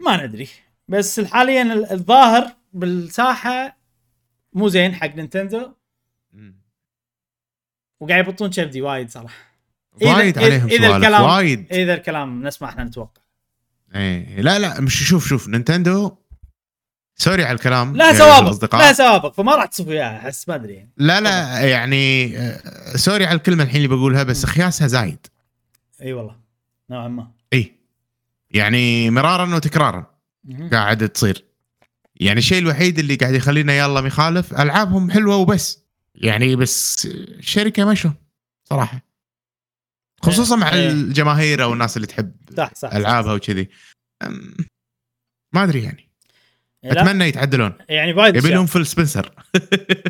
ما ندري. بس حاليا ال- الظاهر بالساحة مو زين حق نينتندو. وقاعد يبطون كبدي وايد صراحة. وايد إذا- عليهم إذا سوالف الكلام- وايد. إذا الكلام نسمع إحنا نتوقع. اي لا لا مش شوف شوف نينتندو sorry على الكلام لا يا سوابق. لا سوابق فما راح تصف وياها أحس ما أدري. يعني لا لا يعني آه، sorry على الكلمة الحين اللي بقولها بس خياسها زايد. إي والله. نوعا ما. إي. يعني مرارا وتكرارا. قاعد تصير. يعني الشيء الوحيد اللي قاعد يخلينا يلا ما يخالف ألعابهم حلوة وبس. يعني بس الشركة ما شلون؟ صراحة. خصوصا مع إيه. الجماهير أو الناس اللي تحب صح صح. ألعابها وكذي. ما أدري يعني. لا، أتمنى يتعدلون. يعني وايد يبي. لهم Phil Spencer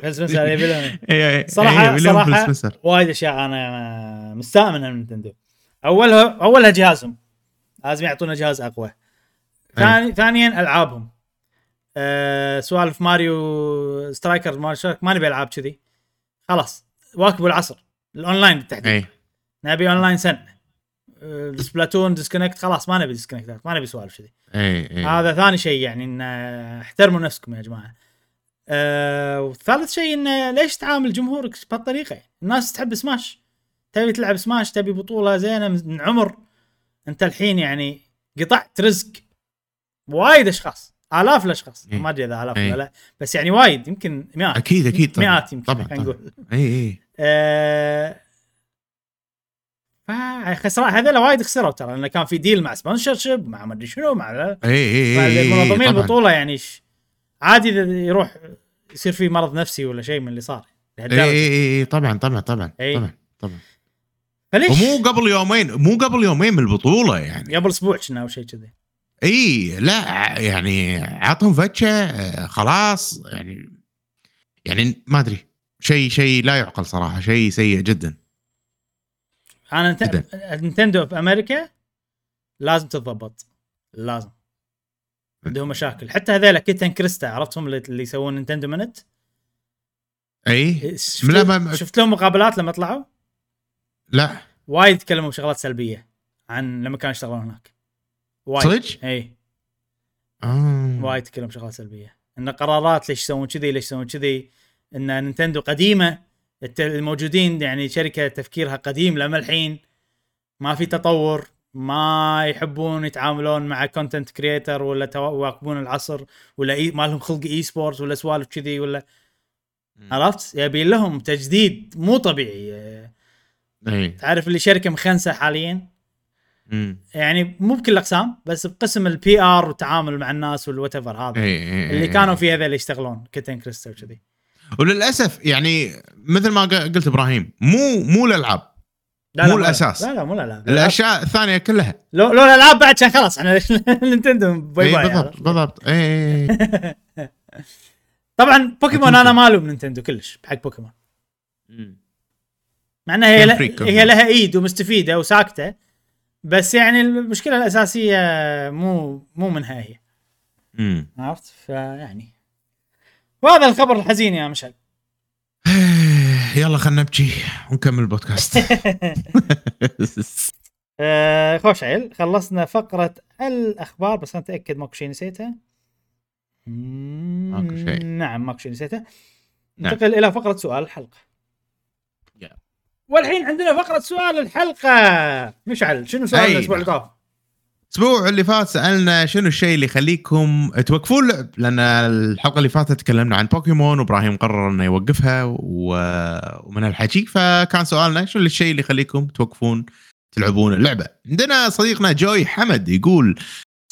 بس بس يبي لهم. إي- إي- صراحة- إي، يبي لهم Phil صراحة- سبنسر وايد أشياء أنا مستاء منها من نينتندو. أولها أولها جهازهم. لازم يعطونا جهاز أقوى. ثاني ثانيا ألعابهم. أه سوالف Mario Strikers ما شارك ما نبي العاب كذي. خلاص. واكبوا العصر. الأونلاين بالتحديد. إي. نبي أونلاين سنة. أه Splatoon disconnect خلاص ما نبي disconnect ما نبي سوالف كذي هذا ثاني شيء يعني إن احترموا نفسكم يا جماعة. أه وثالث شيء انه ليش تعامل جمهورك بهالطريقة؟ الناس تحب سماش. تبي تلعب سماش تبي بطولة زينة من عمر. أنت الحين يعني قطعت رزق وايد أشخاص. آلاف الأشخاص إيه. ما أدري إذا آلاف إيه. ولا لا بس يعني وايد يمكن مئات أكيد أكيد طبعا مئات يمكن طبعا نقول اي اي فا- خسارة هذول وايد خسروا ترى لأنه كان في deal مع sponsorship مع ما أدري شنو مع اي اي منظمين. البطوله يعني ش- عادي إذا يروح يصير في مرض نفسي ولا شيء من اللي صار اي. اي اي طبعا طبعا طبعا إي. طبعا طبعا فليش ومو قبل يومين مو قبل يومين من البطولة يعني قبل أسبوع كنا أو شيء كذي إي لا يعني عطهم فتشة آه، خلاص يعني يعني ما أدري شيء شيء لا يعقل صراحة شيء سيء جدا. أنا نت... جداً. نينتندو في أمريكا لازم تتضبط لازم. عندهم مشاكل. حتى هذيلا Kit and Krysta عرفتهم اللي, يسوون Nintendo Minute إي. شفت, ما- شفت لهم مقابلات لما طلعوا؟ لا. وايد تكلموا بشغلات سلبية عن لما كانوا يشتغلون هناك. وايد. صدق؟ إي. آه. وايد تكلم شغلات سلبية. إن قرارات ليش يسوون كذي ليش يسوون كذي. إن نينتندو قديمة الموجودين يعني شركة تفكيرها قديم لما الحين ما في تطور ما يحبون يتعاملون مع content creator ولا يواكبون العصر ولا إي ما لهم خلق esports ولا سوالف كذي ولا. عرفت؟ يبي لهم تجديد مو طبيعي. إي. تعرف اللي شركة مخيسة حاليا؟ مم. يعني مو بكل الاقسام بس بقسم ال PR والتعامل مع الناس وال whatever هذا اي اي اللي إي. كانوا فيه هذول يشتغلون Kit and Krysta وكذي وللأسف يعني مثل ما قلت إبراهيم مو مو الالعاب لا مو لا الأساس. لا لا مو الالعاب الأشياء الثانية كلها لو لو الألعاب بعد كان خلاص إحنا نينتندو bye bye بالضبط؟ بالضبط اي. طبعا بوكيمون أنا ما الوم نينتندو كلش بحق بوكيمون مع إنها هي. هي لها إيد ومستفيدة وساكتة بس يعني المشكلة الأساسية مو مو منها هي مم. عرفت فيعني وهذا الخبر الحزين يا مشعل يلا خلنا نبكي ونكمل البودكاست آه خوش عيل خلصنا فقرة الأخبار بس أنا أتأكد ماكو شيء نسيته ماكو شيء. نعم ماكو شيء نسيته نعم. ننتقل إلى فقرة سؤال الحلقة. والحين عندنا فقرة سؤال الحلقة مشعل شنو سؤال أي الأسبوع اللي. طاف؟ الأسبوع اللي فات سألنا شنو الشيء اللي يخليكم توقفون لعب لأن الحلقة اللي فاتت تكلمنا عن بوكيمون وإبراهيم قرر إنه يوقفها و... ومن الحكي فكان سؤالنا شنو الشيء اللي يخليكم توقفون تلعبون اللعبة عندنا صديقنا جوي حمد يقول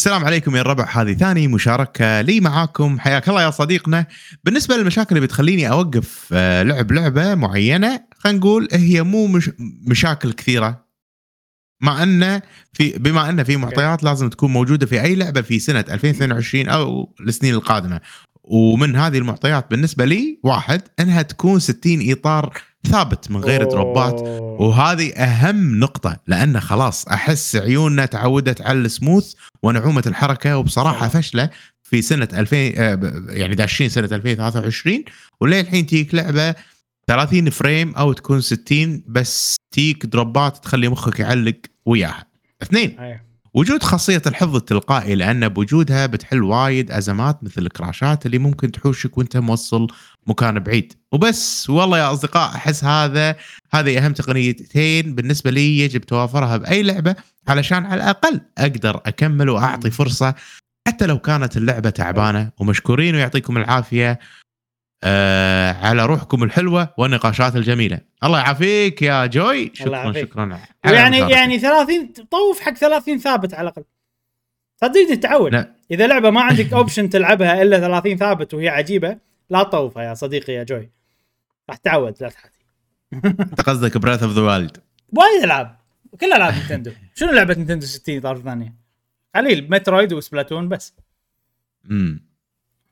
السلام عليكم يا الربع هذه ثاني مشاركة لي معاكم. حياك الله يا صديقنا. بالنسبة للمشاكل اللي بتخليني أوقف آه، لعب لعبة معينة خلينا نقول هي مو مش مشاكل كثيرة. مع أن في بما أن في معطيات لازم تكون موجودة في أي لعبة في سنة 2022 أو السنين القادمة. ومن هذه المعطيات بالنسبة لي واحد أنها تكون 60 إطار ثابت من غير دروبات. وهذه أهم نقطة لأن خلاص أحس عيوننا تعودت على السموث ونعومة الحركة وبصراحة. فشلة في سنة 2000 آه، يعني داشين سنة 2023 وللحين تجيك لعبة 30 فريم أو تكون 60 بس تيك دروبات تخلي مخك يعلق وياها. اثنين أيوه. وجود خاصية الحفظ التلقائي لأن بوجودها بتحل وايد أزمات مثل الكراشات اللي ممكن تحوشك وأنت موصل مكان بعيد. وبس والله يا أصدقاء أحس هذا هذه أهم تقنيتين بالنسبة لي يجب توافرها بأي لعبة علشان على الأقل أقدر أكمل وأعطي فرصة حتى لو كانت اللعبة تعبانة ومشكورين ويعطيكم العافية. آه على روحكم الحلوة والنقاشات الجميلة. الله يعافيك يا جوي. شكرا. شكرا. يعني. يعني 30 طوف حق 30 ثابت على الأقل. صدقني تعود. إذا لعبة ما عندك اوبشن تلعبها إلا 30 ثابت وهي عجيبة لا تطوفها يا صديقي يا جوي. راح تعود لا تحاتي. أنت قصدك Breath of the Wild وايد ألعاب. كل ألعاب نينتندو. شنو لعبة نينتندو 60 طرف ثانية؟ قليل. Metroid و Splatoon بس. امم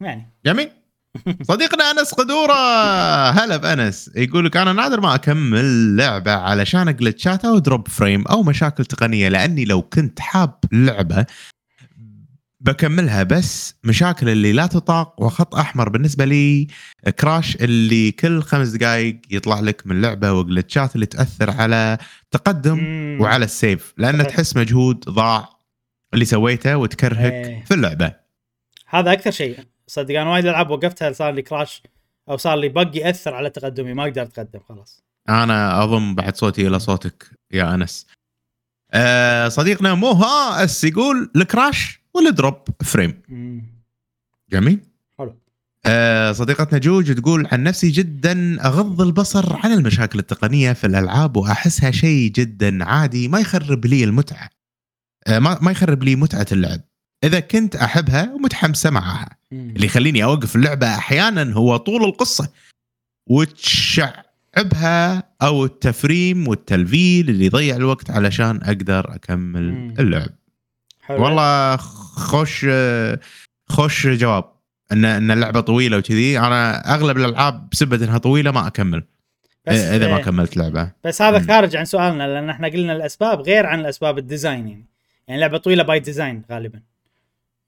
يعني. جميل. صديقنا أنس قدورة هلا بأنس يقول لك أنا نادر ما أكمل لعبة علشان glitch ات أو drop frame أو مشاكل تقنية لأني لو كنت حاب لعبة بكملها بس مشاكل اللي لا تطاق وخط أحمر بالنسبة لي كراش اللي كل خمس دقائق يطلع لك من لعبة وجلتشات اللي تأثر على تقدم مم. وعلى السيف لأن. تحس مجهود ضاع اللي سويته وتكرهك إيه. في اللعبة هذا أكثر شيء صدق أنا وايد ألعاب وقفتها صار لي كراش أو صار لي بق يأثر على تقدمي ما أقدر أتقدم خلاص. أنا اضم بعد صوتي إلى صوتك يا أنس. آه صديقنا مو هاس يقول ال crash وال drop frame. جميل. حلو. آه صديقتنا جوج تقول عن نفسي جدا أغض البصر عن المشاكل التقنية في الألعاب وأحسها شيء جدا عادي ما يخرب لي المتعة. آه ما ما يخرب لي متعة اللعب. إذا كنت أحبها ومتحمسة معاها. اللي يخليني أوقف اللعبة أحيانا هو طول القصة. وتشعبها أو التفريم والتلفيل اللي يضيع الوقت علشان أقدر أكمل مم. اللعب. حلو. والله خوش خوش جواب. إن إن اللعبة طويلة وكذي. أنا أغلب الألعاب بسبب إنها طويلة ما أكمل. بس إذا ما إيه. كملت لعبة. بس هذا مم. خارج عن سؤالنا لأن إحنا قلنا الأسباب غير عن الأسباب ال design يعني يعني لعبة طويلة by design غالبا.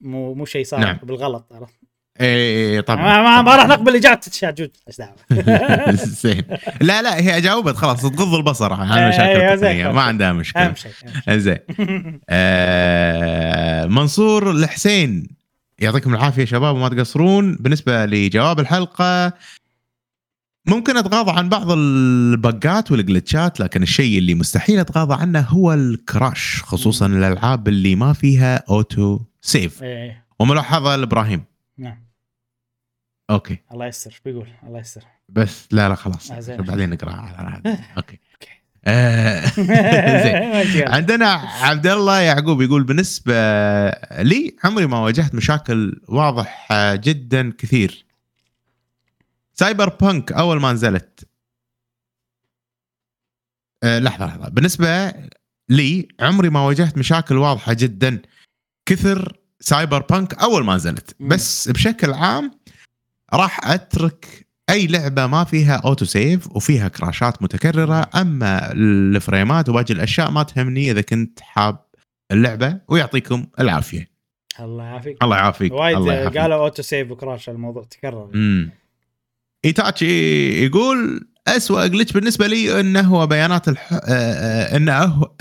مو مو شيء صار نعم. بالغلط عرفت؟ اي طبعا. ما, ما, ما راح نقبل إجابتك يا إيش دعوة؟ زين. لا لا هي جاوبت خلاص تغض البصر عن إيه، المشاكل إيه، التقنيه. ما عندها مشكلة. أهم شيء. زين آه منصور الحسين. يعطيكم العافية شباب وما تقصرون. بالنسبة لجواب الحلقة ممكن أتغاضى عن بعض ال bugs وال glitches لكن الشيء اللي مستحيل أتغاضى عنه هو ال crash خصوصا الألعاب اللي ما فيها auto save. إيه. وملاحظة لإبراهيم. نعم. okay. الله يستر بيقول؟ الله يستر. بس لا لا خلاص. آه،. بعدين نقرأ على هذا. okay. آه، زين. زين عندنا عبد الله يعقوب يقول بالنسبة لي عمري ما واجهت مشاكل واضحه جدا كثير. Cyberpunk أول ما نزلت. أه لحظة لحظة. بالنسبة لي عمري ما واجهت مشاكل واضحة جدا. كثر Cyberpunk أول ما نزلت. بس بشكل عام راح أترك أي لعبة ما فيها auto save وفيها crash ات متكررة أما ال frame ات وباقي الأشياء ما تهمني إذا كنت حاب اللعبة ويعطيكم العافية. الله يعافيك. الله يعافيك. وايد الله يعافيك. قالوا auto save و crash الموضوع تكرر. امم Itachi يقول أسوأ glitch بالنسبة لي إنه هو بيانات الح... آه، آه، إنه هو-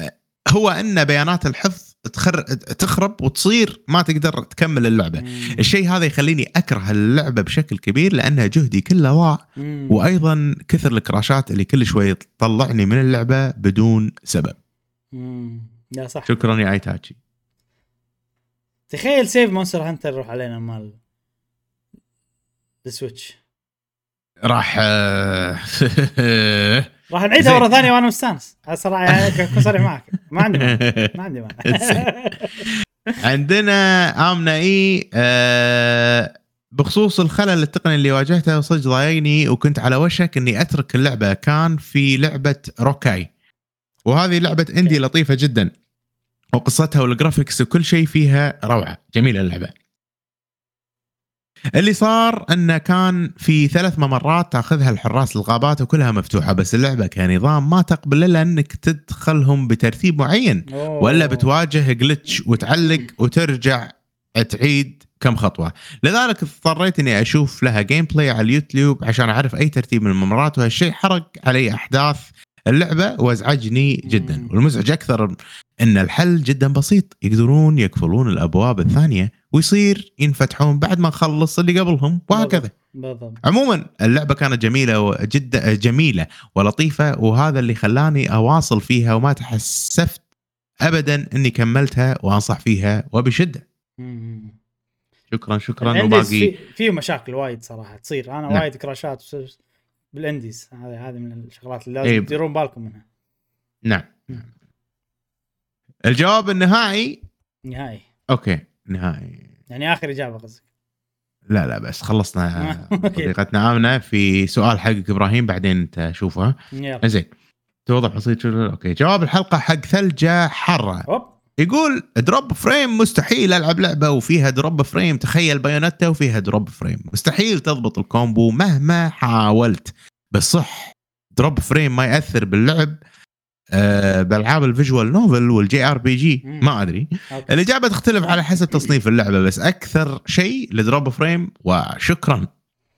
هو إن بيانات الحفظ تخر... تخرب وتصير ما تقدر تكمل اللعبة مم. الشيء هذا يخليني أكره اللعبة بشكل كبير لأنها جهدي كله ضاع. وأيضا كثر ال crash ات اللي كل شوي تطلعني من اللعبة بدون سبب مم. لا صح شكرا يا Itachi تخيل save Monster Hunter يروح علينا مال ال Switch راح آه، راح نعيدها. مرة ثانية وأنا مستانس. صراحة يعني اكون صريح معك. ما عندي مانع ما عندي مانع. عندنا امنه اي آه بخصوص الخلل التقني اللي واجهته صدق ضايقني وكنت على وشك إني أترك اللعبة. كان في لعبة روكاي وهذه لعبة indie لطيفة جدا وقصتها وال graphics وكل شيء فيها روعة. جميلة اللعبة. اللي صار أنه كان في ثلاث ممرات تأخذها الحراس الغابات وكلها مفتوحة بس اللعبة كنظام ما تقبل إلا أنك تدخلهم بترتيب معين ولا بتواجه glitch وتعلق وترجع تعيد كم خطوة. لذلك اضطريت إني أشوف لها gameplay على اليوتيوب عشان أعرف أي ترتيب من الممرات وهالشيء حرق علي أحداث اللعبة وأزعجني جدا. والمزعج أكثر إن الحل جدا بسيط. يقدرون يقفلون الأبواب الثانية ويصير ينفتحون بعد ما نخلص اللي قبلهم وهكذا. بالضبط. عموما اللعبة كانت جميلة جدا جميلة ولطيفة وهذا اللي خلاني أواصل فيها وما تحسفت ابدا إني كملتها وأنصح فيها وبشدة. شكرا شكرا. وباقي في مشاكل وايد صراحة تصير. أنا نعم. وايد كراشات بال indies. هذه هذه من الشغلات اللي لازم تديرون بالكم منها. نعم. الجواب النهائي؟ نهائي. okay نهائي. يعني آخر إجابة قصدك. لا لا بس خلصنا طريقتنا. امنه في سؤال حقك إبراهيم بعدين أنت شوفه. زين توضح بسيط okay جواب الحلقة حق ثلجة حارة. يقول drop frame مستحيل ألعب لعبة وفيها drop frame. تخيل Bayonetta وفيها drop frame. مستحيل تضبط ال combo مهما حاولت. بس صح drop frame ما يأثر باللعب آه بألعاب ال visual novel وال JRPG. ما أدري. okay. الاجابه تختلف على حسب تصنيف اللعبة بس أكثر شيء ل drop frame وشكرا.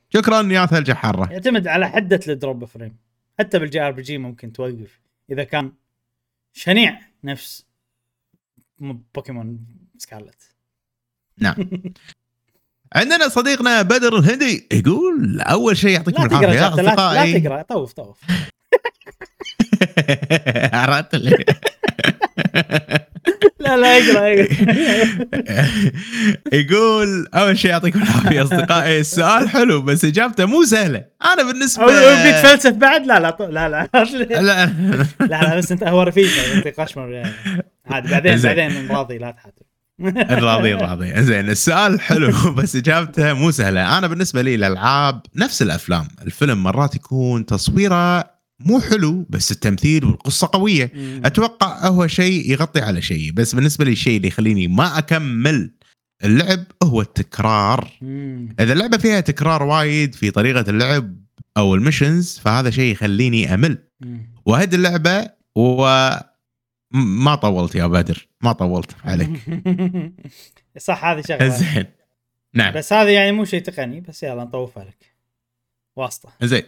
شكرا يا ثلج حارة. يعتمد على حدة ال drop frame. حتى بال JRPG ممكن توقف. إذا كان شنيع نفس Pokemon Scarlet. نعم. عندنا صديقنا بدر الهندي يقول أول شيء يعطيكم العافية اصدقائي لا تقرأ طوف طوف. عرفت لا لا اقرأ يقول أول شيء يعطيكم العافية أصدقائي. السؤال حلو بس إجابته مو سهلة. أنا بالنسبة هو بيتفلسف بعد؟ لا لا لا لا. لا. لا لا بس أنت هو رفيق نقاش عادي بعدين بعدين راضي لا تحاتي راضي راضي. زين السؤال حلو بس إجابته مو سهلة. أنا بالنسبة لي الألعاب نفس الأفلام. الفيلم مرات يكون تصويره مو حلو بس التمثيل والقصة قوية. مم. أتوقع هو شيء يغطي على شيء بس بالنسبة لي الشيء اللي يخليني ما أكمل اللعب هو التكرار. مم. إذا اللعبة فيها تكرار وايد في طريقة اللعب أو المشنز فهذا شيء يخليني أمل. وهد اللعبة و ما طولت يا بدر ما طولت عليك. صح هذه شغلة. زين. نعم. بس هذا يعني مو شيء تقني بس يلا نطوفها لك واسطة. زين.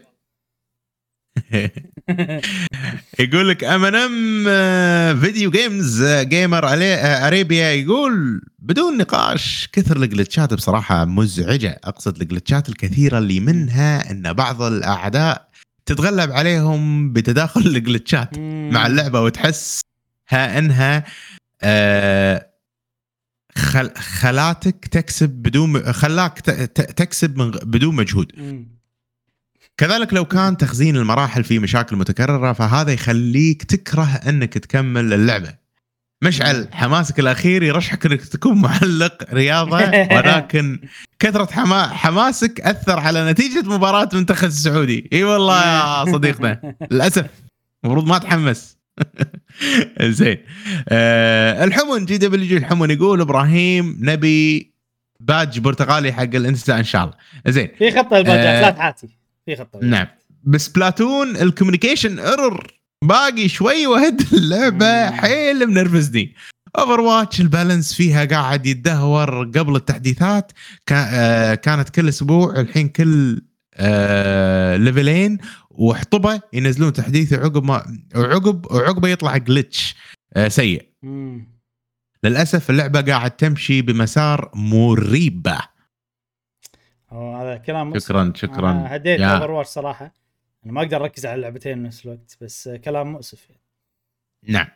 يقول لك MNM video games gamer Arabia يقول بدون نقاش كثر ال glitch ات بصراحة مزعجة. أقصد ال glitch ات الكثيرة اللي منها إن بعض الأعداء تتغلب عليهم بتداخل الجلتشات مع اللعبة وتحس ها إنها آه خل خلاتك تكسب بدون خلاك تكسب من بدون مجهود. كذلك لو كان تخزين المراحل في مشاكل متكررة فهذا يخليك تكره إنك تكمل اللعبة. مشعل حماسك الأخير يرشحك إنك تكون معلق رياضة ولكن كثرة حما حماسك أثر على نتيجة مباراة المنتخب السعودي. إي والله يا صديقنا. للأسف. المفروض ما تحمس. زين. أه الحمن جي دبليو جي الحمن يقول إبراهيم نبي باج برتقالي حق الإنستا إن شاء الله. زين. في خطة الباجات أه لا تحاتي في خطة. نعم. بس بلاتون الكوميونيكيشن ايرور باقي شوي وهد اللعبة حيل منرفزني. اوفر واتش البالانس فيها قاعد يتدهور قبل التحديثات. آه، كانت كل أسبوع الحين كل آه ليفلين وحطبة ينزلون تحديث عقب ما وعقب وعقبه يطلع جلتش آه سيء. للأسف اللعبة قاعد تمشي بمسار مريبة. هذا كلام شكرا شكرا. هديت أوفر واتش صراحة. أنا ما أقدر أركز على اللعبتين بنفس الوقت بس كلام مؤسف يعني. نعم.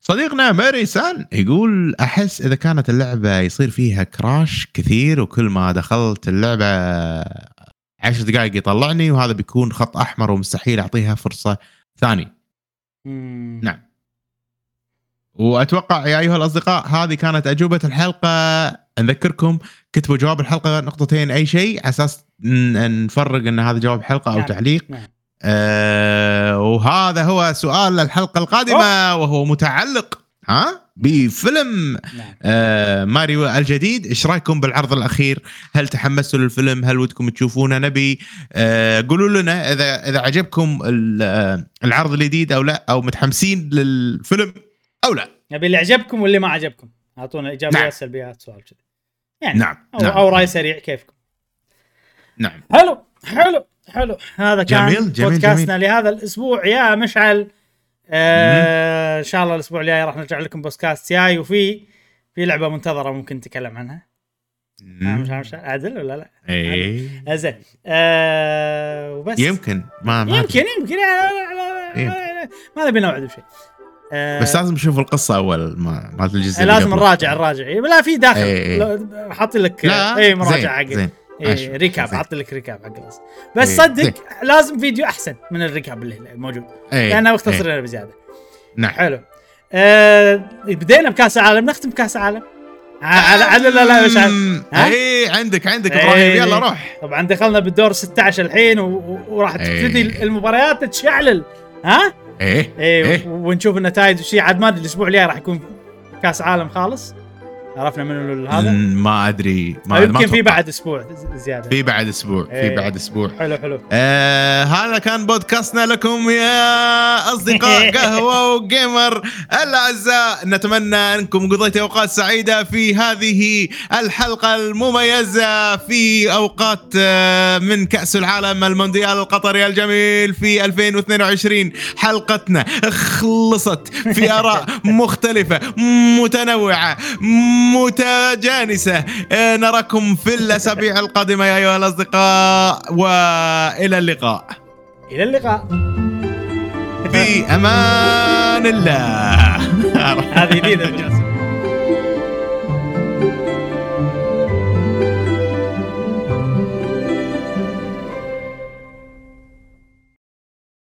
صديقنا ماري سان يقول أحس إذا كانت اللعبة يصير فيها كراش كثير وكل ما دخلت اللعبة عشر دقائق يطلعني وهذا بيكون خط أحمر ومستحيل أعطيها فرصة ثانية. نعم. وأتوقع يا أيها الأصدقاء هذه كانت أجوبة الحلقة. نذكركم كتبوا جواب الحلقة نقطتين أي شيء على أساس نفرق إن هذا جواب حلقة أو نعم. تعليق. نعم. آه وهذا هو سؤال الحلقة القادمة وهو متعلق ها؟ بفيلم نعم. آه ماريو الجديد. إيش رأيكم بالعرض الأخير؟ هل تحمستوا للفيلم؟ هل ودكم تشوفونه نبي؟ آه قولوا لنا إذا إذا عجبكم آه، العرض الجديد أو لا أو متحمسين للفيلم أو لا. نبي اللي عجبكم واللي ما عجبكم. أعطونا ايجابيات نعم. سلبيات سؤال كذا. يعني نعم أو, نعم أو رأي سريع كيفكم. نعم. حلو حلو حلو. هذا كان جميل، جميل، بودكاستنا لهذا الأسبوع. يا مشعل آه إن شاء الله الأسبوع الجاي راح نرجع لكم بودكاست جاي وفي في لعبة منتظرة ممكن نتكلم عنها. مش. مش عدل ولا لا؟ إيه. زين. آه وبس. يمكن. ما ما يمكن يمكن. يمكن. ما نبي نوعد بشيء. آه بس لازم نشوف القصة أول ما مالت الجزء لازم. نراجع نراجع إيه، لا في داخل إيه. لو- حاط لك اي مراجعة حق إيه أشوف. recap. حاط لك recap حق القصة بس إيه، صدق زين. لازم فيديو أحسن من ال recap اللي موجود إيه، لأنه مختصر إيه. لنا بزيادة نعم حلو آه بدينا بكأس العالم نختم بكأس العالم على على لا لا مش؟ اي عندك عندك إيه. إبراهيم يلا روح طبعا دخلنا بالدور 16 الحين وراح إيه. تبتدي المباريات تشعلل ها؟ إيه إيه إيه. ونشوف النتائج وشي عاد ما أدري الأسبوع الجاي راح يكون كأس عالم خالص عرفنا منو هذا؟ ما أدري. ما يمكن ما في. بعد أسبوع زيادة. في بعد أسبوع في إيه. بعد أسبوع. حلو حلو. آه هذا كان بودكاستنا لكم يا أصدقاء قهوة وجيمر. الأعزاء نتمنى أنكم قضيتوا أوقات سعيدة في هذه الحلقة المميزة في أوقات آه، من كأس العالم المونديال القطري الجميل في 2022 حلقتنا خلصت في آراء مختلفة متنوعة متجانسة. آه، نراكم في الأسابيع القادمة يا أيها الأصدقاء وإلى اللقاء. إلى اللقاء. في أمان الله. هذه جديدة.